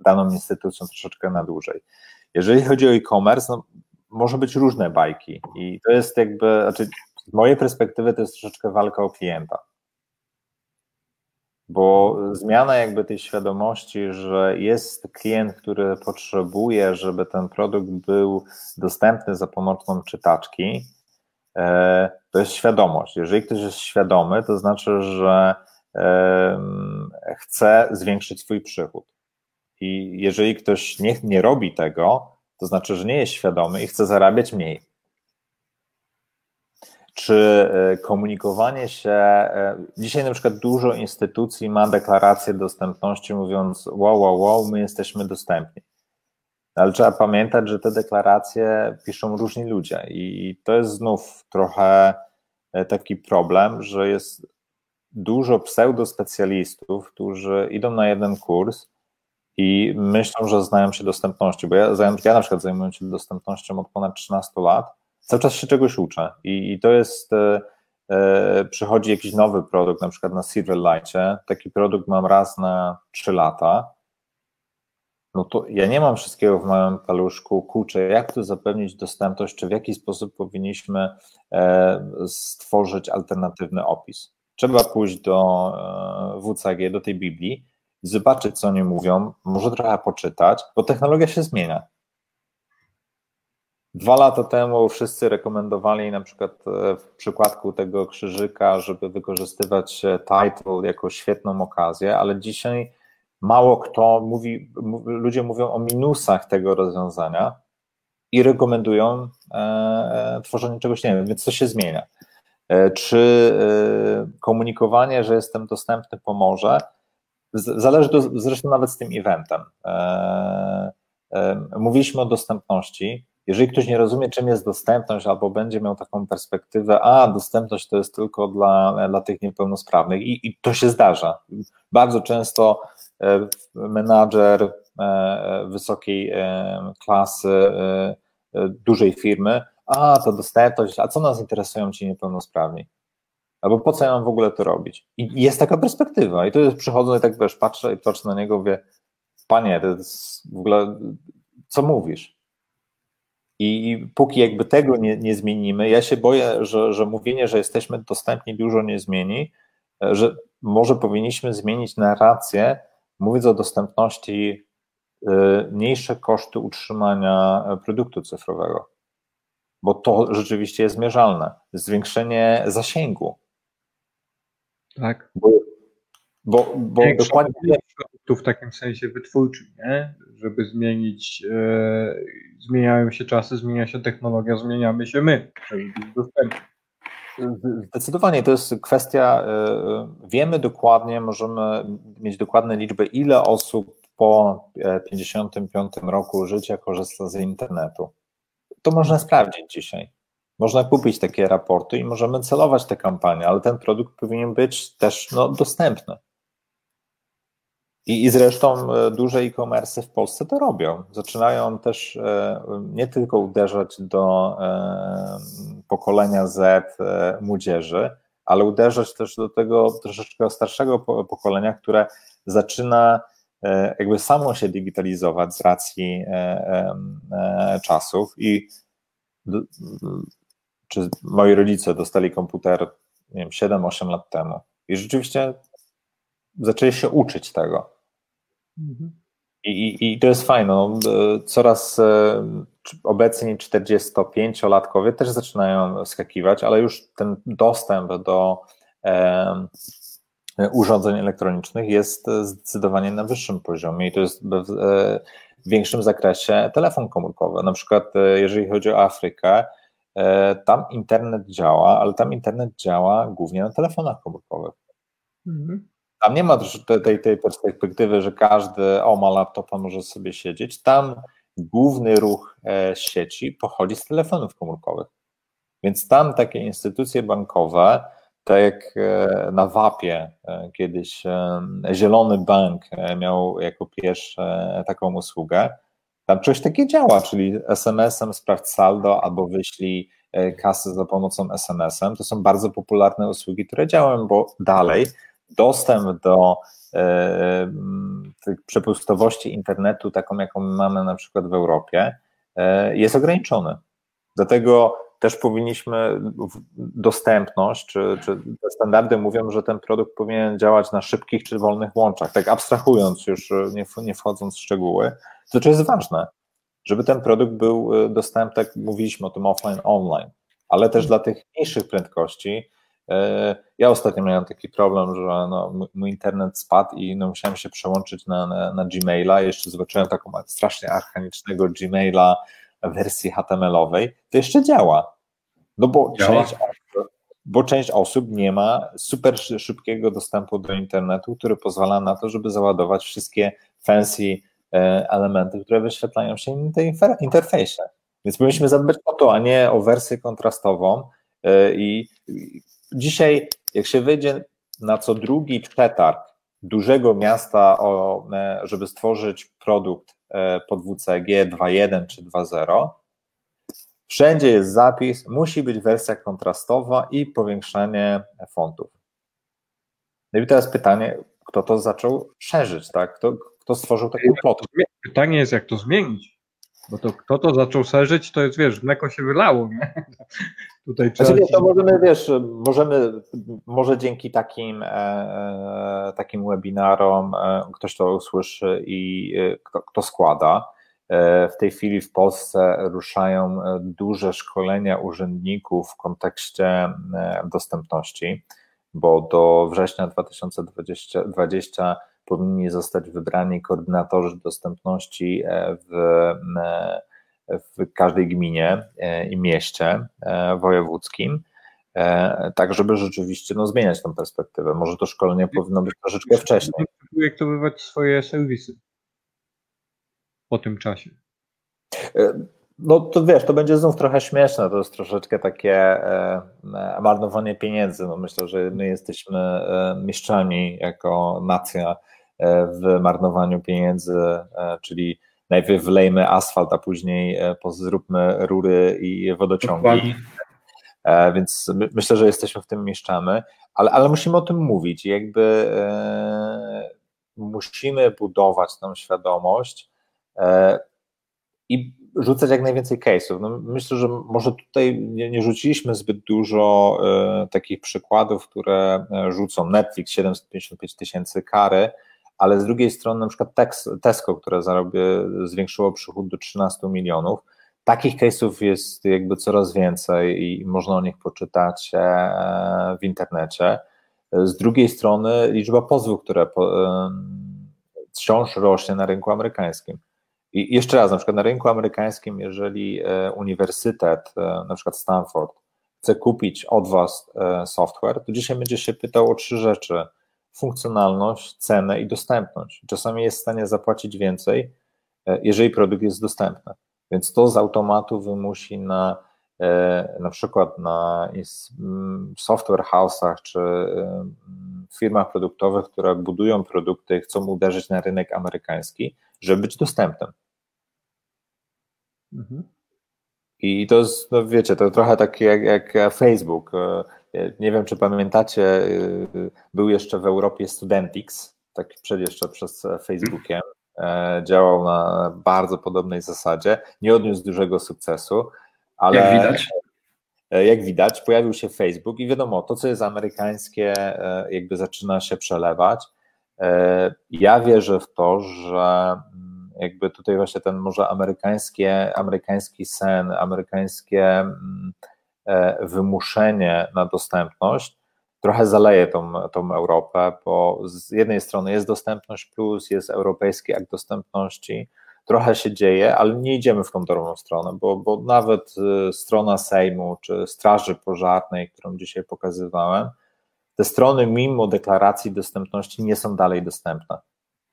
daną instytucją troszeczkę na dłużej. Jeżeli chodzi o e-commerce, no, może być różne bajki i to jest jakby, znaczy z mojej perspektywy to jest troszeczkę walka o klienta. Bo zmiana jakby tej świadomości, że jest klient, który potrzebuje, żeby ten produkt był dostępny za pomocą czytaczki, to jest świadomość. Jeżeli ktoś jest świadomy, to znaczy, że chce zwiększyć swój przychód. I jeżeli ktoś nie, nie robi tego, to znaczy, że nie jest świadomy i chce zarabiać mniej. Czy e, komunikowanie się. E, dzisiaj na przykład dużo instytucji ma deklarację dostępności, mówiąc: wow, wow, wow, my jesteśmy dostępni. Ale trzeba pamiętać, że te deklaracje piszą różni ludzie, i to jest znów trochę e, taki problem, że jest dużo pseudospecjalistów, którzy idą na jeden kurs i myślą, że znają się dostępności, bo ja, ja na przykład zajmuję się dostępnością od ponad 13 lat, cały czas się czegoś uczę i, i to jest, e, e, przychodzi jakiś nowy produkt, na przykład na Silverlightie, taki produkt mam raz na 3 lata, no to ja nie mam wszystkiego w małym paluszku, kurczę, jak tu zapewnić dostępność, czy w jaki sposób powinniśmy e, stworzyć alternatywny opis. Trzeba pójść do e, WCG, do tej Biblii zobaczyć, co oni mówią, może trochę poczytać, bo technologia się zmienia. Dwa lata temu wszyscy rekomendowali na przykład e, w przykładku tego krzyżyka, żeby wykorzystywać e, title jako świetną okazję, ale dzisiaj mało kto mówi, ludzie mówią o minusach tego rozwiązania i rekomendują e, tworzenie czegoś innego, więc to się zmienia. E, czy e, komunikowanie, że jestem dostępny pomoże, Zależy to zresztą nawet z tym eventem. E, e, mówiliśmy o dostępności. Jeżeli ktoś nie rozumie, czym jest dostępność, albo będzie miał taką perspektywę, a dostępność to jest tylko dla, dla tych niepełnosprawnych, i, i to się zdarza. Bardzo często e, menadżer wysokiej klasy, dużej firmy, a to dostępność, a co nas interesują ci niepełnosprawni? Albo po co ja mam w ogóle to robić? I jest taka perspektywa. I to jest, przychodzą i tak wiesz, patrzę i patrzę na niego, mówię, panie, to jest w ogóle, co mówisz? I póki jakby tego nie, nie zmienimy, ja się boję, że, że mówienie, że jesteśmy dostępni, dużo nie zmieni, że może powinniśmy zmienić narrację, mówiąc o dostępności, y, mniejsze koszty utrzymania produktu cyfrowego, bo to rzeczywiście jest mierzalne. Zwiększenie zasięgu, tak. Bo, bo, bo dokładnie. Tu w takim sensie wytwórczym, nie? Żeby zmienić, e, zmieniają się czasy, zmienia się technologia, zmieniamy się my. Zdecydowanie to jest kwestia, e, wiemy dokładnie, możemy mieć dokładne liczby, ile osób po 55 e, roku życia korzysta z internetu. To można sprawdzić dzisiaj. Można kupić takie raporty i możemy celować te kampanie, ale ten produkt powinien być też no, dostępny. I, I zresztą e, duże e-commerce w Polsce to robią. Zaczynają też e, nie tylko uderzać do e, pokolenia Z młodzieży, ale uderzać też do tego troszeczkę starszego pokolenia, które zaczyna jakby samo się digitalizować z racji czasów i czy moi rodzice dostali komputer, nie wiem, 7-8 lat temu. I rzeczywiście zaczęli się uczyć tego. Mhm. I, i, to jest fajne. No, coraz e, obecni 45-latkowie też zaczynają skakiwać, ale już ten dostęp do e, urządzeń elektronicznych jest zdecydowanie na wyższym poziomie i to jest w, e, w większym zakresie telefon komórkowy. Na przykład, e, jeżeli chodzi o Afrykę, E, tam internet działa, ale tam internet działa głównie na telefonach komórkowych. Mhm. Tam nie ma tej, tej perspektywy, że każdy o ma laptopa, może sobie siedzieć. Tam główny ruch e, sieci pochodzi z telefonów komórkowych. Więc tam takie instytucje bankowe, tak jak e, na WAP-ie kiedyś Zielony Bank miał jako pierwszy taką usługę, tam coś takiego działa, czyli SMS-em sprawdź saldo albo wyślij e, kasę za pomocą SMS-em. To są bardzo popularne usługi, które działają, bo dalej dostęp do e, przepustowości internetu, taką jaką mamy na przykład w Europie, e, jest ograniczony. Dlatego też powinniśmy dostępność, czy, czy te standardy mówią, że ten produkt powinien działać na szybkich czy wolnych łączach, tak abstrahując już, nie, nie wchodząc w szczegóły, to, co jest ważne, żeby ten produkt był e, dostępny, tak mówiliśmy o tym offline, online. ale też dla tych mniejszych prędkości. Ja ostatnio miałem taki problem, że no, mój internet spadł i no, musiałem się przełączyć na, na, na Gmaila. Jeszcze zobaczyłem taką strasznie archaicznego Gmaila wersji HTML-owej. To jeszcze działa. No bo działa. część bo część osób nie ma super szybkiego dostępu do internetu, który pozwala na to, żeby załadować wszystkie fancy e, elementy, które wyświetlają się na tej interfejsie. Więc powinniśmy zadbać o to, a nie o wersję kontrastową. E, I dzisiaj, jak się wyjdzie na co drugi przetarg dużego miasta, o, e, żeby stworzyć produkt pod WCG 2.1 czy 2.0, Wszędzie jest zapis, musi być wersja kontrastowa i powiększanie fontów. No i teraz pytanie, kto to zaczął szerzyć, tak? Kto, kto stworzył taką plotkę? Pytanie jest, jak to zmienić. Bo to kto to zaczął szerzyć, to jest, wiesz, mleko się wylało, nie? Tutaj trzeba znaczy, to możemy, wiesz, możemy, może dzięki takim, e, e takim webinarom e, ktoś to usłyszy i e, kto, kto składa, E, w tej chwili w Polsce ruszają e, duże szkolenia urzędników w kontekście dostępności, bo do września 2020 20 powinni zostać wybrani koordynatorzy dostępności w, w każdej gminie i mieście wojewódzkim, tak żeby rzeczywiście no, zmieniać tę perspektywę. Może to szkolenie powinno być troszeczkę wcześniej. Projektowywać swoje serwisy po tym czasie? E, no to wiesz, to będzie znów trochę śmieszne, to jest troszeczkę takie e, e, marnowanie pieniędzy. No myślę, że my jesteśmy mistrzami jako nacja w marnowaniu pieniędzy, czyli najpierw wlejmy asfalt, a później zróbmy rury i wodociągi. Więc myślę, że jesteśmy w tym mieszczamy, ale, ale musimy o tym mówić. Jakby musimy budować tą świadomość, E, i rzucać jak najwięcej case'ów. No myślę, że może tutaj nie, nie rzuciliśmy zbyt dużo e, takich przykładów, które e, rzucą Netflix 755 tysięcy kary, ale z drugiej strony na przykład Tesco, które zarobi, zwiększyło przychód do 13 milionów. Takich case'ów jest jakby coraz więcej i można o nich poczytać w internecie. Z drugiej strony liczba pozwów, które wciąż rośnie na rynku amerykańskim. I jeszcze raz, na przykład na rynku amerykańskim, jeżeli e, uniwersytet, e, na przykład Stanford, chce kupić od Was e, software, to dzisiaj będzie się pytał o trzy rzeczy: funkcjonalność, cenę i dostępność. Czasami jest w stanie zapłacić więcej, jeżeli produkt jest dostępny. Więc to z automatu wymusi na na przykład na software house'ach czy firmach produktowych, które budują produkty i chcą uderzyć na rynek amerykański, żeby być dostępnym. Mhm. I to jest, no wiecie, to trochę takie jak, jak Facebook. E, nie wiem, czy pamiętacie, e, był jeszcze w Europie Studentix, tak przed jeszcze przez Facebookiem. E, działał na bardzo podobnej zasadzie. Nie odniósł dużego sukcesu, ale. Jak widać. Jak widać, pojawił się Facebook i wiadomo, to co jest amerykańskie, jakby zaczyna się przelewać. Ja wierzę w to, że jakby tutaj właśnie ten może amerykańskie, amerykański sen, amerykańskie mm, wymuszenie na dostępność. Trochę zaleje tą, tą Europę, bo z jednej strony jest dostępność plus, jest europejski akt dostępności, trochę się dzieje, ale nie idziemy w tą dobrą stronę, bo, bo nawet y, strona Sejmu czy Straży Pożarnej, którą dzisiaj pokazywałem, te strony mimo deklaracji dostępności nie są dalej dostępne.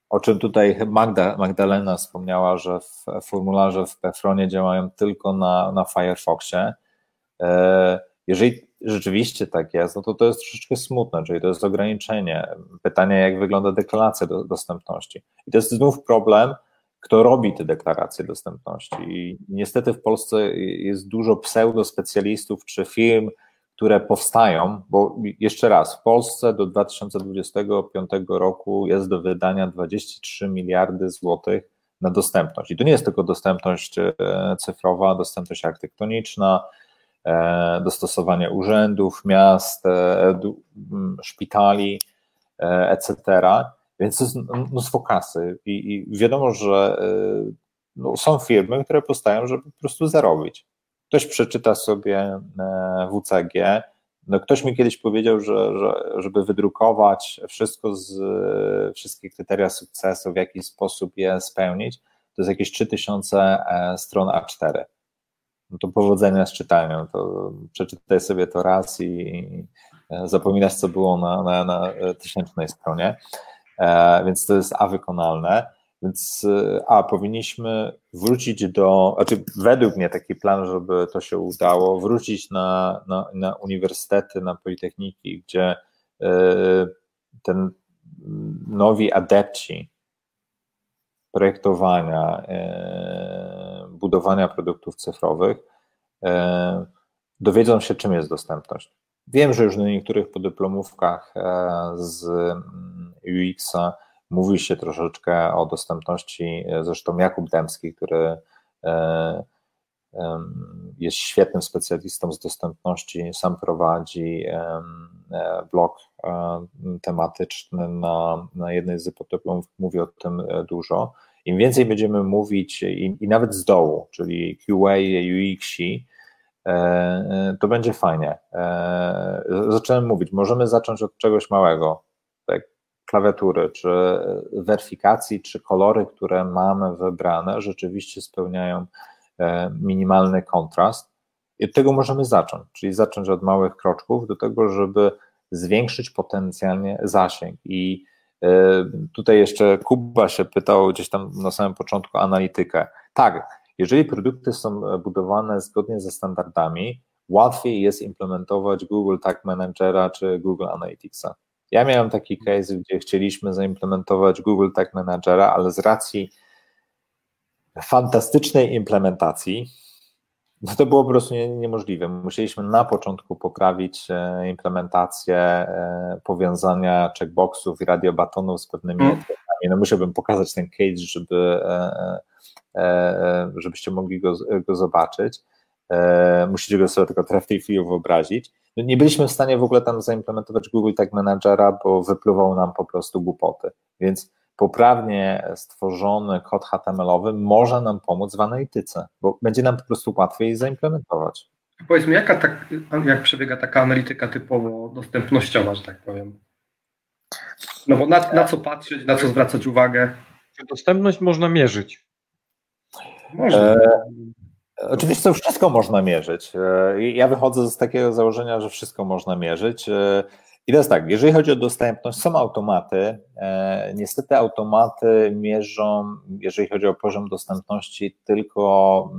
O czym tutaj Magda, Magdalena wspomniała, że w formularze w Pefronie działają tylko na, na Firefoxie. E, jeżeli rzeczywiście tak jest, no to to jest troszeczkę smutne, czyli to jest ograniczenie. Pytanie, jak wygląda deklaracja do, dostępności. I to jest znów problem, kto robi te deklaracje dostępności. I niestety w Polsce jest dużo pseudospecjalistów czy firm, które powstają, bo jeszcze raz, w Polsce do 2025 roku jest do wydania 23 miliardy złotych na dostępność. I to nie jest tylko dostępność e, cyfrowa, dostępność architektoniczna, e, dostosowanie urzędów, miast, e, szpitali, etc. Więc to jest mnóstwo kasy i, i wiadomo, że no, są firmy, które powstają, żeby po prostu zarobić. ktoś przeczyta sobie WCG, no ktoś mi kiedyś powiedział, że, że żeby wydrukować wszystko z wszystkie kryteria sukcesu, w jaki sposób je spełnić, to jest jakieś 3000 stron A4 no to powodzenia z czytaniem, to przeczytaj sobie to raz i zapominasz, co było na, na, na tysięcznej stronie, e, więc to jest A wykonalne, więc e, A, powinniśmy wrócić do, znaczy według mnie taki plan, żeby to się udało, wrócić na, na, na uniwersytety, na politechniki, gdzie e, ten nowi adepci projektowania, budowania produktów cyfrowych, e, dowiedzą się, czym jest dostępność. Wiem, że już na niektórych podyplomówkach e, z mm, UX-a mówi się troszeczkę o dostępności, e, zresztą Jakub Dębski, który jest świetnym specjalistą z dostępności, sam prowadzi blog tematyczny na, na jednej z podyplomów, mówi o tym dużo. Im więcej będziemy mówić i, i nawet z dołu, czyli QA, UX, e, e, to będzie fajnie. E, zacząłem mówić, możemy zacząć od czegoś małego, tak klawiatury, czy weryfikacji, czy kolory, które mamy wybrane, rzeczywiście spełniają minimalny kontrast. I od tego możemy zacząć, czyli zacząć od małych kroczków do tego, żeby zwiększyć potencjalnie zasięg. I tutaj jeszcze Kuba się pytał gdzieś tam na samym początku analitykę. Tak, jeżeli produkty są budowane zgodnie ze standardami, łatwiej jest implementować Google Tag Managera czy Google Analyticsa. Ja miałem taki case, gdzie chcieliśmy zaimplementować Google Tag Managera, ale z racji fantastycznej implementacji, no to było po prostu nie, niemożliwe. Musieliśmy na początku poprawić e, implementację e, powiązania checkboxów i radiobatonów z pewnymi mm. No musiałbym pokazać ten case, żeby, e, żebyście mogli go, go zobaczyć. Musicie go sobie tylko w tej chwili wyobrazić. No nie byliśmy w stanie w ogóle tam zaimplementować Google Tag Managera, bo wypluwał nam po prostu głupoty. Więc poprawnie stworzony kod HTML-owy może nam pomóc w analityce, bo będzie nam po prostu łatwiej zaimplementować. Powiedz mi, jaka tak, jak przebiega taka analityka typowo dostępnościowa, że tak powiem? No bo na, na co patrzeć, na co zwracać uwagę? Dostępność można mierzyć. Można. E, oczywiście wszystko można mierzyć. E, ja wychodzę z takiego założenia, że wszystko można mierzyć. E, i teraz tak, jeżeli chodzi o dostępność, są automaty. E, niestety automaty mierzą, jeżeli chodzi o poziom dostępności, tylko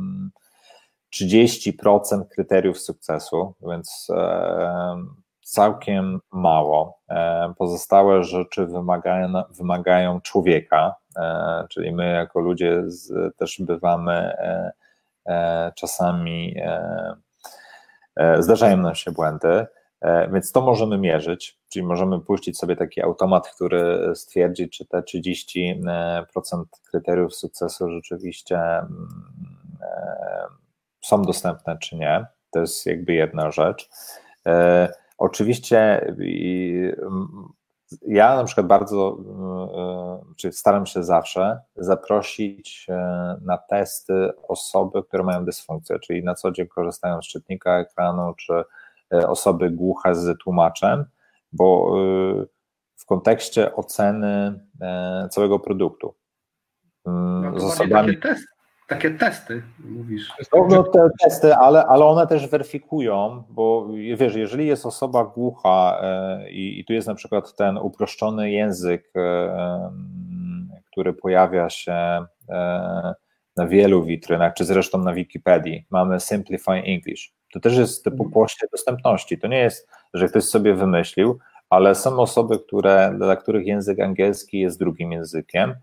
30% mm, kryteriów sukcesu, więc e, całkiem mało. E, pozostałe rzeczy wymagają, wymagają człowieka, czyli my jako ludzie też bywamy czasami, zdarzają nam się błędy. E, więc to możemy mierzyć, czyli możemy puścić sobie taki automat, który stwierdzi, czy te 30% kryteriów sukcesu rzeczywiście mm, e, są dostępne, czy nie. To jest jakby jedna rzecz. E, oczywiście ja na przykład bardzo, czy staram się zawsze zaprosić na testy osoby, które mają dysfunkcję, czyli na co dzień korzystają z czytnika ekranu, czy E, osoby głuche z tłumaczem, bo e, w kontekście oceny e, całego produktu. Mm, no, z osobami. Takie, test, takie testy, mówisz. No, no, te testy, ale, ale one też weryfikują, bo wiesz, jeżeli jest osoba głucha i, i tu jest na przykład ten uproszczony język, który pojawia się na wielu witrynach, czy zresztą na Wikipedii, mamy Simplify English to też jest typu mhm. płoście dostępności. To nie jest, że ktoś sobie wymyślił, ale są osoby, które, dla których język angielski jest drugim językiem.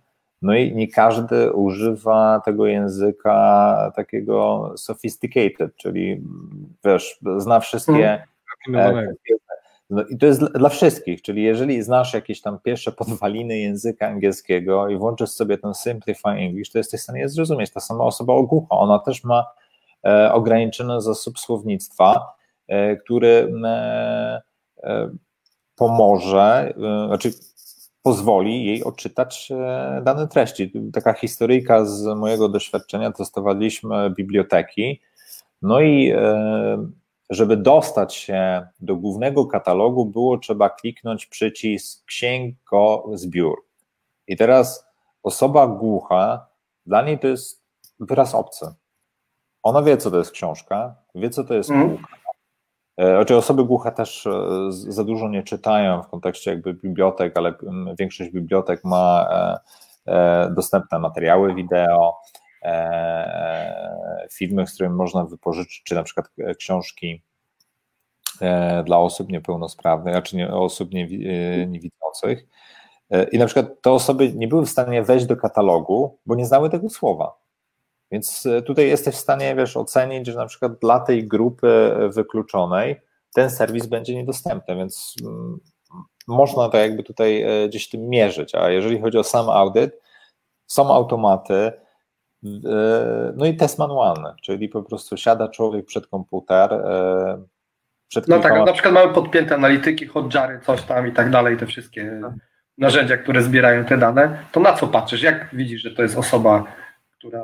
No i nie każdy używa tego języka takiego sophisticated, czyli wiesz, zna wszystkie. Hmm. No i to jest dla wszystkich, czyli jeżeli znasz jakieś tam pierwsze podwaliny języka angielskiego i włączysz sobie ten Simplify English, to jesteś w stanie zrozumieć. Ta sama osoba ogłucha, ona też ma E, ograniczony zasób słownictwa, e, który e, pomoże, znaczy pozwoli jej odczytać dane treści. Taka historyjka z mojego doświadczenia, testowaliśmy biblioteki, No i żeby dostać się do głównego katalogu, było trzeba kliknąć przycisk księgozbiór. I teraz osoba głucha, dla niej to jest wyraz obcy. Ona wie, co to jest książka, wie, co to jest mm. półka. Znaczy osoby głuche też e, za dużo nie czytają w kontekście jakby bibliotek, ale większość bibliotek ma e, dostępne materiały wideo, filmy, z którymi można wypożyczyć, czy na przykład książki dla osób niepełnosprawnych, a czy nie, osób niewidzących. I na przykład te osoby nie były w stanie wejść do katalogu, bo nie znały tego słowa. Więc e, tutaj jesteś w stanie, wiesz, ocenić, że na przykład dla tej grupy wykluczonej ten serwis będzie niedostępny, więc mm, można to jakby tutaj e, gdzieś tym mierzyć. A jeżeli chodzi o sam audyt, są automaty, e, no i test manualny, czyli po prostu siada człowiek przed komputer. Przed no tak, na przykład mamy podpięte analityki, hotjary, coś tam i tak dalej, te wszystkie tak. narzędzia, które zbierają te dane. To na co patrzysz? Jak widzisz, że to jest osoba która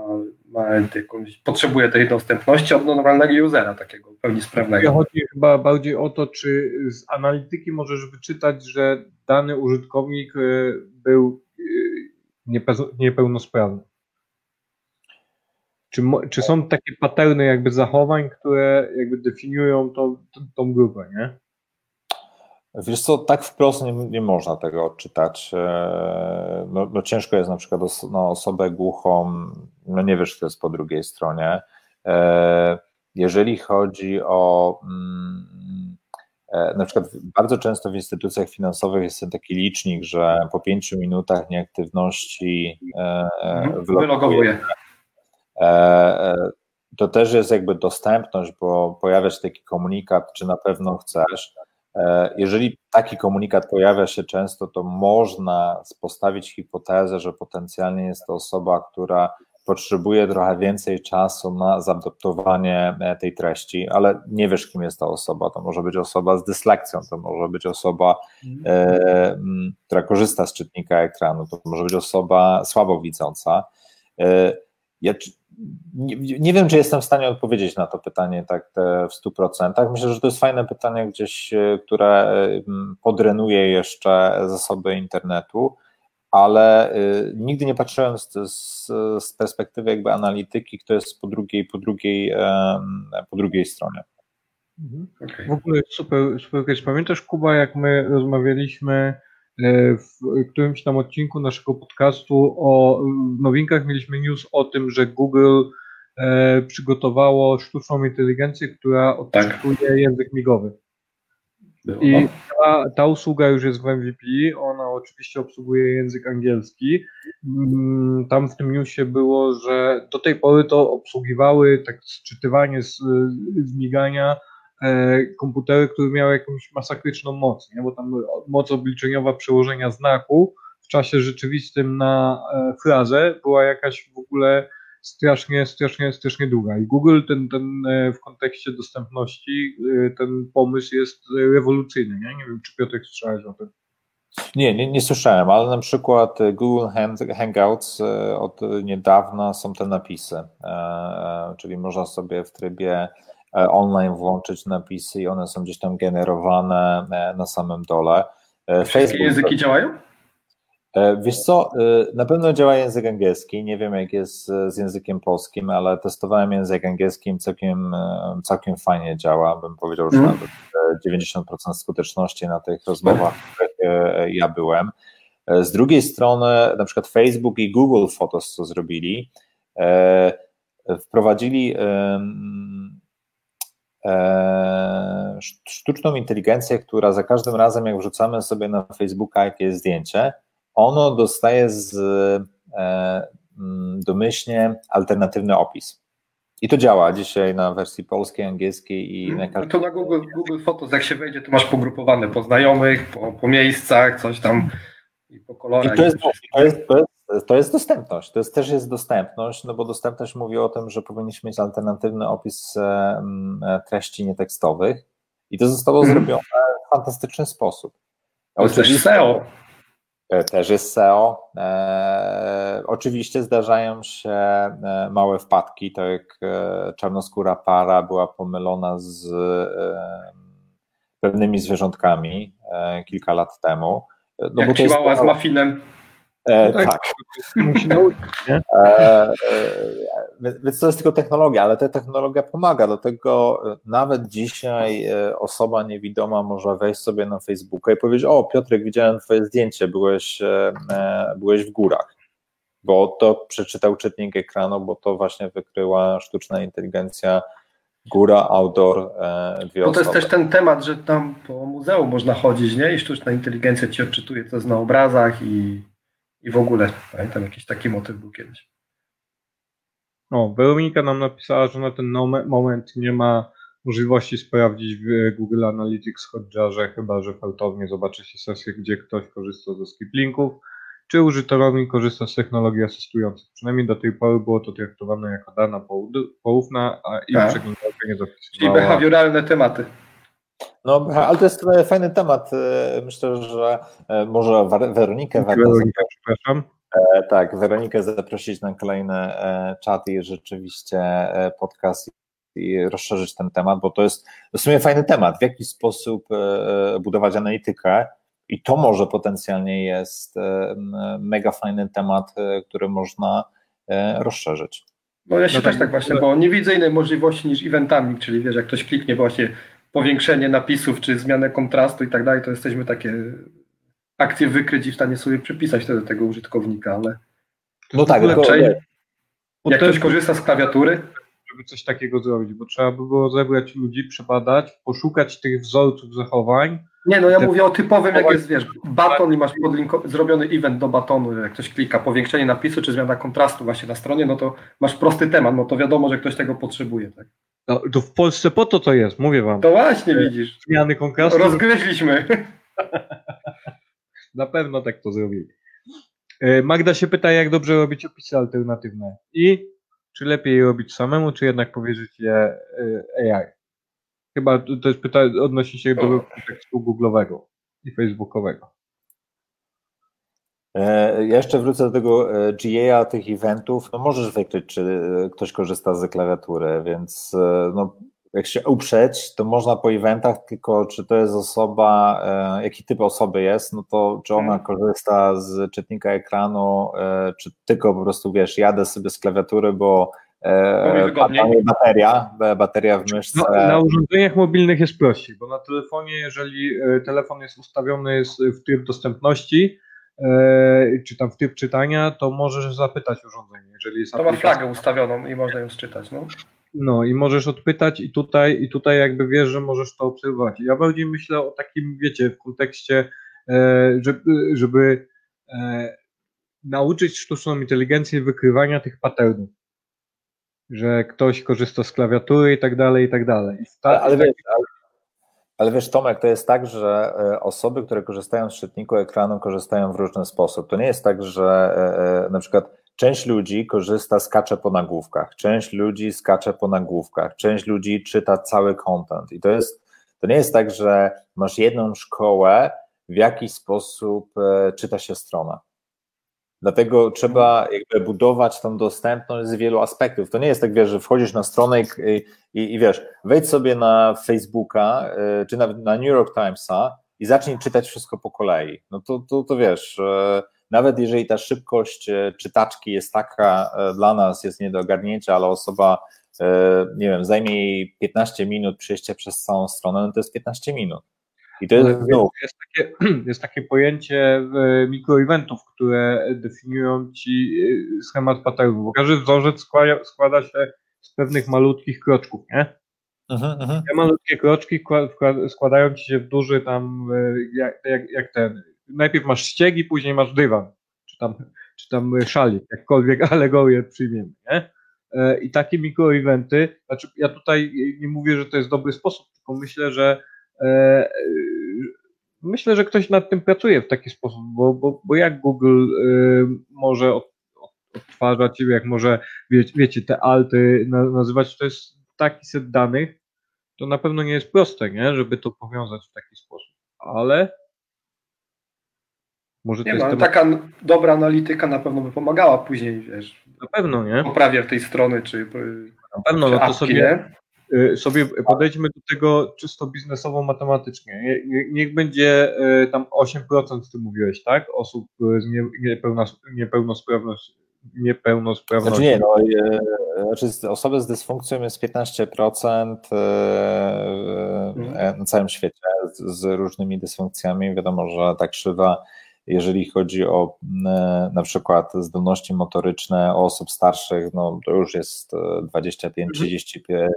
ma jakąś, potrzebuje tej dostępności od normalnego usera, takiego pełni sprawnego. Chodzi chyba bardziej o to, czy z analityki możesz wyczytać, że dany użytkownik e, był e, niepełnosprawny. Czy, czy są takie paterny jakby zachowań, które jakby definiują to, tą grupę, nie? Wiesz co, tak wprost nie, nie można tego odczytać. E, no, no ciężko jest na przykład os no, osobę głuchą, no nie wiesz, kto jest po drugiej stronie. E, jeżeli chodzi o mm, e, na przykład bardzo często w instytucjach finansowych jest ten taki licznik, że po pięciu minutach nieaktywności mhm. wylogowuje. To też jest jakby dostępność, bo pojawia się taki komunikat, czy na pewno chcesz. E, jeżeli taki komunikat pojawia się często, to można postawić hipotezę, że potencjalnie jest to osoba, która potrzebuje trochę więcej czasu na zaadoptowanie e, tej treści, ale nie wiesz, kim jest ta osoba. To może być osoba z dyslekcją, to może być osoba, e, która korzysta z czytnika ekranu, to może być osoba słabowidząca. E, ja, nie, nie, wiem, czy jestem w stanie odpowiedzieć na to pytanie tak w 100%. Myślę, że to jest fajne pytanie gdzieś, e, które e, podrenuje jeszcze zasoby internetu, ale e, nigdy nie patrzyłem z, z, z perspektywy jakby analityki, kto jest po drugiej, po drugiej, po drugiej stronie. Mhm. Okay. W ogóle super, super. Pamiętasz, Kuba, jak my rozmawialiśmy E, w którymś tam odcinku naszego podcastu o nowinkach mieliśmy news o tym, że Google e, przygotowało sztuczną inteligencję, która odczytuje tak. język migowy. I ta, ta, usługa już jest w MVP, ona oczywiście obsługuje język angielski. Mm, tam w tym newsie było, że do tej pory to obsługiwały tak sczytywanie z, z migania E, komputery, które miały jakąś masakryczną moc, nie? bo tam moc obliczeniowa przełożenia znaku w czasie rzeczywistym na e, frazę była jakaś w ogóle strasznie, strasznie, strasznie długa. I Google ten, ten e, w kontekście dostępności, ten pomysł jest rewolucyjny. Nie, nie wiem, czy Piotrek słyszałeś o tym. Nie, nie, nie słyszałem, ale na przykład Google Hangouts od niedawna są te napisy, czyli można sobie w trybie E, online włączyć napisy i one są gdzieś tam generowane e, na samym dole. E, Wszystkie Facebook, języki działają? Wiesz co, na pewno działa język angielski, nie wiem jak jest z językiem polskim, ale testowałem język angielski całkiem, całkiem fajnie działa, bym powiedział, że mm. nawet 90% skuteczności na tych rozmowach, w których ja byłem. Z drugiej strony, na przykład Facebook i Google Photos co zrobili, wprowadzili E, sztuczną inteligencję, która za każdym razem, jak wrzucamy sobie na Facebooka jakieś zdjęcie, ono dostaje z e, mm, domyślnie alternatywny opis. I to działa dzisiaj na wersji polskiej, angielskiej i na każdym. To na Google, Google Photos, jak się wejdzie, to masz pogrupowane po znajomych, po, po miejscach, coś tam i po kolorach. I to, jest, to, jest, to, jest, to jest dostępność, to jest, też jest dostępność, no bo dostępność mówi o tym, że powinniśmy mieć alternatywny opis e, e, treści nietekstowych i to zostało hmm. zrobione w fantastyczny sposób. To jest też SEO. E, też jest SEO. E, oczywiście zdarzają się e, małe wpadki, tak jak e, czarnoskóra para była pomylona z e, pewnymi zwierzątkami e, kilka lat temu. No jak chihuahua z mafinem. E, tak. tak. Musi nauczyć, nie? E, więc to jest tylko technologia, ale ta technologia pomaga. Dlatego nawet dzisiaj osoba niewidoma może wejść sobie na Facebooka i powiedzieć: O, Piotrek, widziałem Twoje zdjęcie, byłeś, byłeś w górach. Bo to przeczytał czytnik ekranu, bo to właśnie wykryła sztuczna inteligencja góra, outdoor, dwie No to jest też ten temat, że tam po muzeum można chodzić, nie? I sztuczna inteligencja ci odczytuje, co jest na obrazach i i w ogóle. Pamiętam, jakiś taki motyw był kiedyś. O, Weronika nam napisała, że na ten moment nie ma możliwości sprawdzić w Google Analytics Hotjarze, chyba że fartownie zobaczy się sesję, gdzie ktoś korzysta ze skip linków, czy użytkownik korzysta z technologii asystujących. Przynajmniej do tej pory było to traktowane jako dana poufna, a i tak. przeglądarka nie zapisywała. Czyli behawioralne tematy. No, ale to jest fajny temat. E, myślę, że e, może Weronikę Weronika, przepraszam. E, tak, Weronikę zaprosić na kolejne czaty i rzeczywiście podcast i rozszerzyć ten temat, bo to jest w sumie fajny temat. W jaki sposób budować analitykę i to może potencjalnie jest mega fajny temat, który można rozszerzyć. No ja się no też tak, tak właśnie, bo nie widzę innej możliwości niż eventami, czyli wiesz, jak ktoś kliknie właśnie powiększenie napisów, czy zmianę kontrastu i tak dalej, to jesteśmy takie akcje wykryć i w stanie sobie przypisać do tego użytkownika, ale no tak, lepszej, jak ktoś korzysta z klawiatury, żeby coś takiego zrobić, bo trzeba by było zebrać ludzi, przebadać, poszukać tych wzorców zachowań. Nie, no ja te... mówię o typowym, jak jest, wiesz, baton i masz zrobiony event do batonu, jak ktoś klika powiększenie napisu, czy zmiana kontrastu właśnie na stronie, no to masz prosty temat, no to wiadomo, że ktoś tego potrzebuje, tak? No, to w Polsce po to to jest, mówię wam. To właśnie widzisz. Zmiany kontrastu. Rozgryźliśmy. Na pewno tak to zrobili. E, Magda się pyta, jak dobrze robić opisy alternatywne i czy lepiej je robić samemu, czy jednak powierzyć je e, AI. Chyba to jest pytanie, odnosi się do kontekstu Google'owego i Facebookowego. E, ja jeszcze wrócę do tego GA, tych eventów. No możesz wykryć, czy ktoś korzysta z klawiatury, więc no, jak się uprzeć, to można po eventach, tylko czy to jest osoba, jaki typ osoby jest, no to czy ona hmm. korzysta z czytnika ekranu, czy tylko po prostu wiesz, jadę sobie z klawiatury, bo bateria, bateria w myszce. No, na urządzeniach mobilnych jest prościej, bo na telefonie, jeżeli telefon jest ustawiony w tryb dostępności, E, czy tam w typ czytania, to możesz zapytać urządzenie, jeżeli jest To ma flagę ustawioną i można ją sczytać, no. No i możesz odpytać i tutaj, i tutaj jakby wiesz, że możesz to obserwować. Ja bardziej myślę o takim, wiecie, w kontekście, e, żeby, żeby e, nauczyć sztuczną inteligencję wykrywania tych patternów. Że ktoś korzysta z klawiatury i tak dalej, i tak dalej. ale, ale, wiesz, ale wiesz, Tomek, to jest tak, że e, osoby, które korzystają z czytniku ekranu, korzystają w różny sposób. To nie jest tak, że e, e, na przykład część ludzi korzysta, skacze po nagłówkach, część ludzi skacze po nagłówkach, część ludzi czyta cały content. I to jest, to nie jest tak, że masz jedną szkołę, w jaki sposób czyta się strona. Dlatego trzeba jakby budować tą dostępność z wielu aspektów. To nie jest tak, wiesz, że wchodzisz na stronę i, i, i wiesz, wejdź sobie na Facebooka y, czy na, na New York Timesa i zacznij czytać wszystko po kolei. No to, to, to wiesz, nawet jeżeli ta szybkość y, czytaczki jest taka y, dla nas, jest nie do ogarnięcia, ale osoba, nie wiem, zajmie jej 15 minut przejście przez całą stronę, no to jest 15 minut. I to jest, no. jest, takie, jest takie pojęcie mikroeventów, które definiują ci schemat patternów, bo każdy wzorzec składa, składa się z pewnych malutkich kroczków, nie? Aha, aha. Te malutkie kroczki składają ci się w duży tam, jak, jak, jak ten, najpierw masz ściegi, później masz dywan, czy tam, czy tam szalik, jakkolwiek alegorię przyjmiemy, nie? E, I takie mikroeventy, znaczy ja tutaj nie mówię, że to jest dobry sposób, tylko myślę, że E, myślę, że ktoś nad tym pracuje w taki sposób, bo, bo, bo jak Google e, może odtwarzać, jak może, wie, wiecie, te alty nazywać, to jest taki set danych, to na pewno nie jest proste, nie? żeby to powiązać w taki sposób, ale Może Nie to jest temat... taka dobra analityka na pewno by pomagała później, wiesz, Na pewno, nie? w poprawie tej strony, czy, Na pewno, czy no to apki, sobie, nie? y, sobie podejdźmy do tego czysto biznesowo-matematycznie. Nie- nie- Niech będzie y, tam 8% ty mówiłeś, tak? Osób y, z niepełnosprawnością. Znaczy nie, no, znaczy osoby z dysfunkcją jest 15% e, e, na całym świecie z, z różnymi dysfunkcjami. Wiadomo, że ta krzywa, jeżeli chodzi o e, na przykład zdolności motoryczne osób starszych, no to już jest e, 25-35%.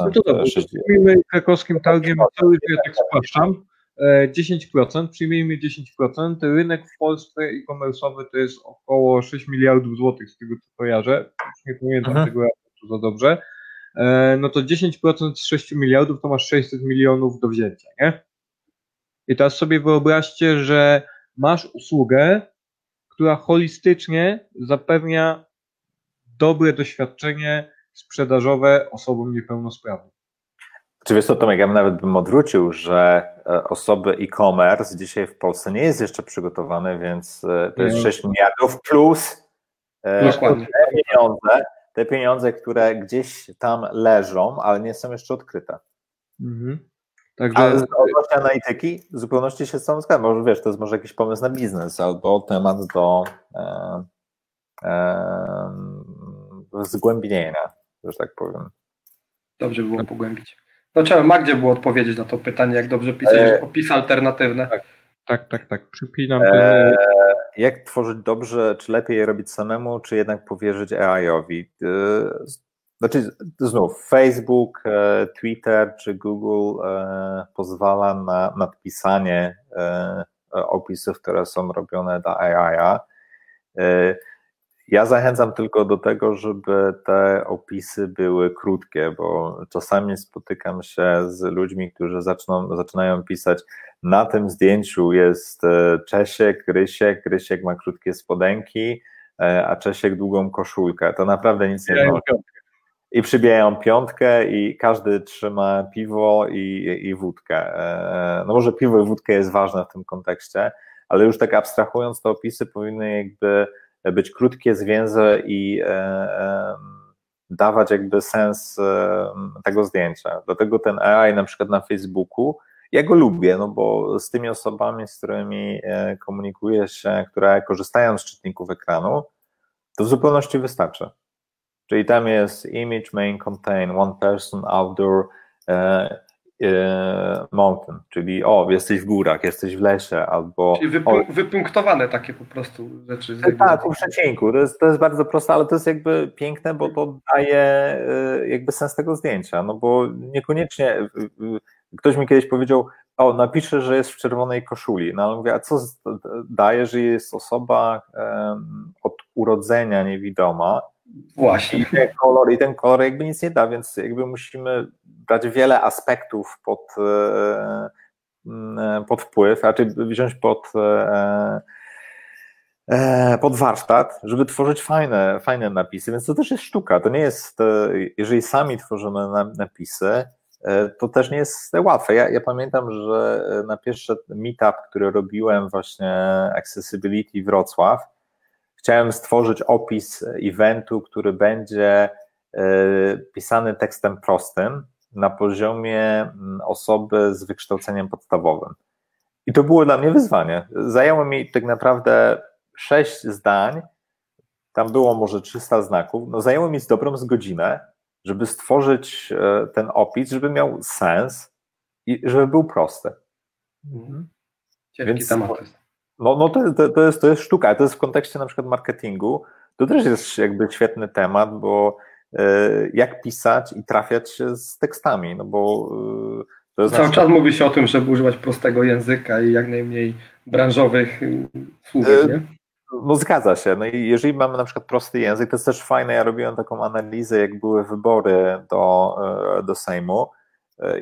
No to dobrze, e, to przyjmijmy krakowskim targiem cały ja tak spłaszczam. e, 10%, przyjmijmy 10%. Rynek w Polsce e-commerce'owy to jest około 6 miliardów złotych, z tego co kojarzę. Już nie pamiętam Mhm. tego raportu za dobrze. E, No to 10% z 6 miliardów to masz 600 milionów do wzięcia, nie? I teraz sobie wyobraźcie, że masz usługę, która holistycznie zapewnia dobre doświadczenie sprzedażowe osobom niepełnosprawnym. Czy wiesz co, Tomek, ja nawet bym odwrócił, że e, osoby e-commerce dzisiaj w Polsce nie jest jeszcze przygotowane, więc e, to jest Nie. 6 miliardów plus e, Dokładnie. te pieniądze, te pieniądze, które gdzieś tam leżą, ale nie są jeszcze odkryte. Mhm. Także Ale z odnośnie analityki w zupełności się z tą zgadzam. Może wiesz, to jest może jakiś pomysł na biznes albo temat do e, e, zgłębienia, że tak powiem. Dobrze było pogłębić. No trzeba Magdzie było odpowiedzieć na to pytanie, jak dobrze pisać E, opisy alternatywne. tak, tak, tak. Przypinam E, jak tworzyć dobrze, czy lepiej je robić samemu, czy jednak powierzyć AI-owi? Znaczy, znów, Facebook, e, Twitter czy Google e, pozwala na nadpisanie e, opisów, które są robione dla AI-a. E, Ja zachęcam tylko do tego, żeby te opisy były krótkie, bo czasami spotykam się z ludźmi, którzy zaczną, zaczynają pisać na tym zdjęciu jest Czesiek, Rysiek, Rysiek ma krótkie spodenki, a Czesiek długą koszulkę. To naprawdę nic nie wnosi. I przybijają piątkę i każdy trzyma piwo i, i wódkę. E, No może piwo i wódkę jest ważne w tym kontekście, ale już tak abstrahując, te opisy powinny jakby być krótkie, zwięzłe i e, e, dawać jakby sens tego zdjęcia. Dlatego ten AI na przykład na Facebooku, ja go lubię, no bo z tymi osobami, z którymi komunikuję się, które korzystają z czytników ekranu, to w zupełności wystarczy. Czyli tam jest image may contain one person outdoor e, e, mountain, czyli o, jesteś w górach, jesteś w lesie, albo Czyli o, wypunk- wypunktowane takie po prostu rzeczy. tak, po przecinku. To jest, to jest bardzo proste, ale to jest jakby piękne, bo to daje y, jakby sens tego zdjęcia. No bo niekoniecznie. Ktoś mi kiedyś powiedział, o, napiszę, że jest w czerwonej koszuli. No ale mówię, a co daje, że jest osoba od urodzenia niewidoma Właśnie. i ten kolor, i ten kolor jakby nic nie da, więc jakby musimy brać wiele aspektów pod, e, m, pod wpływ, raczej wziąć pod, e, e, pod warsztat, żeby tworzyć fajne, fajne napisy, więc to też jest sztuka, to nie jest, e, jeżeli sami tworzymy na- napisy, e, to też nie jest łatwe. Ja, ja pamiętam, że na pierwszy meetup, który robiłem właśnie Accessibility Wrocław, chciałem stworzyć opis eventu, który będzie e, pisany tekstem prostym na poziomie mm, osoby z wykształceniem podstawowym. I to było dla mnie wyzwanie. Zajęło mi tak naprawdę sześć zdań, tam było może 300 znaków, no zajęło mi z dobrą z godzinę, żeby stworzyć e, ten opis, żeby miał sens i żeby był prosty. Mhm. Ciężki Więc- temat jest. No, no to, to, to, jest, to jest sztuka, to jest w kontekście na przykład marketingu. To też jest jakby świetny temat, bo e, jak pisać i trafiać się z tekstami, no bo e, to jest Cały czas mówi się o tym, żeby używać prostego języka i jak najmniej branżowych y, słówek, E, nie? No zgadza się. No i jeżeli mamy na przykład prosty język, to jest też fajne. Ja robiłem taką analizę, jak były wybory do, do Sejmu,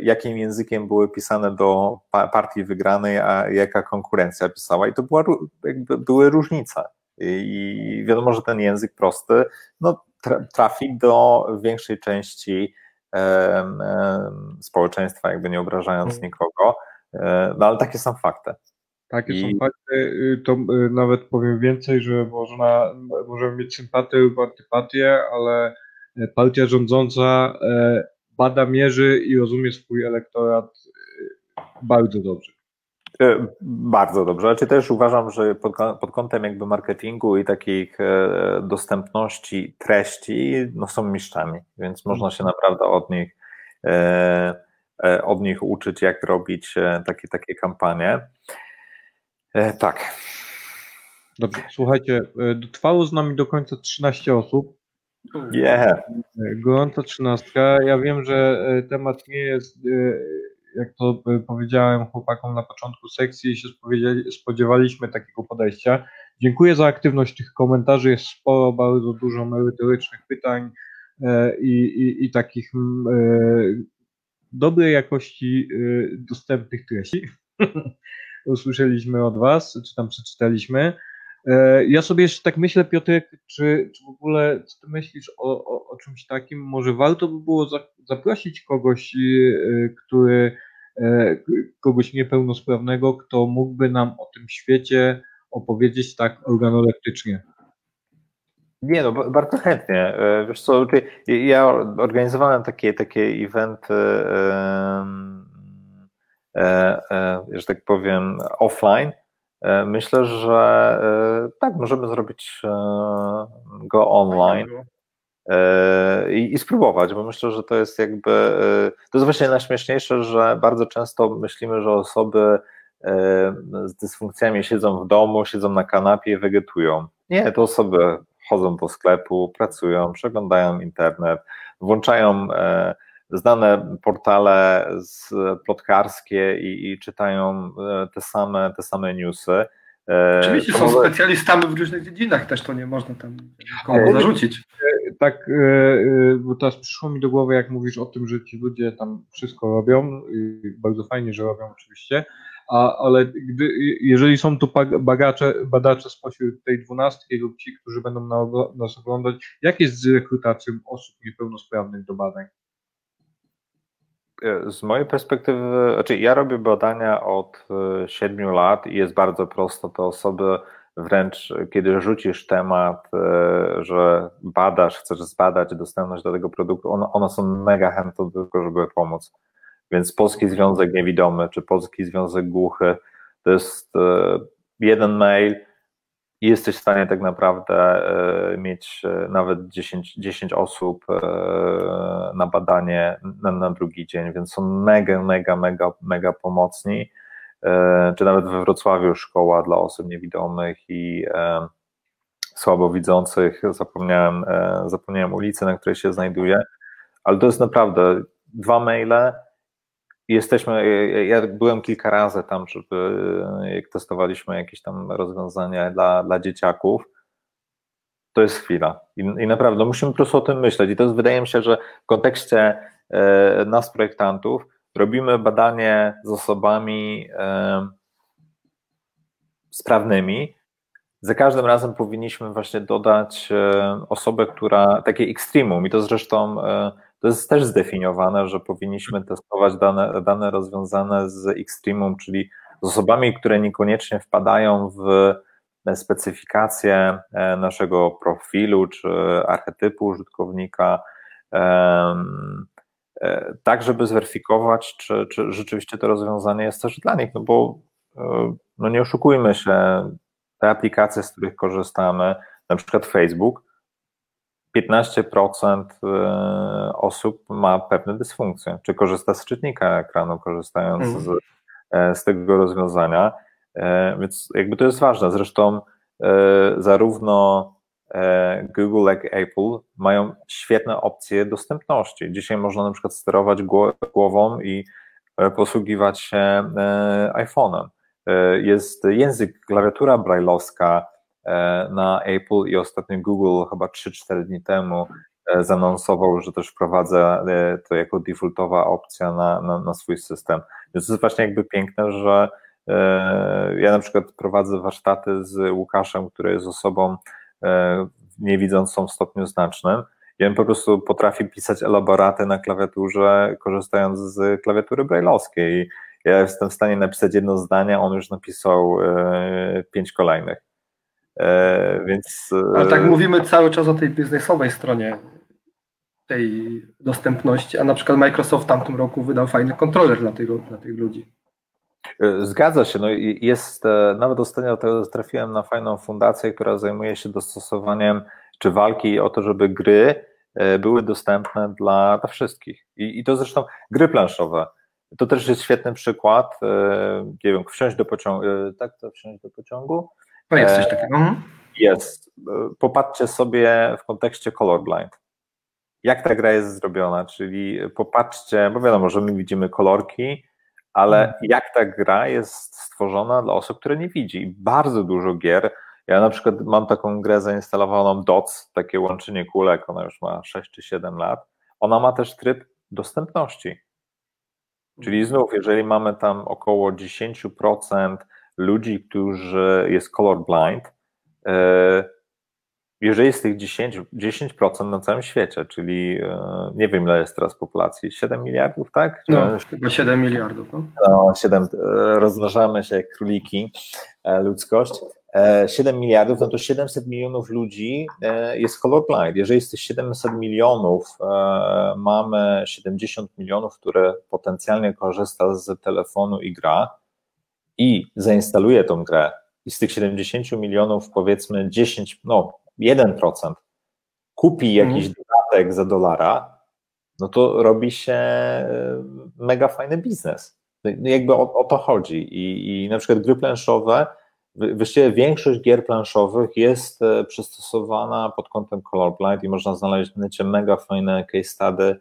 jakim językiem były pisane do pa- partii wygranej, a jaka konkurencja pisała. I to była, jakby były różnice. I wiadomo, że ten język prosty no, tra- trafi do większej części em, społeczeństwa, jakby nie obrażając Mhm. nikogo. E, No ale takie są fakty. Takie I- są fakty, y, to y, nawet powiem więcej, że można, możemy mieć sympatię lub antypatię, ale partia rządząca e, bada, mierzy i rozumie swój elektorat y, bardzo dobrze. E, Bardzo dobrze. Znaczy też uważam, że pod, kątem jakby marketingu i takich e, dostępności treści, no są mistrzami, więc można się naprawdę od nich, e, od nich uczyć, jak robić takie, takie kampanie. Tak. Dobrze, słuchajcie, dotrwało z nami do końca 13 osób. Yeah. Gorąca trzynastka. Ja wiem, że y, temat nie jest, y, jak to y, powiedziałem chłopakom na początku sekcji, się spodziewaliśmy takiego podejścia. Dziękuję za aktywność tych komentarzy. Jest sporo, bardzo dużo merytorycznych pytań e, i, i, i takich e, dobrej jakości e, dostępnych treści. Usłyszeliśmy od Was, czy tam przeczytaliśmy. E, Ja sobie jeszcze tak myślę, Piotrek, czy, czy w ogóle, co ty myślisz o, o, o czymś takim? Może warto by było za, zaprosić kogoś, e, który, e, kogoś niepełnosprawnego, kto mógłby nam o tym świecie opowiedzieć tak organoleptycznie. Nie, no ba- bardzo chętnie. Wiesz co, ty- ja organizowałem takie, takie eventy, że tak powiem, offline. E, Myślę, że e, tak, możemy zrobić e, go online i, i spróbować, bo myślę, że to jest jakby, to jest właśnie najśmieszniejsze, że bardzo często myślimy, że osoby z dysfunkcjami siedzą w domu, siedzą na kanapie i wegetują. Nie, to osoby chodzą po sklepu, pracują, przeglądają internet, włączają znane portale z, plotkarskie i, i czytają e, te same, te same newsy. E, Oczywiście są specjalistami w różnych dziedzinach, też to nie można tam komu E, zarzucić. Tak, bo teraz przyszło mi do głowy, jak mówisz o tym, że ci ludzie tam wszystko robią, i bardzo fajnie, że robią oczywiście, a, ale gdy, jeżeli są tu bagacze, badacze spośród tej dwunastki lub ci, którzy będą na, nas oglądać, jak jest z rekrutacją osób niepełnosprawnych do badań? Z mojej perspektywy, znaczy ja robię badania od 7 lat i jest bardzo prosto. Te osoby wręcz, kiedy rzucisz temat, e, że badasz, chcesz zbadać dostępność do tego produktu, one, one są mega chętne tego, żeby pomóc. Więc Polski Związek Niewidomy czy Polski Związek Głuchy to jest e, jeden mail i jesteś w stanie tak naprawdę e, mieć e, nawet 10, 10 osób e, na badanie na, na drugi dzień, więc są mega, mega, mega, mega pomocni. Czy nawet we Wrocławiu szkoła dla osób niewidomych i słabowidzących, zapomniałem, zapomniałem ulicy, na której się znajduję, ale to jest naprawdę dwa maile jesteśmy, ja byłem kilka razy tam, żeby, jak testowaliśmy jakieś tam rozwiązania dla, dla dzieciaków, to jest chwila. I, I naprawdę musimy po prostu o tym myśleć. I to jest, wydaje mi się, że w kontekście e, nas, projektantów, robimy badanie z osobami e, sprawnymi. Za każdym razem powinniśmy właśnie dodać e, osobę, która, takie ekstremum, i to zresztą e, to jest też zdefiniowane, że powinniśmy testować dane, dane rozwiązane z ekstremum, czyli z osobami, które niekoniecznie wpadają w specyfikację e, naszego profilu czy archetypu użytkownika, e, tak żeby zweryfikować, czy, czy rzeczywiście to rozwiązanie jest też dla nich, no bo e, no nie oszukujmy się, te aplikacje, z których korzystamy, na przykład Facebook, 15% e, osób ma pewne dysfunkcje, czy korzysta z czytnika ekranu, korzystając Mhm. z, e, z tego rozwiązania, E, więc jakby to jest ważne. Zresztą e, zarówno Google, jak i Apple mają świetne opcje dostępności. Dzisiaj można na przykład sterować gło- głową i posługiwać się iPhone'em. Jest język, klawiatura brailleowska na Apple i ostatnio Google chyba 3-4 dni temu e, zanonsował, że też wprowadza e, to jako defaultowa opcja na, na, na swój system. Więc to jest właśnie jakby piękne, że e, ja na przykład prowadzę warsztaty z Łukaszem, który jest osobą e, niewidzącą w stopniu znacznym i on po prostu potrafi pisać elaboraty na klawiaturze, korzystając z klawiatury brailleowskiej ja jestem w stanie napisać jedno zdanie, on już napisał e, pięć kolejnych. E, więc. Ale tak mówimy cały czas o tej biznesowej stronie tej dostępności, a na przykład Microsoft w tamtym roku wydał fajny kontroler dla tych, dla tych ludzi. Zgadza się. No jest, nawet ostatnio trafiłem na fajną fundację, która zajmuje się dostosowaniem czy walki o to, żeby gry były dostępne dla, dla wszystkich. I, I to zresztą gry planszowe to też jest świetny przykład. E, nie wiem, wsiąść do pociągu. E, tak, to wsiąść do pociągu. No jest coś takiego. Mhm. Jest. E, popatrzcie sobie w kontekście colorblind. Jak ta gra jest zrobiona, czyli popatrzcie, bo wiadomo, że my widzimy kolorki, ale mhm. jak ta gra jest stworzona dla osób, które nie widzi. I bardzo dużo gier. Ja na przykład mam taką grę zainstalowaną DOTS, takie łączenie kulek, ona już ma 6 czy 7 lat. Ona ma też tryb dostępności. Czyli znów, jeżeli mamy tam około 10% ludzi, którzy jest colorblind, e, jeżeli z tych 10, 10% na całym świecie, czyli e, nie wiem ile jest teraz populacji, 7 miliardów, tak? No, chyba 7 miliardów. No, no 7, e, rozmnażamy się jak króliki, ludzkość. 7 miliardów, no to 700 milionów ludzi jest colorblind. Jeżeli z tych 700 milionów mamy 70 milionów, które potencjalnie korzysta z telefonu i gra i zainstaluje tą grę i z tych 70 milionów powiedzmy 10, no 1% kupi jakiś mhm. dodatek za dolara, no to robi się mega fajny biznes. No jakby o, o to chodzi. I, I na przykład gry planszowe Właściwie większość gier planszowych jest e, przystosowana pod kątem colorblind i można znaleźć w necie mega fajne case study,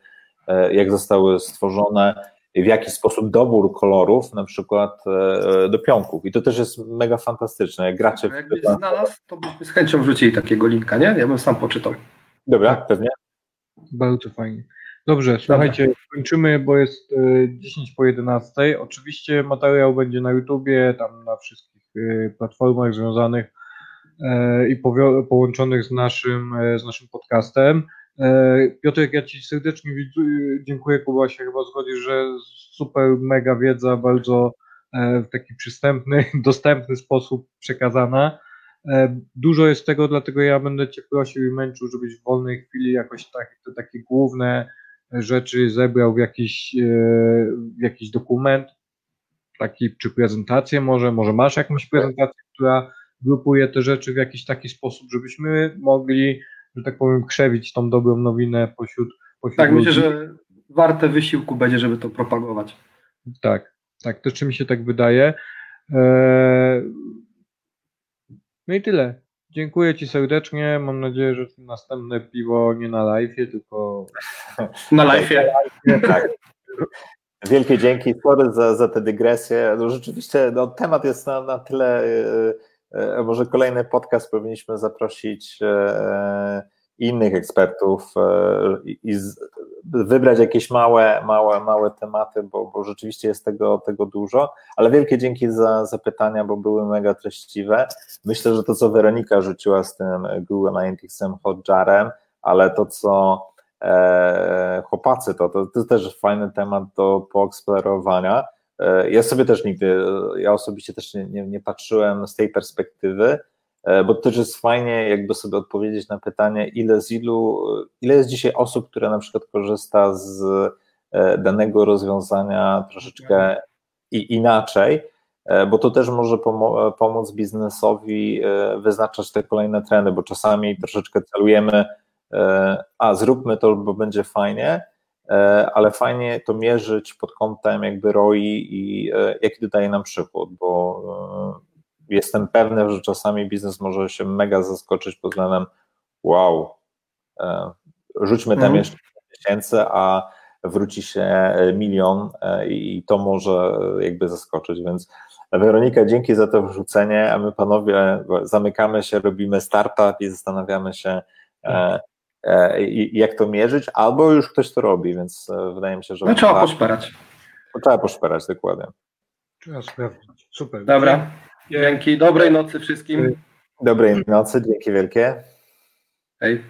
e, jak zostały stworzone, w jaki sposób dobór kolorów na przykład e, do pionków. I to też jest mega fantastyczne. Jak gracze no, Jakbyś znalazł, to byśmy z chęcią wrzucili takiego linka, nie? Ja bym sam poczytał. Dobra, pewnie. Bardzo fajnie. Dobrze, słuchajcie, kończymy, bo jest 10 po 11. Oczywiście materiał będzie na YouTubie, tam na wszystkich Y, platformach związanych e, i połączonych z naszym, e, z naszym podcastem. E, Piotrek, ja Ci serdecznie dziękuję, Kuba się chyba zgodzi, że super, mega wiedza, bardzo w taki przystępny, dostępny sposób przekazana. Dużo jest tego, dlatego ja będę Cię prosił i męczył, żebyś w wolnej chwili jakoś tak, te takie główne rzeczy zebrał w jakiś, w jakiś dokument, taki, czy prezentację może, może masz jakąś prezentację, która grupuje te rzeczy w jakiś taki sposób, żebyśmy mogli, że tak powiem, krzewić tą dobrą nowinę pośród, pośród Tak, ludzi. myślę, że warte wysiłku będzie, żeby to propagować. Tak, tak, to czy mi się tak wydaje. Eee... No i tyle. Dziękuję Ci serdecznie. Mam nadzieję, że następne piwo nie na live, tylko na live. Tak. Wielkie dzięki, sorry za, za tę dygresję. No rzeczywiście no, temat jest na, na tyle, e, może kolejny podcast powinniśmy zaprosić e, innych ekspertów e, i wybrać jakieś małe, małe, małe tematy, bo, bo rzeczywiście jest tego, tego dużo, ale wielkie dzięki za zapytania, bo były mega treściwe. Myślę, że to, co Weronika rzuciła z tym Google Analyticsem, Hotjarem, ale to, co e, chłopacy, to, to, to też fajny temat do poeksplorowania. E, ja sobie też nigdy, ja osobiście też nie, nie, nie patrzyłem z tej perspektywy, e, bo to też jest fajnie jakby sobie odpowiedzieć na pytanie, ile z ilu, ile jest dzisiaj osób, które na przykład korzysta z e, danego rozwiązania troszeczkę i inaczej, e, bo to też może pomóc biznesowi e, wyznaczać te kolejne trendy, bo czasami troszeczkę celujemy E, a zróbmy to, bo będzie fajnie, e, ale fajnie to mierzyć pod kątem jakby ROI i e, jaki dodaje nam przychód, bo jestem pewny, że czasami biznes może się mega zaskoczyć pod względem wow, rzućmy tam mhm. jeszcze tysięcy, a wróci się milion i to może jakby zaskoczyć, więc Weronika, dzięki za to wrzucenie, a my panowie zamykamy się, robimy startup i zastanawiamy się, E, i jak to mierzyć, albo już ktoś to robi, więc e, wydaje mi się, że... No trzeba poszperać. Trzeba poszperać, dokładnie. Trzeba sprawdzić. Super. Dobra, dzięki. Dobrej nocy wszystkim. Dobrej nocy, dzięki wielkie. Hej.